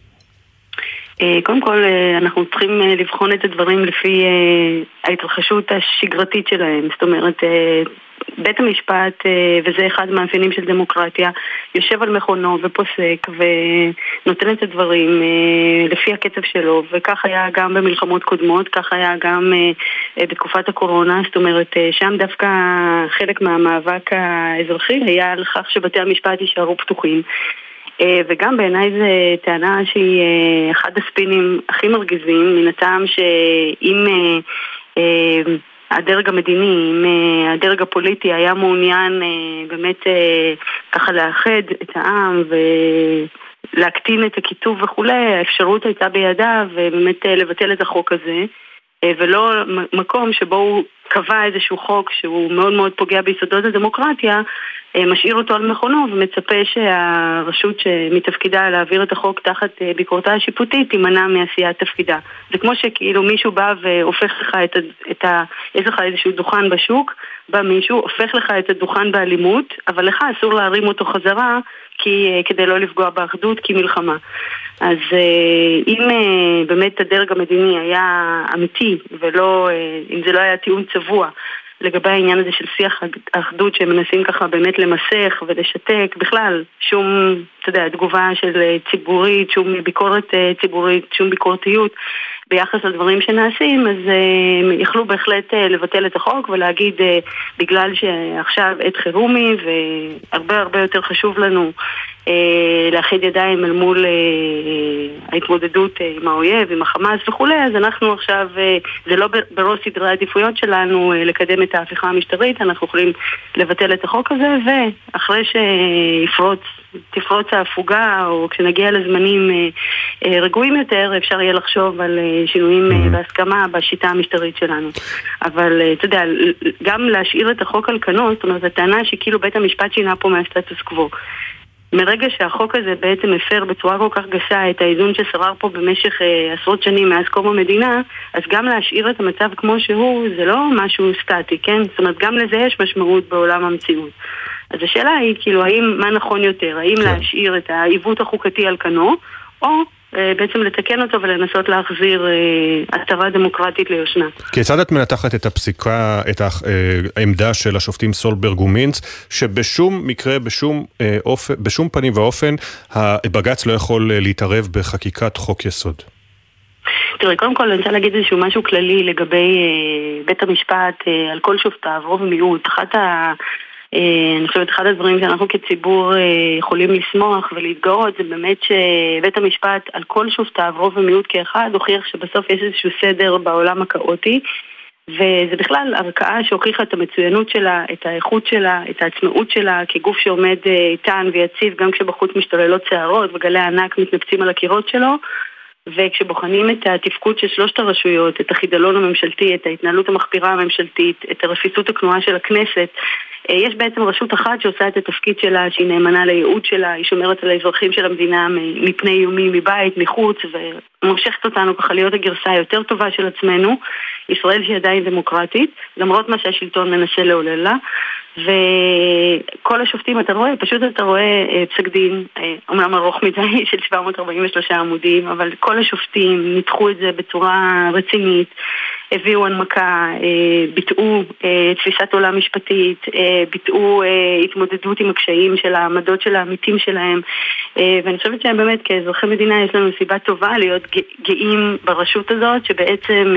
קודם כל, אנחנו צריכים לבחון את הדברים לפי ההתרחשות השגרתית שלהם. זאת אומרת, בית המשפט, אה, וזה אחד המאפיינים של דמוקרטיה, יושב על מכונו ופוסק ונותן את הדברים אה, לפי הקצב שלו, וכך היה גם במלחמות קודמות, כך היה גם אה, בתקופת הקורונה, זאת אומרת, שם דווקא חלק מהמאבק האזרחי היה על כך שבתי המשפט יישארו פתוחים. וגם בעיניי זו טענה שהיא אחד הספינים הכי מרגיזים, מן הטעם שאם הדרג המדיני, אם אה, הדרג הפוליטי היה מעוניין אה, באמת אה, ככה לאחד את העם ולהקטין את הקיטוב וכולי, האפשרות הייתה בידיו באמת לבטל את החוק הזה ולא מקום שבו הוא קבע איזשהו חוק שהוא מאוד מאוד פוגע ביסודות הדמוקרטיה, אה, משאיר אותו על מכונו ומצפה שהרשות שמתפקידה להעביר את החוק תחת אה, ביקורתה השיפוטית תימנע מעשיית תפקידה. זה כמו שכאילו מישהו בא והופך לך את. את ה יש לך איזשהו דוכן בשוק, בא מישהו, הופך לך את הדוכן באלימות, אבל לך אסור להרים אותו חזרה כי, אה, כדי לא לפגוע באחדות, כי מלחמה. אז אם באמת הדרג המדיני היה אמיתי ולא, אם זה לא היה טיעון צבוע לגבי העניין הזה של שיח אחדות שהם מנסים ככה באמת למסך ולשתק, בכלל, שום, אתה יודע, תגובה של ציבורית, שום ביקורת אה, ציבורית, שום ביקורתיות ביחס לדברים שנעשים, אז uh, יכלו בהחלט uh, לבטל את החוק ולהגיד uh, בגלל שעכשיו עת חירומי והרבה הרבה יותר חשוב לנו לאחד ידיים אל מול uh, ההתמודדות uh, עם האויב, עם החמאס וכולי, אז אנחנו עכשיו, זה לא בראש סדרי העדיפויות שלנו לקדם את ההפיכה המשטרית, אנחנו יכולים לבטל את החוק הזה ואחרי שיפרוץ תפרוץ ההפוגה או כשנגיע לזמנים אה, אה, רגועים יותר אפשר יהיה לחשוב על אה, שינויים mm-hmm. בהסכמה בשיטה המשטרית שלנו. אבל אתה יודע, גם להשאיר את החוק על כנו, זאת אומרת, הטענה שכאילו בית המשפט שינה פה מהסטטוס קוו. מרגע שהחוק הזה בעצם הפר בצורה כל כך גסה את האיזון ששרר פה במשך אה, עשרות שנים מאז קום המדינה, אז גם להשאיר את המצב כמו שהוא זה לא משהו סטטי, כן? זאת אומרת, גם לזה יש משמעות בעולם המציאות. אז השאלה היא, כאילו, האם, מה נכון יותר? האם כן. להשאיר את העיוות החוקתי על כנו, או בעצם לתקן אותו ולנסות להחזיר אה, עטרה דמוקרטית ליושנה. כיצד את מנתחת את הפסיקה, את אה, העמדה של השופטים סולברג ומינץ, שבשום מקרה, בשום, אופן, בשום פנים ואופן, הבג"ץ לא יכול להתערב בחקיקת חוק יסוד? תראה, קודם כל אני רוצה להגיד איזשהו משהו כללי לגבי בית המשפט על כל שופטיו, רוב ומיעוט. אחת ה... אה, אני חושבת אחד הדברים שאנחנו כציבור אה, יכולים לשמוח ולהתגאות זה באמת שבית המשפט על כל שופטיו, רוב ומיעוט כאחד, הוכיח שבסוף יש איזשהו סדר בעולם הכאוטי וזה בכלל ערכאה שהוכיחה את המצוינות שלה, את האיכות שלה, את העצמאות שלה כגוף שעומד אה, איתן ויציב גם כשבחוץ משתוללות שערות וגלי ענק מתנפצים על הקירות שלו וכשבוחנים את התפקוד של שלושת הרשויות, את החידלון הממשלתי, את ההתנהלות המחפירה הממשלתית, את הרפיסות הכנועה של הכנסת, יש בעצם רשות אחת שעושה את התפקיד שלה, שהיא נאמנה לייעוד שלה, היא שומרת על האזרחים של המדינה מפני איומים מבית, מחוץ, ומושכת אותנו ככה להיות הגרסה היותר טובה של עצמנו. ישראל שהיא עדיין דמוקרטית, למרות מה שהשלטון מנסה לעולל לה. וכל השופטים, אתה רואה, פשוט אתה רואה אה, פסק דין, אה, אומנם ארוך מדי של 743 עמודים, אבל כל השופטים ניתחו את זה בצורה רצינית, הביאו הנמקה, אה, ביטאו תפיסת עולם משפטית, ביטאו התמודדות עם הקשיים של העמדות של העמיתים שלהם, ואני חושבת שבאמת כאזרחי מדינה יש לנו סיבה טובה להיות גאים ברשות הזאת, שבעצם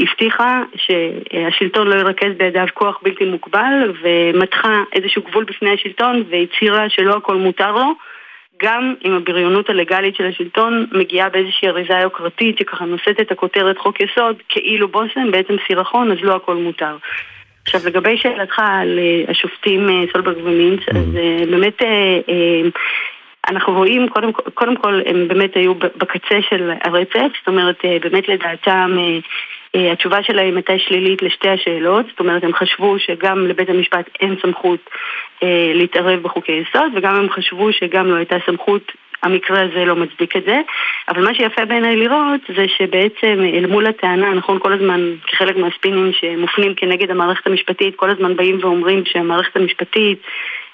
הבטיחה שהשלטון לא ירכז בידיו כוח בלתי מוגבל ומתחה איזשהו גבול בפני השלטון והצהירה שלא הכל מותר לו גם אם הבריונות הלגלית של השלטון מגיעה באיזושהי אריזה יוקרתית שככה נושאת את הכותרת חוק יסוד כאילו בושם בעצם סירחון אז לא הכל מותר. עכשיו לגבי שאלתך על אה, השופטים אה, סולברג ומינץ אז mm-hmm. אה, באמת אנחנו רואים, קודם, קודם כל הם באמת היו בקצה של הרצף, זאת אומרת באמת לדעתם התשובה שלהם הייתה שלילית לשתי השאלות, זאת אומרת הם חשבו שגם לבית המשפט אין סמכות אה, להתערב בחוקי יסוד וגם הם חשבו שגם לא הייתה סמכות המקרה הזה לא מצדיק את זה, אבל מה שיפה בעיניי לראות זה שבעצם אל מול הטענה, נכון, כל הזמן כחלק מהספינים שמופנים כנגד המערכת המשפטית, כל הזמן באים ואומרים שהמערכת המשפטית,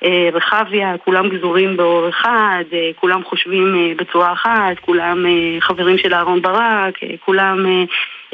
אה, רחביה, כולם גזורים באור אחד, אה, כולם חושבים אה, בצורה אחת, כולם חברים של אהרן ברק, כולם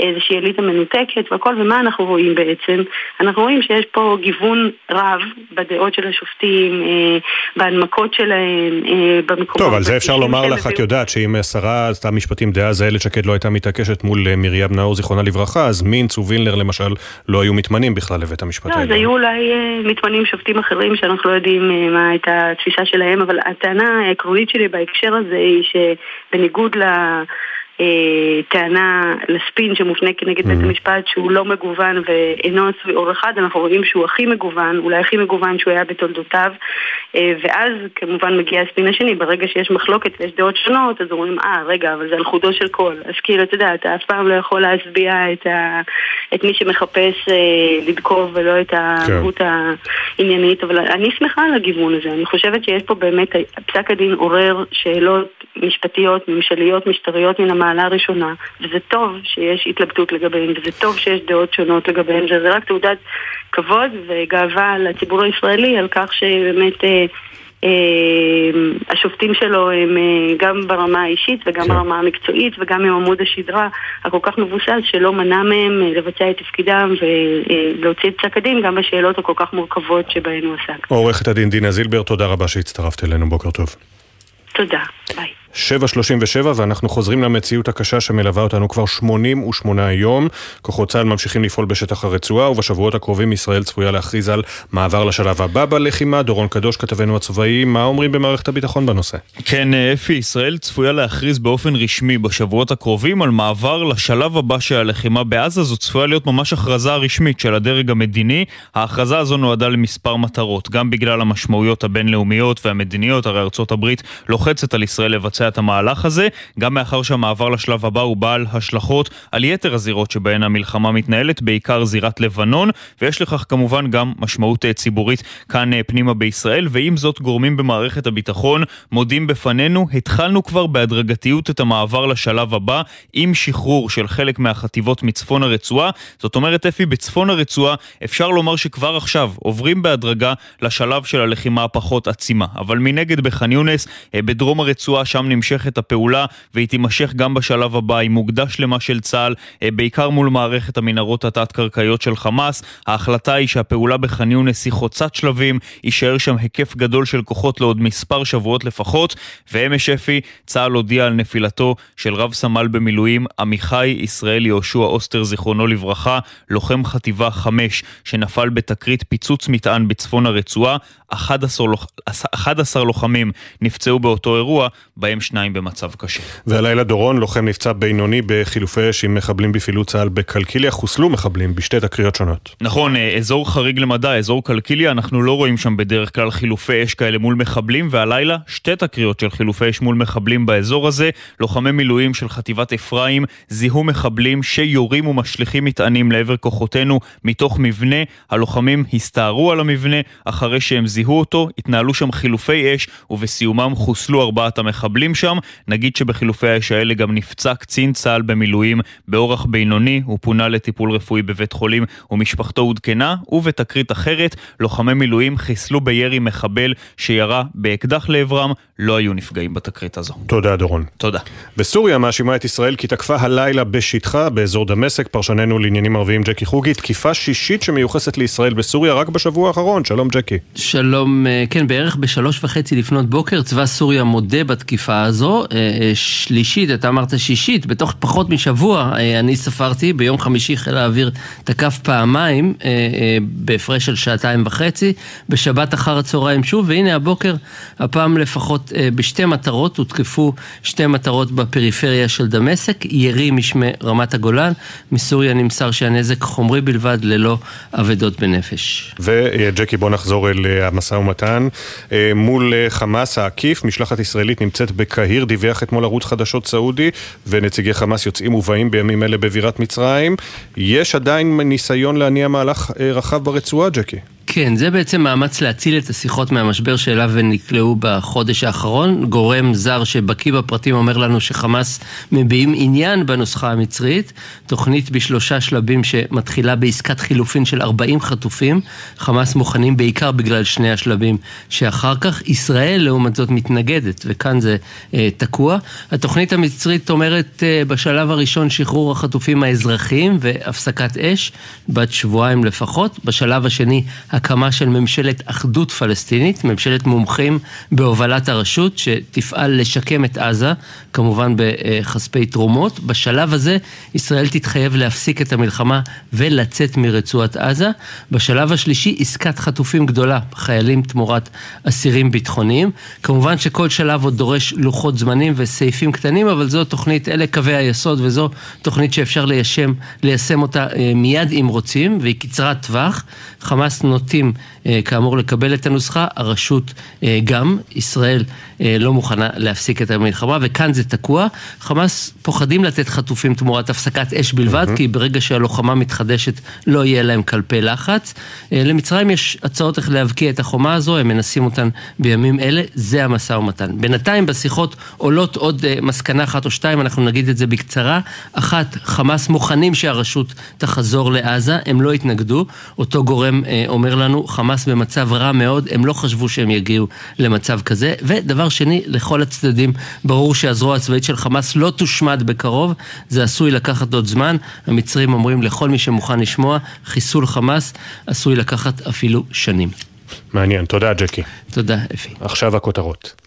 איזושהי אליטה מנותקת והכל, ומה אנחנו רואים בעצם? אנחנו רואים שיש פה גיוון רב בדעות של השופטים, אה, בהנמקות שלהם, אה, במקומות... טוב, על זה אפשר לומר לך, את יודעת שאם שרה המשפטים דאז איילת שקד לא הייתה מתעקשת מול אה, מרים נאור, זיכרונה לברכה, אז מינץ ווילנר למשל לא היו מתמנים בכלל לבית המשפט העליון. לא, אז היו אולי מתמנים שופטים אחרים שאנחנו לא יודעים מה הייתה התפיסה שלהם, אבל הטענה העקרונית שלי בהקשר הזה היא שבניגוד ל... אה, טענה לספין שמופנה כנגד בית mm-hmm. המשפט שהוא לא מגוון ואינו עשוי אור אחד, אנחנו רואים שהוא הכי מגוון, אולי הכי מגוון שהוא היה בתולדותיו אה, ואז כמובן מגיע הספין השני, ברגע שיש מחלוקת ויש דעות שונות אז אומרים אה רגע אבל זה על חודו של קול, אז כאילו אתה יודע אתה אף פעם לא יכול להשביע את, ה... את מי שמחפש אה, לדקוב ולא את כן. העניינית, אבל אני שמחה על הגיוון הזה, אני חושבת שיש פה באמת, פסק הדין עורר שאלות משפטיות, ממשליות, משטריות מן המעלה הראשונה, וזה טוב שיש התלבטות לגביהן, וזה טוב שיש דעות שונות לגביהן, וזה רק תעודת כבוד וגאווה לציבור הישראלי על כך שבאמת... אה, אה, השופטים שלו הם אה, גם ברמה האישית וגם כן. ברמה המקצועית וגם עם עמוד השדרה הכל כך מבוסס שלא מנע מהם אה, לבצע את תפקידם ולהוציא את פסק הדין גם בשאלות הכל כך מורכבות שבהן הוא עסק. עורכת הדין דינה זילבר, תודה רבה שהצטרפת אלינו, בוקר טוב. תודה, ביי. 7.37 ואנחנו חוזרים למציאות הקשה שמלווה אותנו כבר 88 יום. כוחות צה"ל ממשיכים לפעול בשטח הרצועה ובשבועות הקרובים ישראל צפויה להכריז על מעבר לשלב הבא בלחימה. דורון קדוש, כתבנו הצבאי, מה אומרים במערכת הביטחון בנושא? כן, אפי, ישראל צפויה להכריז באופן רשמי בשבועות הקרובים על מעבר לשלב הבא של הלחימה בעזה. זו צפויה להיות ממש הכרזה רשמית של הדרג המדיני. ההכרזה הזו נועדה למספר מטרות, גם בגלל המשמעויות הבינלאומיות והמדיניות, הרי ארצות הברית לוחצת על ישראל לבצע את המהלך הזה, גם מאחר שהמעבר לשלב הבא הוא בעל השלכות על יתר הזירות שבהן המלחמה מתנהלת, בעיקר זירת לבנון, ויש לכך כמובן גם משמעות אה, ציבורית כאן אה, פנימה בישראל, ועם זאת גורמים במערכת הביטחון מודים בפנינו, התחלנו כבר בהדרגתיות את המעבר לשלב הבא, עם שחרור של חלק מהחטיבות מצפון הרצועה. זאת אומרת, אפי, בצפון הרצועה אפשר לומר שכבר עכשיו עוברים בהדרגה לשלב של הלחימה הפחות עצימה. אבל מנגד בח'אן יונס, אה, בדרום הרצועה, שם נמשכת הפעולה, והיא תימשך גם בשלב הבא, עם מוקדה שלמה של צה"ל, אה, בעיקר מול מערכת המנהרות התת-קרקעיות של חמאס. ההחלטה היא שהפעולה בח'אן יונס היא חוצת שלבים, יישאר שם היקף גדול של כוחות לעוד מספר שבועות לפחות, ואמש אפי, צה"ל הודיע על נפילתו של רב סמל במילואים עמיחי ישראל יהושע אוסטר, זיכרונו לברכה, לוחם חטיבה 5, שנפל בתקרית פיצוץ מטען בצפון הרצועה. 11, 11 לוחמים נפצעו באותו אירוע, בהם שניים במצב קשה. והלילה דורון, לוחם נפצע בינוני בחילופי אש עם מחבלים בפעילות צה"ל בקלקיליה, חוסלו מחבלים בשתי תקריות שונות. נכון, אה, אזור חריג למדע, אזור קלקיליה, אנחנו לא רואים שם בדרך כלל חילופי אש כאלה מול מחבלים, והלילה שתי תקריות של חילופי אש מול מחבלים באזור הזה. לוחמי מילואים של חטיבת אפרים זיהו מחבלים שיורים ומשליכים מטענים לעבר כוחותינו מתוך מבנה. הלוחמים הסתערו על המבנה אחרי שהם זיהו זיהו אותו, התנהלו שם חילופי אש ובסיומם חוסלו ארבעת המחבלים שם. נגיד שבחילופי האש האלה גם נפצע קצין צה"ל במילואים באורח בינוני, הוא פונה לטיפול רפואי בבית חולים ומשפחתו עודכנה, ובתקרית אחרת, לוחמי מילואים חיסלו בירי מחבל שירה באקדח לעברם, לא היו נפגעים בתקרית הזו. תודה דורון. תודה. בסוריה מאשימה את ישראל כי תקפה הלילה בשטחה באזור דמשק, פרשננו לעניינים ערביים ג'קי חוגי, תקיפה שישית שמיוחסת לישראל בסוריה רק בשבוע האחרון. שלום ג'קי. שלום. שלום, אה, כן, בערך בשלוש וחצי לפנות בוקר צבא סוריה מודה בתקיפה הזו. אה, אה, שלישית, אתה אמרת שישית, בתוך פחות משבוע, אני ספרתי, ביום חמישי חיל האוויר תקף פעמיים, בהפרש של שעתיים וחצי, בשבת אחר הצהריים שוב, והנה הבוקר, הפעם לפחות בשתי מטרות, הותקפו שתי מטרות בפריפריה של דמשק, ירי משמי רמת הגולן, מסוריה נמסר שהנזק חומרי בלבד, ללא אבדות בנפש. וג'קי, בוא נחזור אל המשא ומתן. אה, מול אה, חמאס העקיף. משלחת ישראלית נמצאת בקהיר, דיווח אתמול ערוץ חדשות סעודי, ונציגי חמאס יוצאים ובאים בימים אלה בבירת מצרים. יש עדיין ניסיון להניע מהלך אה, רחב ברצועה, ג'קי. כן, זה בעצם מאמץ להציל את השיחות מהמשבר שאליו הם נקלעו בחודש האחרון. גורם זר שבקיא בפרטים אומר לנו שחמאס מביעים עניין בנוסחה המצרית. תוכנית בשלושה שלבים שמתחילה בעסקת חילופין של 40 חטופים. חמאס מוכנים בעיקר בגלל שני השלבים שאחר כך. ישראל לעומת זאת מתנגדת, וכאן זה אה, תקוע. התוכנית המצרית אומרת אה, בשלב הראשון שחרור החטופים האזרחיים והפסקת אש, בת שבועיים לפחות. בשלב השני הקמה של ממשלת אחדות פלסטינית, ממשלת מומחים בהובלת הרשות, שתפעל לשקם את עזה, כמובן בכספי תרומות. בשלב הזה ישראל תתחייב להפסיק את המלחמה ולצאת מרצועת עזה. בשלב השלישי עסקת חטופים גדולה, חיילים תמורת אסירים ביטחוניים. כמובן שכל שלב עוד דורש לוחות זמנים וסעיפים קטנים, אבל זו תוכנית, אלה קווי היסוד וזו תוכנית שאפשר ליישם, ליישם אותה אה, מיד אם רוצים, והיא קצרת טווח. חמאס נוטים אה, כאמור לקבל את הנוסחה, הרשות אה, גם, ישראל אה, לא מוכנה להפסיק את המלחמה וכאן זה תקוע. חמאס פוחדים לתת חטופים תמורת הפסקת אש בלבד, mm-hmm. כי ברגע שהלוחמה מתחדשת לא יהיה להם כלפי לחץ. למצרים יש הצעות איך להבקיע את החומה הזו, הם מנסים אותן בימים אלה, זה המשא ומתן. בינתיים בשיחות עולות עוד מסקנה אחת או שתיים, אנחנו נגיד את זה בקצרה. אחת, חמאס מוכנים שהרשות תחזור לעזה, הם לא התנגדו. אותו גורם אומר לנו, חמאס במצב רע מאוד, הם לא חשבו שהם יגיעו למצב כזה. ודבר שני, לכל הצדדים, ברור שהזרוע הצבאית של חמאס לא תושמד בקרוב, זה עשוי לקחת עוד זמן. המצרים אומרים לכל מי שמוכן לשמוע, חיסול חמאס עשוי לקחת אפילו שנים. מעניין, תודה ג'קי. תודה אפי. עכשיו הכותרות.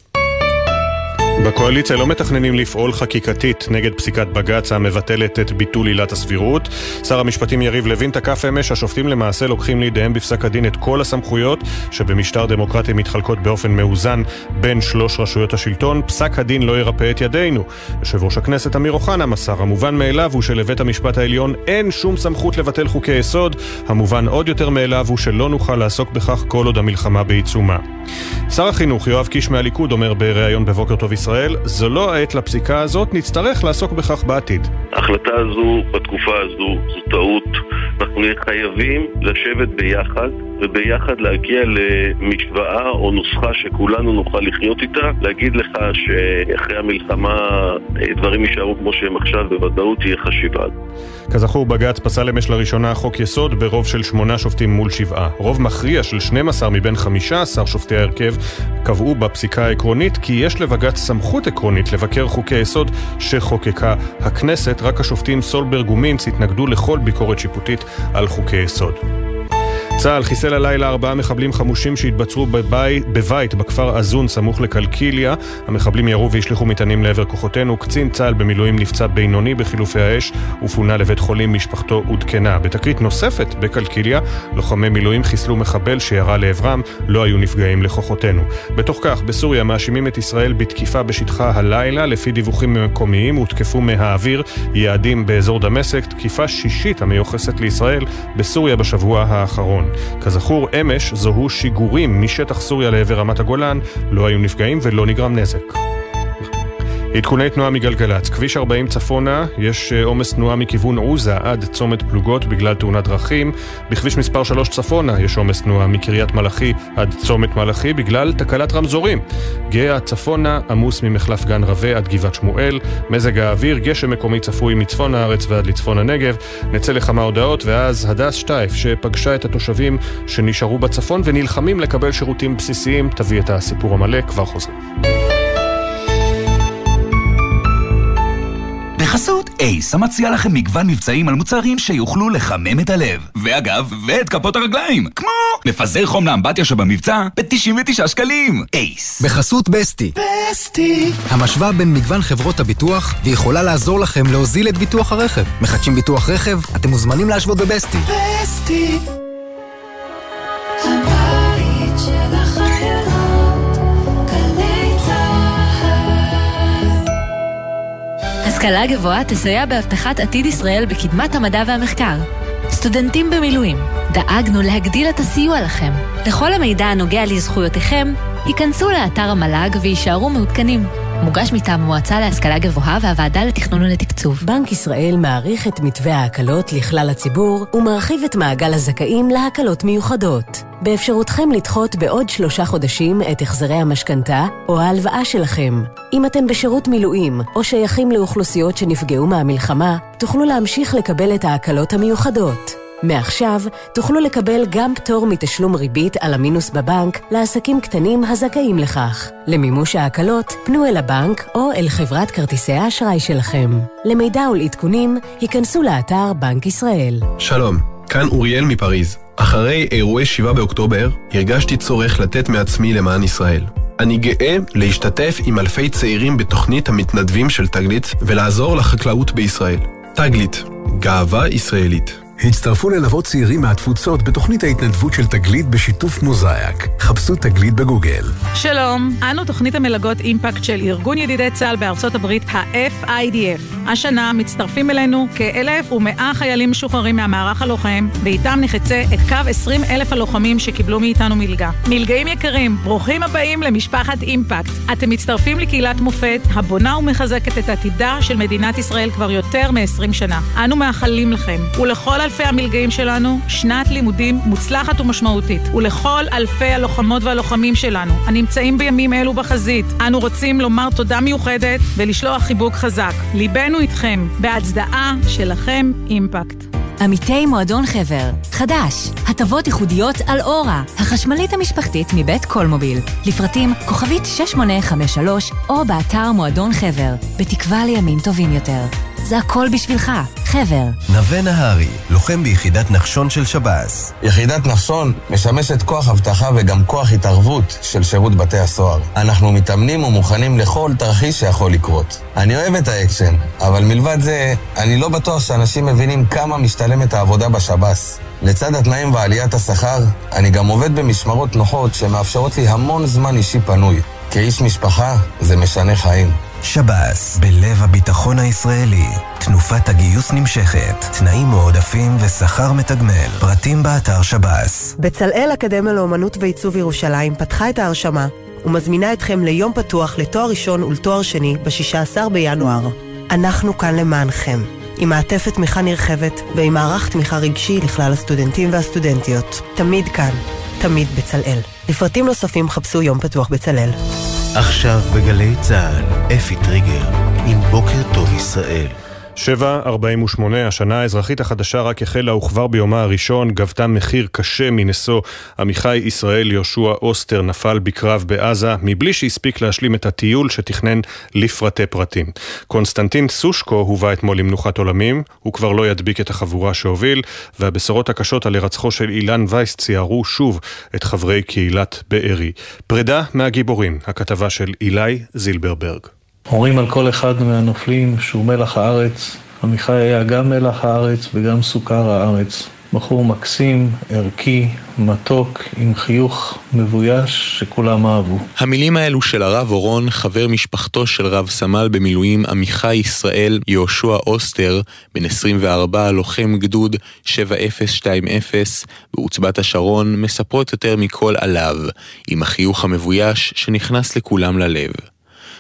בקואליציה לא מתכננים לפעול חקיקתית נגד פסיקת בג"ץ המבטלת את ביטול עילת הסבירות. שר המשפטים יריב לוין תקף אמש, השופטים למעשה לוקחים לידיהם בפסק הדין את כל הסמכויות שבמשטר דמוקרטי מתחלקות באופן מאוזן בין שלוש רשויות השלטון. פסק הדין לא ירפא את ידינו. יושב ראש הכנסת אמיר אוחנה מסר, המובן מאליו הוא שלבית המשפט העליון אין שום סמכות לבטל חוקי יסוד. המובן עוד יותר מאליו הוא שלא נוכל לעסוק בכך כל עוד המלחמה בעיצומה. שר החינוך יואב קיש מהליכוד אומר בבוקר בישראל. זו לא העת לפסיקה הזאת, נצטרך לעסוק בכך בעתיד. ההחלטה הזו, בתקופה הזו, זו טעות. אנחנו נהיה חייבים לשבת ביחד וביחד להגיע למשוואה או נוסחה שכולנו נוכל לחיות איתה. להגיד לך שאחרי המלחמה דברים יישארו כמו שהם עכשיו, בוודאות תהיה חשיבה. כזכור, בג"ץ פסל אמש לראשונה חוק יסוד ברוב של שמונה שופטים מול שבעה. רוב מכריע של 12 מבין 15 שופטי ההרכב קבעו בפסיקה העקרונית כי יש לבג"ץ סמכות עקרונית לבקר חוקי יסוד שחוקקה הכנסת, רק השופטים סולברג ומינץ התנגדו לכל ביקורת שיפוטית על חוקי יסוד. צה"ל חיסל הלילה ארבעה מחבלים חמושים שהתבצרו בבית, בבית בכפר עזון סמוך לקלקיליה. המחבלים ירו והשליכו מטענים לעבר כוחותינו. קצין צה"ל במילואים נפצע בינוני בחילופי האש ופונה לבית חולים, משפחתו עודכנה. בתקרית נוספת בקלקיליה, לוחמי מילואים חיסלו מחבל שירה לעברם, לא היו נפגעים לכוחותינו. בתוך כך, בסוריה מאשימים את ישראל בתקיפה בשטחה הלילה. לפי דיווחים מקומיים הותקפו מהאוויר יעדים באזור דמשק, תקיפה שישית המיוחסת לישראל בסוריה בשבוע האחרון. כזכור, אמש זוהו שיגורים משטח סוריה לעבר רמת הגולן, לא היו נפגעים ולא נגרם נזק. עדכוני תנועה מגלגלצ, כביש 40 צפונה, יש עומס תנועה מכיוון עוזה עד צומת פלוגות בגלל תאונת דרכים. בכביש מספר 3 צפונה יש עומס תנועה מקריית מלאכי עד צומת מלאכי בגלל תקלת רמזורים. גאה צפונה עמוס ממחלף גן רבה עד גבעת שמואל. מזג האוויר, גשם מקומי צפוי מצפון הארץ ועד לצפון הנגב. נצא לכמה הודעות ואז הדס שטייף שפגשה את התושבים שנשארו בצפון ונלחמים לקבל שירותים בסיסיים, תביא את הסיפור המלא, כבר חוזרים. בחסות אייס, המציע לכם מגוון מבצעים על מוצרים שיוכלו לחמם את הלב. ואגב, ואת כפות הרגליים, כמו מפזר חום לאמבטיה שבמבצע ב-99 שקלים. אייס. בחסות בסטי. בסטי. המשוואה בין מגוון חברות הביטוח, ויכולה לעזור לכם להוזיל את ביטוח הרכב. מחדשים ביטוח רכב? אתם מוזמנים להשוות בבסטי. בסטי. השכלה גבוהה תסייע בהבטחת עתיד ישראל בקדמת המדע והמחקר. סטודנטים במילואים, דאגנו להגדיל את הסיוע לכם. לכל המידע הנוגע לזכויותיכם, היכנסו לאתר המל"ג ויישארו מעודכנים. מוגש מטעם המועצה להשכלה גבוהה והוועדה לתכנון ולתקצוב. בנק ישראל מעריך את מתווה ההקלות לכלל הציבור ומרחיב את מעגל הזכאים להקלות מיוחדות. באפשרותכם לדחות בעוד שלושה חודשים את החזרי המשכנתה או ההלוואה שלכם. אם אתם בשירות מילואים או שייכים לאוכלוסיות שנפגעו מהמלחמה, תוכלו להמשיך לקבל את ההקלות המיוחדות. מעכשיו תוכלו לקבל גם פטור מתשלום ריבית על המינוס בבנק לעסקים קטנים הזכאים לכך. למימוש ההקלות, פנו אל הבנק או אל חברת כרטיסי האשראי שלכם. למידע ולעדכונים, היכנסו לאתר בנק ישראל. שלום, כאן אוריאל מפריז. אחרי אירועי 7 באוקטובר, הרגשתי צורך לתת מעצמי למען ישראל. אני גאה להשתתף עם אלפי צעירים בתוכנית המתנדבים של תגלית ולעזור לחקלאות בישראל. תגלית, גאווה ישראלית. הצטרפו ללוות צעירים מהתפוצות בתוכנית ההתנדבות של תגלית בשיתוף מוזאיק. חפשו תגלית בגוגל. שלום, אנו תוכנית המלגות אימפקט של ארגון ידידי צה"ל בארצות הברית, ה-FIDF. השנה מצטרפים אלינו כ-1,100 חיילים משוחררים מהמערך הלוחם, ואיתם נחצה את קו 20 אלף הלוחמים שקיבלו מאיתנו מלגה. מלגאים יקרים, ברוכים הבאים למשפחת אימפקט. אתם מצטרפים לקהילת מופת, הבונה ומחזקת את עתידה של מדינת ישראל כבר יותר מ-20 שנה. אנו מאחלים לכם, ולכל אלפי המלגאים שלנו, שנת לימודים מוצלחת ומשמעותית. ולכל אלפי הלוחמות והלוחמים שלנו, הנמצאים בימים אלו בחזית, אנו רוצים לומר תודה מיוחדת ולשלוח חיבוק חזק. ליבנו איתכם, בהצדעה שלכם אימפקט. עמיתי מועדון חבר, חדש, הטבות ייחודיות על אורה, החשמלית המשפחתית מבית קולמוביל, לפרטים כוכבית 6853 או באתר מועדון חבר, בתקווה לימים טובים יותר. זה הכל בשבילך, חבר. נווה נהרי, לוחם ביחידת נחשון של שב"ס. יחידת נחשון משמשת כוח אבטחה וגם כוח התערבות של שירות בתי הסוהר. אנחנו מתאמנים ומוכנים לכל תרחיש שיכול לקרות. אני אוהב את האקשן, אבל מלבד זה, אני לא בטוח שאנשים מבינים כמה משתלמת העבודה בשב"ס. לצד התנאים ועליית השכר, אני גם עובד במשמרות נוחות שמאפשרות לי המון זמן אישי פנוי. כאיש משפחה, זה משנה חיים. שב"ס, בלב הביטחון הישראלי. תנופת הגיוס נמשכת, תנאים מועדפים ושכר מתגמל. פרטים באתר שב"ס. בצלאל אקדמיה לאומנות ועיצוב ירושלים פתחה את ההרשמה. ומזמינה אתכם ליום פתוח לתואר ראשון ולתואר שני ב-16 בינואר. אנחנו כאן למענכם, עם מעטפת תמיכה נרחבת ועם מערך תמיכה רגשי לכלל הסטודנטים והסטודנטיות. תמיד כאן, תמיד בצלאל. לפרטים נוספים חפשו יום פתוח בצלאל. עכשיו בגלי צה"ל, אפי טריגר, עם בוקר טוב ישראל. 7.48, השנה האזרחית החדשה רק החלה וכבר ביומה הראשון גבתה מחיר קשה מנשוא. עמיחי ישראל יהושע אוסטר נפל בקרב בעזה מבלי שהספיק להשלים את הטיול שתכנן לפרטי פרטים. קונסטנטין סושקו הובא אתמול למנוחת עולמים, הוא כבר לא ידביק את החבורה שהוביל, והבשורות הקשות על הירצחו של אילן וייס ציערו שוב את חברי קהילת בארי. פרידה מהגיבורים, הכתבה של אילי זילברברג. אומרים על כל אחד מהנופלים שהוא מלח הארץ. עמיחי היה גם מלח הארץ וגם סוכר הארץ. בחור מקסים, ערכי, מתוק, עם חיוך מבויש שכולם אהבו. המילים האלו של הרב אורון, חבר משפחתו של רב סמל במילואים עמיחי ישראל יהושע אוסטר, בן 24, לוחם גדוד 7020 בעוצבת השרון, מספרות יותר מכל עליו, עם החיוך המבויש שנכנס לכולם ללב.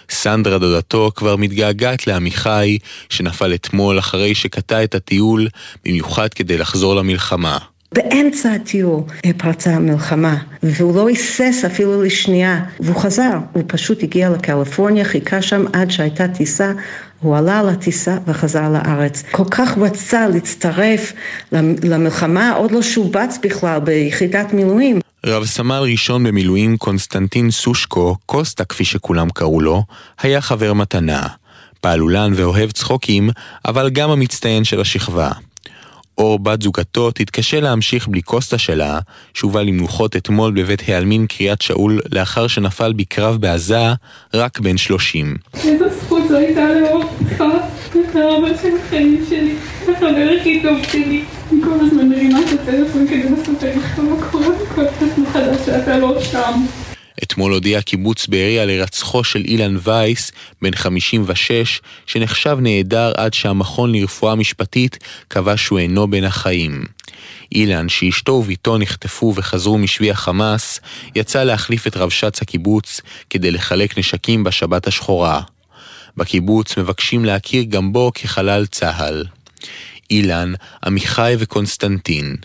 סנדרה דודתו כבר מתגעגעת לעמיחי, שנפל אתמול אחרי שקטע את הטיול, במיוחד כדי לחזור למלחמה. באמצע הטיול פרצה המלחמה, והוא לא היסס אפילו לשנייה, והוא חזר. הוא פשוט הגיע לקליפורניה, חיכה שם עד שהייתה טיסה, הוא עלה על הטיסה וחזר לארץ. כל כך רצה להצטרף למלחמה, עוד לא שובץ בכלל ביחידת מילואים. רב סמל ראשון במילואים קונסטנטין סושקו, קוסטה כפי שכולם קראו לו, היה חבר מתנה. פעלולן ואוהב צחוקים, אבל גם המצטיין של השכבה. אור בת זוגתו תתקשה להמשיך בלי קוסטה שלה, שהובא למנוחות אתמול בבית העלמין קריית שאול לאחר שנפל בקרב בעזה, רק בן שלושים. איזו זכות זו הייתה לאור אותך, אתה אבא של החיים שלי, החבר הכי טוב שלי. אני כל הזמן מרימה את הטלפון כדי מה קורה, מחדש שאתה לא שם. אתמול הודיע קיבוץ בארי על הירצחו של אילן וייס, בן 56, שנחשב נעדר עד שהמכון לרפואה משפטית קבע שהוא אינו בין החיים. אילן, שאשתו וביתו נחטפו וחזרו משבי החמאס, יצא להחליף את רבש"ץ הקיבוץ כדי לחלק נשקים בשבת השחורה. בקיבוץ מבקשים להכיר גם בו כחלל צה"ל. אילן, עמיחי וקונסטנטין,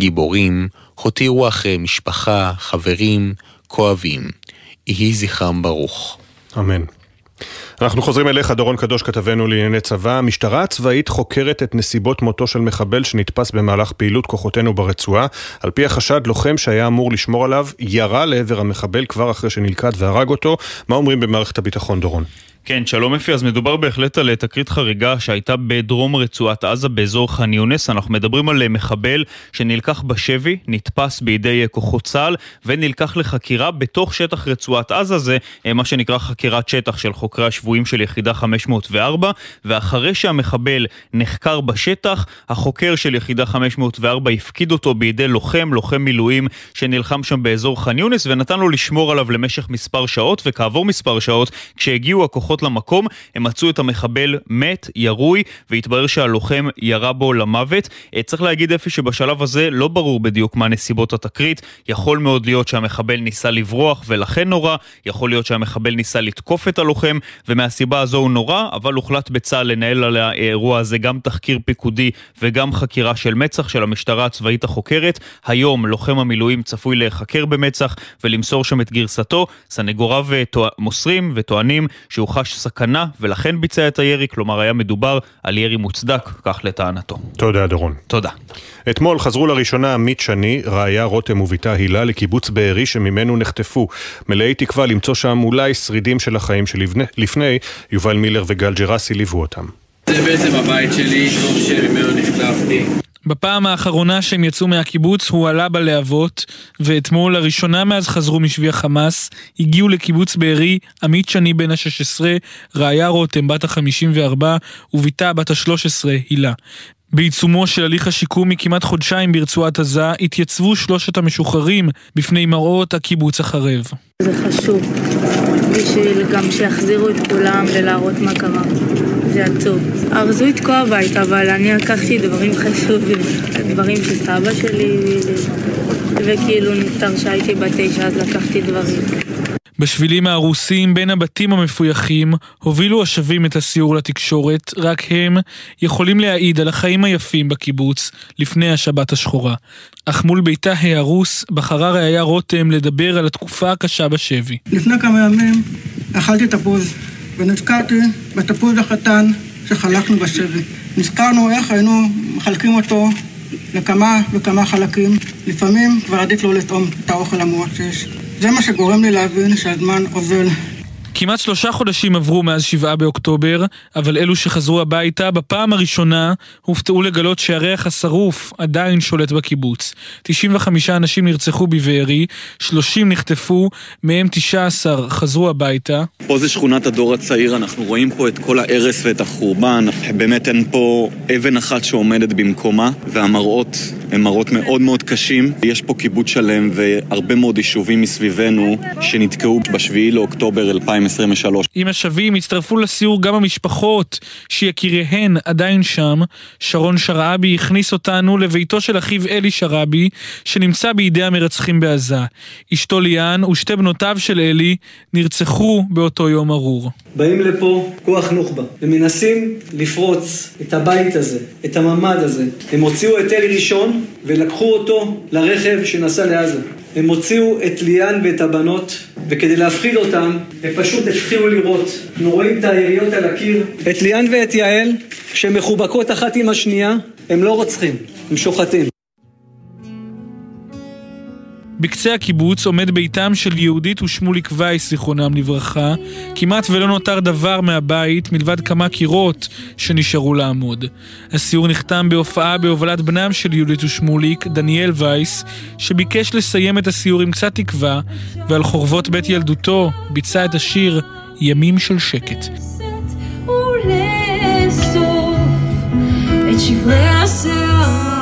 גיבורים, הותירו אחרי משפחה, חברים, כואבים. יהי זכרם ברוך. אמן. אנחנו חוזרים אליך, דורון קדוש, כתבנו לענייני צבא. המשטרה הצבאית חוקרת את נסיבות מותו של מחבל שנתפס במהלך פעילות כוחותינו ברצועה. על פי החשד, לוחם שהיה אמור לשמור עליו, ירה לעבר המחבל כבר אחרי שנלכד והרג אותו. מה אומרים במערכת הביטחון, דורון? כן, שלום אפי, אז מדובר בהחלט על תקרית חריגה שהייתה בדרום רצועת עזה באזור ח'אן יונס. אנחנו מדברים על מחבל שנלקח בשבי, נתפס בידי כוחות צה"ל ונלקח לחקירה בתוך שטח רצועת עזה, זה אה, מה שנקרא חקירת שטח של חוקרי השבויים של יחידה 504, ואחרי שהמחבל נחקר בשטח, החוקר של יחידה 504 הפקיד אותו בידי לוחם, לוחם מילואים שנלחם שם באזור ח'אן יונס ונתן לו לשמור עליו למשך מספר שעות, וכעבור מספר שעות, כשהגיעו הכוחות הכוחות למקום, הם מצאו את המחבל מת, ירוי, והתברר שהלוחם ירה בו למוות. אה, צריך להגיד אפי שבשלב הזה לא ברור בדיוק מה נסיבות התקרית. יכול מאוד להיות שהמחבל ניסה לברוח ולכן נורא, יכול להיות שהמחבל ניסה לתקוף את הלוחם, ומהסיבה הזו הוא נורא, אבל הוחלט בצה"ל לנהל על האירוע הזה גם תחקיר פיקודי וגם חקירה של מצ"ח של המשטרה הצבאית החוקרת. היום לוחם המילואים צפוי להיחקר במצ"ח ולמסור שם את גרסתו. סנגוריו אה, מוסרים וטוענים שהוא חש חש סכנה ולכן ביצע את הירי, כלומר היה מדובר על ירי מוצדק, כך לטענתו. תודה דורון. תודה. אתמול חזרו לראשונה עמית שני, רעיה רותם ובתה הילה לקיבוץ בארי שממנו נחטפו. מלאי תקווה למצוא שם אולי שרידים של החיים שלפני, יובל מילר וגל ג'רסי ליוו אותם. זה בעצם הבית שלי, שממנו נחטפתי. בפעם האחרונה שהם יצאו מהקיבוץ הוא עלה בלהבות, ואתמול לראשונה מאז חזרו משבי החמאס, הגיעו לקיבוץ בארי עמית שני בן ה-16, רעיה רותם בת ה-54 ובתה בת ה-13 הילה. בעיצומו של הליך השיקום מכמעט חודשיים ברצועת עזה, התייצבו שלושת המשוחררים בפני מראות הקיבוץ החרב. זה חשוב, בשביל גם שיחזירו את כולם ולהראות מה קרה. זה עצוב. ארזו לתקוע הבית, אבל אני לקחתי דברים חשובים, דברים של סבא שלי, וכאילו נפטר שהייתי בת תשע, אז לקחתי דברים. בשבילים ההרוסים בין הבתים המפויחים הובילו השבים את הסיור לתקשורת, רק הם יכולים להעיד על החיים היפים בקיבוץ לפני השבת השחורה. אך מול ביתה ההרוס בחרה ראיה רותם לדבר על התקופה הקשה בשבי. לפני כמה ימים אכלתי תפוז ונזכרתי בתפוז הקטן שחלקנו בשבי. נזכרנו איך היינו מחלקים אותו לכמה וכמה חלקים. לפעמים כבר עדיף לא לטעום את האוכל המועט שיש. זה מה שגורם לי להבין שהזמן אוזל. כמעט שלושה חודשים עברו מאז שבעה באוקטובר, אבל אלו שחזרו הביתה בפעם הראשונה הופתעו לגלות שהריח השרוף עדיין שולט בקיבוץ. 95 אנשים נרצחו בבארי, 30 נחטפו, מהם 19 חזרו הביתה. פה זה שכונת הדור הצעיר, אנחנו רואים פה את כל ההרס ואת החורבן. באמת אין פה אבן אחת שעומדת במקומה, והמראות הם מראות מאוד מאוד קשים. יש פה קיבוץ שלם והרבה מאוד יישובים מסביבנו שנתקעו בשביעי לאוקטובר 2000. 2023. עם השבים הצטרפו לסיור גם המשפחות שיקיריהן עדיין שם. שרון שרעבי הכניס אותנו לביתו של אחיו אלי שרעבי, שנמצא בידי המרצחים בעזה. אשתו ליאן ושתי בנותיו של אלי נרצחו באותו יום ארור. באים לפה כוח נוח'בה ומנסים לפרוץ את הבית הזה, את הממ"ד הזה. הם הוציאו את אלי ראשון ולקחו אותו לרכב שנסע לעזה. הם הוציאו את ליאן ואת הבנות, וכדי להפחיד אותם, הם פשוט התחילו לראות. אנחנו רואים את היריות על הקיר. את ליאן ואת יעל, כשהן מחובקות אחת עם השנייה, הם לא רוצחים, הם שוחטים. בקצה הקיבוץ עומד ביתם של יהודית ושמוליק וייס, זיכרונם לברכה. כמעט ולא נותר דבר מהבית מלבד כמה קירות שנשארו לעמוד. הסיור נחתם בהופעה בהובלת בנם של יהודית ושמוליק, דניאל וייס, שביקש לסיים את הסיור עם קצת תקווה, ועל חורבות בית ילדותו ביצע את השיר ימים של שקט. את שברי השיער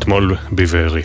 אתמול בבארי.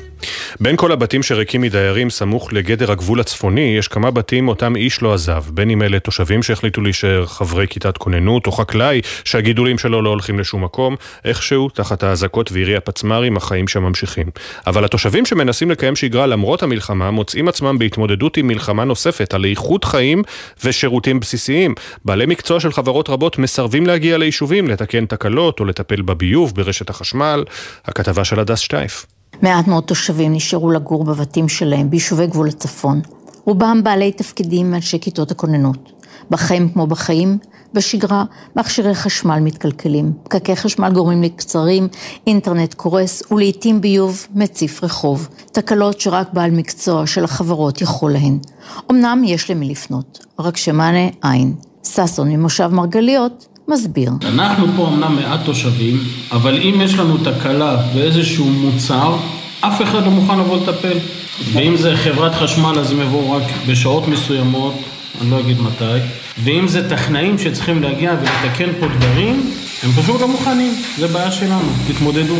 בין כל הבתים שריקים מדיירים סמוך לגדר הגבול הצפוני, יש כמה בתים אותם איש לא עזב. בין אם אלה תושבים שהחליטו להישאר חברי כיתת כוננות, או חקלאי שהגידולים שלו לא הולכים לשום מקום, איכשהו, תחת האזעקות וירי הפצמ"רים, החיים שם ממשיכים. אבל התושבים שמנסים לקיים שגרה למרות המלחמה, מוצאים עצמם בהתמודדות עם מלחמה נוספת על איכות חיים ושירותים בסיסיים. בעלי מקצוע של חברות רבות מסרבים להגיע ליישובים, לתקן תקלות או לטפל בביוב, ברשת החשמל. הכתבה של הדס שטייף. מעט מאוד תושבים נשארו לגור בבתים שלהם ביישובי גבול הצפון, רובם בעלי תפקידים מאנשי כיתות הכוננות. בחיים כמו בחיים, בשגרה מכשירי חשמל מתקלקלים, פקקי חשמל גורמים לקצרים, אינטרנט קורס ולעיתים ביוב מציף רחוב, תקלות שרק בעל מקצוע של החברות יכול להן. אמנם יש למי לפנות, רק שמענה אין. ששון ממושב מרגליות מסביר. אנחנו פה אמנם מעט תושבים, אבל אם יש לנו תקלה באיזשהו מוצר, אף אחד לא מוכן לבוא לטפל. ואם זה חברת חשמל אז הם יבואו רק בשעות מסוימות, אני לא אגיד מתי. ואם זה טכנאים שצריכים להגיע ולתקן פה דברים, הם פשוט לא מוכנים, זה בעיה שלנו, תתמודדו.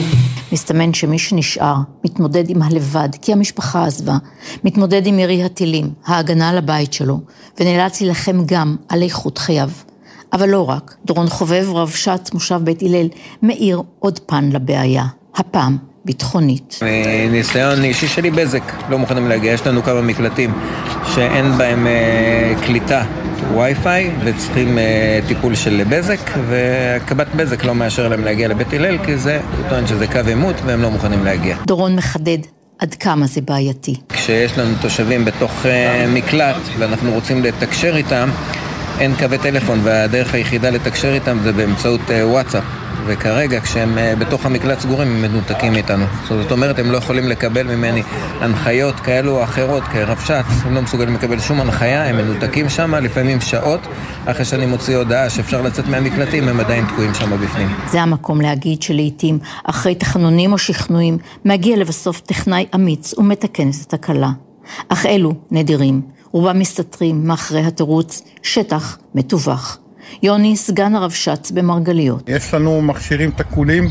מסתמן שמי שנשאר מתמודד עם הלבד, כי המשפחה עזבה, מתמודד עם ירי הטילים, ההגנה על הבית שלו, ונאלץ להילחם גם על איכות חייו. אבל לא רק, דורון חובב, רב שץ, מושב בית הלל, מאיר עוד פן לבעיה, הפעם ביטחונית. ניסיון אישי שלי בזק, לא מוכנים להגיע, יש לנו כמה מקלטים שאין בהם אה, קליטה. וי-פיי וצריכים אה, טיפול של בזק וקב"ט בזק לא מאשר להם להגיע לבית הלל כי זה, הוא טוען שזה קו עימות והם לא מוכנים להגיע. דורון מחדד עד כמה זה בעייתי. כשיש לנו תושבים בתוך אה, מקלט ואנחנו רוצים לתקשר איתם אין קווי טלפון והדרך היחידה לתקשר איתם זה באמצעות אה, וואטסאפ. וכרגע כשהם אה, בתוך המקלט סגורים הם מנותקים מאיתנו. זאת אומרת הם לא יכולים לקבל ממני הנחיות כאלו או אחרות כרבש"ץ הם לא מסוגלים לקבל שום הנחיה, הם מנותקים שם לפעמים שעות. אחרי שאני מוציא הודעה שאפשר לצאת מהמקלטים הם עדיין תקועים שם בפנים. זה המקום להגיד שלעיתים אחרי תחנונים או שכנועים מגיע לבסוף טכנאי אמיץ ומתקן את התקלה. אך אלו נדירים רובם מסתתרים מאחרי התירוץ שטח מטווח. יוני, סגן הרבש"ץ במרגליות. יש לנו מכשירים תקולים,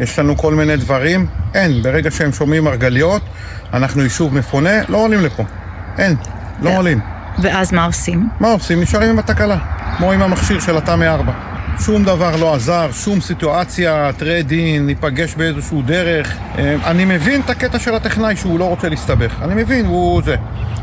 יש לנו כל מיני דברים. אין, ברגע שהם שומעים מרגליות, אנחנו יישוב מפונה, לא עולים לפה. אין, לא עולים. ואז מה עושים? מה עושים? נשארים עם התקלה, כמו עם המכשיר של התמ"א 4. שום דבר לא עזר, שום סיטואציה, טרדין, ניפגש באיזשהו דרך. אה, אני מבין את הקטע של הטכנאי שהוא לא רוצה להסתבך, אני מבין, הוא זה.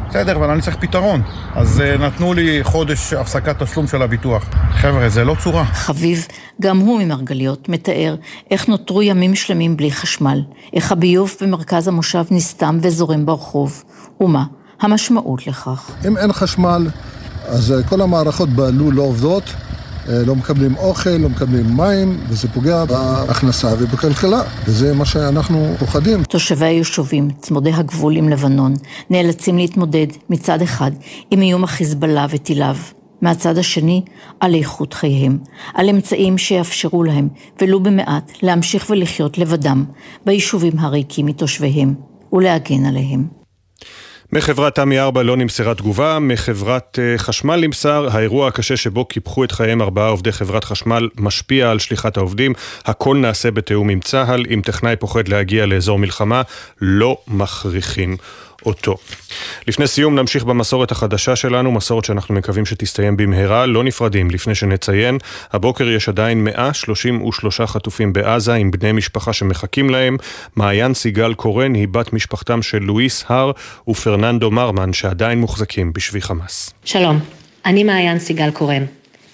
בסדר, אבל אני צריך פתרון. אז uh, נתנו לי חודש הפסקת תשלום של הביטוח. חבר'ה, זה לא צורה. חביב, גם הוא ממרגליות, מתאר איך נותרו ימים שלמים בלי חשמל, איך הביוב במרכז המושב נסתם וזורם ברחוב, ומה המשמעות לכך. אם אין חשמל, אז אה, כל המערכות בלול לא עובדות. אה, לא מקבלים אוכל, לא מקבלים מים, וזה פוגע בהכנסה ובכלכלה, וזה מה שאנחנו פוחדים. תושבי היישובים, צמודי הגבול עם לבנון, נאלצים להתמודד מצד אחד עם איום החיזבאללה וטיליו. מהצד השני, על איכות חייהם, על אמצעים שיאפשרו להם, ולו במעט, להמשיך ולחיות לבדם, ביישובים הריקים מתושביהם, ולהגן עליהם. מחברת תמי 4 לא נמסרה תגובה, מחברת אה, חשמל נמסר, האירוע הקשה שבו קיפחו את חייהם ארבעה עובדי חברת חשמל משפיע על שליחת העובדים, הכל נעשה בתיאום עם צה"ל, אם טכנאי פוחד להגיע לאזור מלחמה, לא מכריחים. אותו. לפני סיום נמשיך במסורת החדשה שלנו, מסורת שאנחנו מקווים שתסתיים במהרה, לא נפרדים לפני שנציין. הבוקר יש עדיין 133 חטופים בעזה עם בני משפחה שמחכים להם. מעיין סיגל קורן היא בת משפחתם של לואיס הר ופרננדו מרמן שעדיין מוחזקים בשבי חמאס. שלום, אני מעיין סיגל קורן.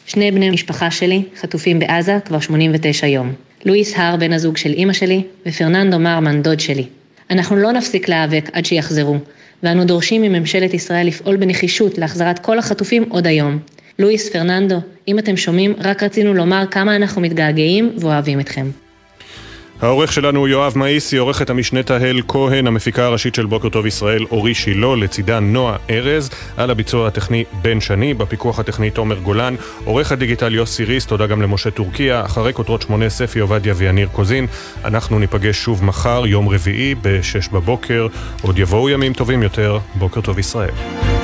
שני בני משפחה שלי חטופים בעזה כבר 89 יום. לואיס הר בן הזוג של אימא שלי ופרננדו מרמן דוד שלי. אנחנו לא נפסיק להיאבק עד שיחזרו, ואנו דורשים מממשלת ישראל לפעול בנחישות להחזרת כל החטופים עוד היום. לואיס פרננדו, אם אתם שומעים, רק רצינו לומר כמה אנחנו מתגעגעים ואוהבים אתכם. העורך שלנו הוא יואב מאיסי, עורכת המשנה תהל כהן, המפיקה הראשית של בוקר טוב ישראל אורי שילה, לצידה נועה ארז, על הביצוע הטכני בן שני, בפיקוח הטכני תומר גולן, עורך הדיגיטל יוסי ריס, תודה גם למשה טורקיה, אחרי כותרות שמונה ספי עובדיה ויניר קוזין, אנחנו ניפגש שוב מחר, יום רביעי, ב-6 בבוקר, עוד יבואו ימים טובים יותר, בוקר טוב ישראל.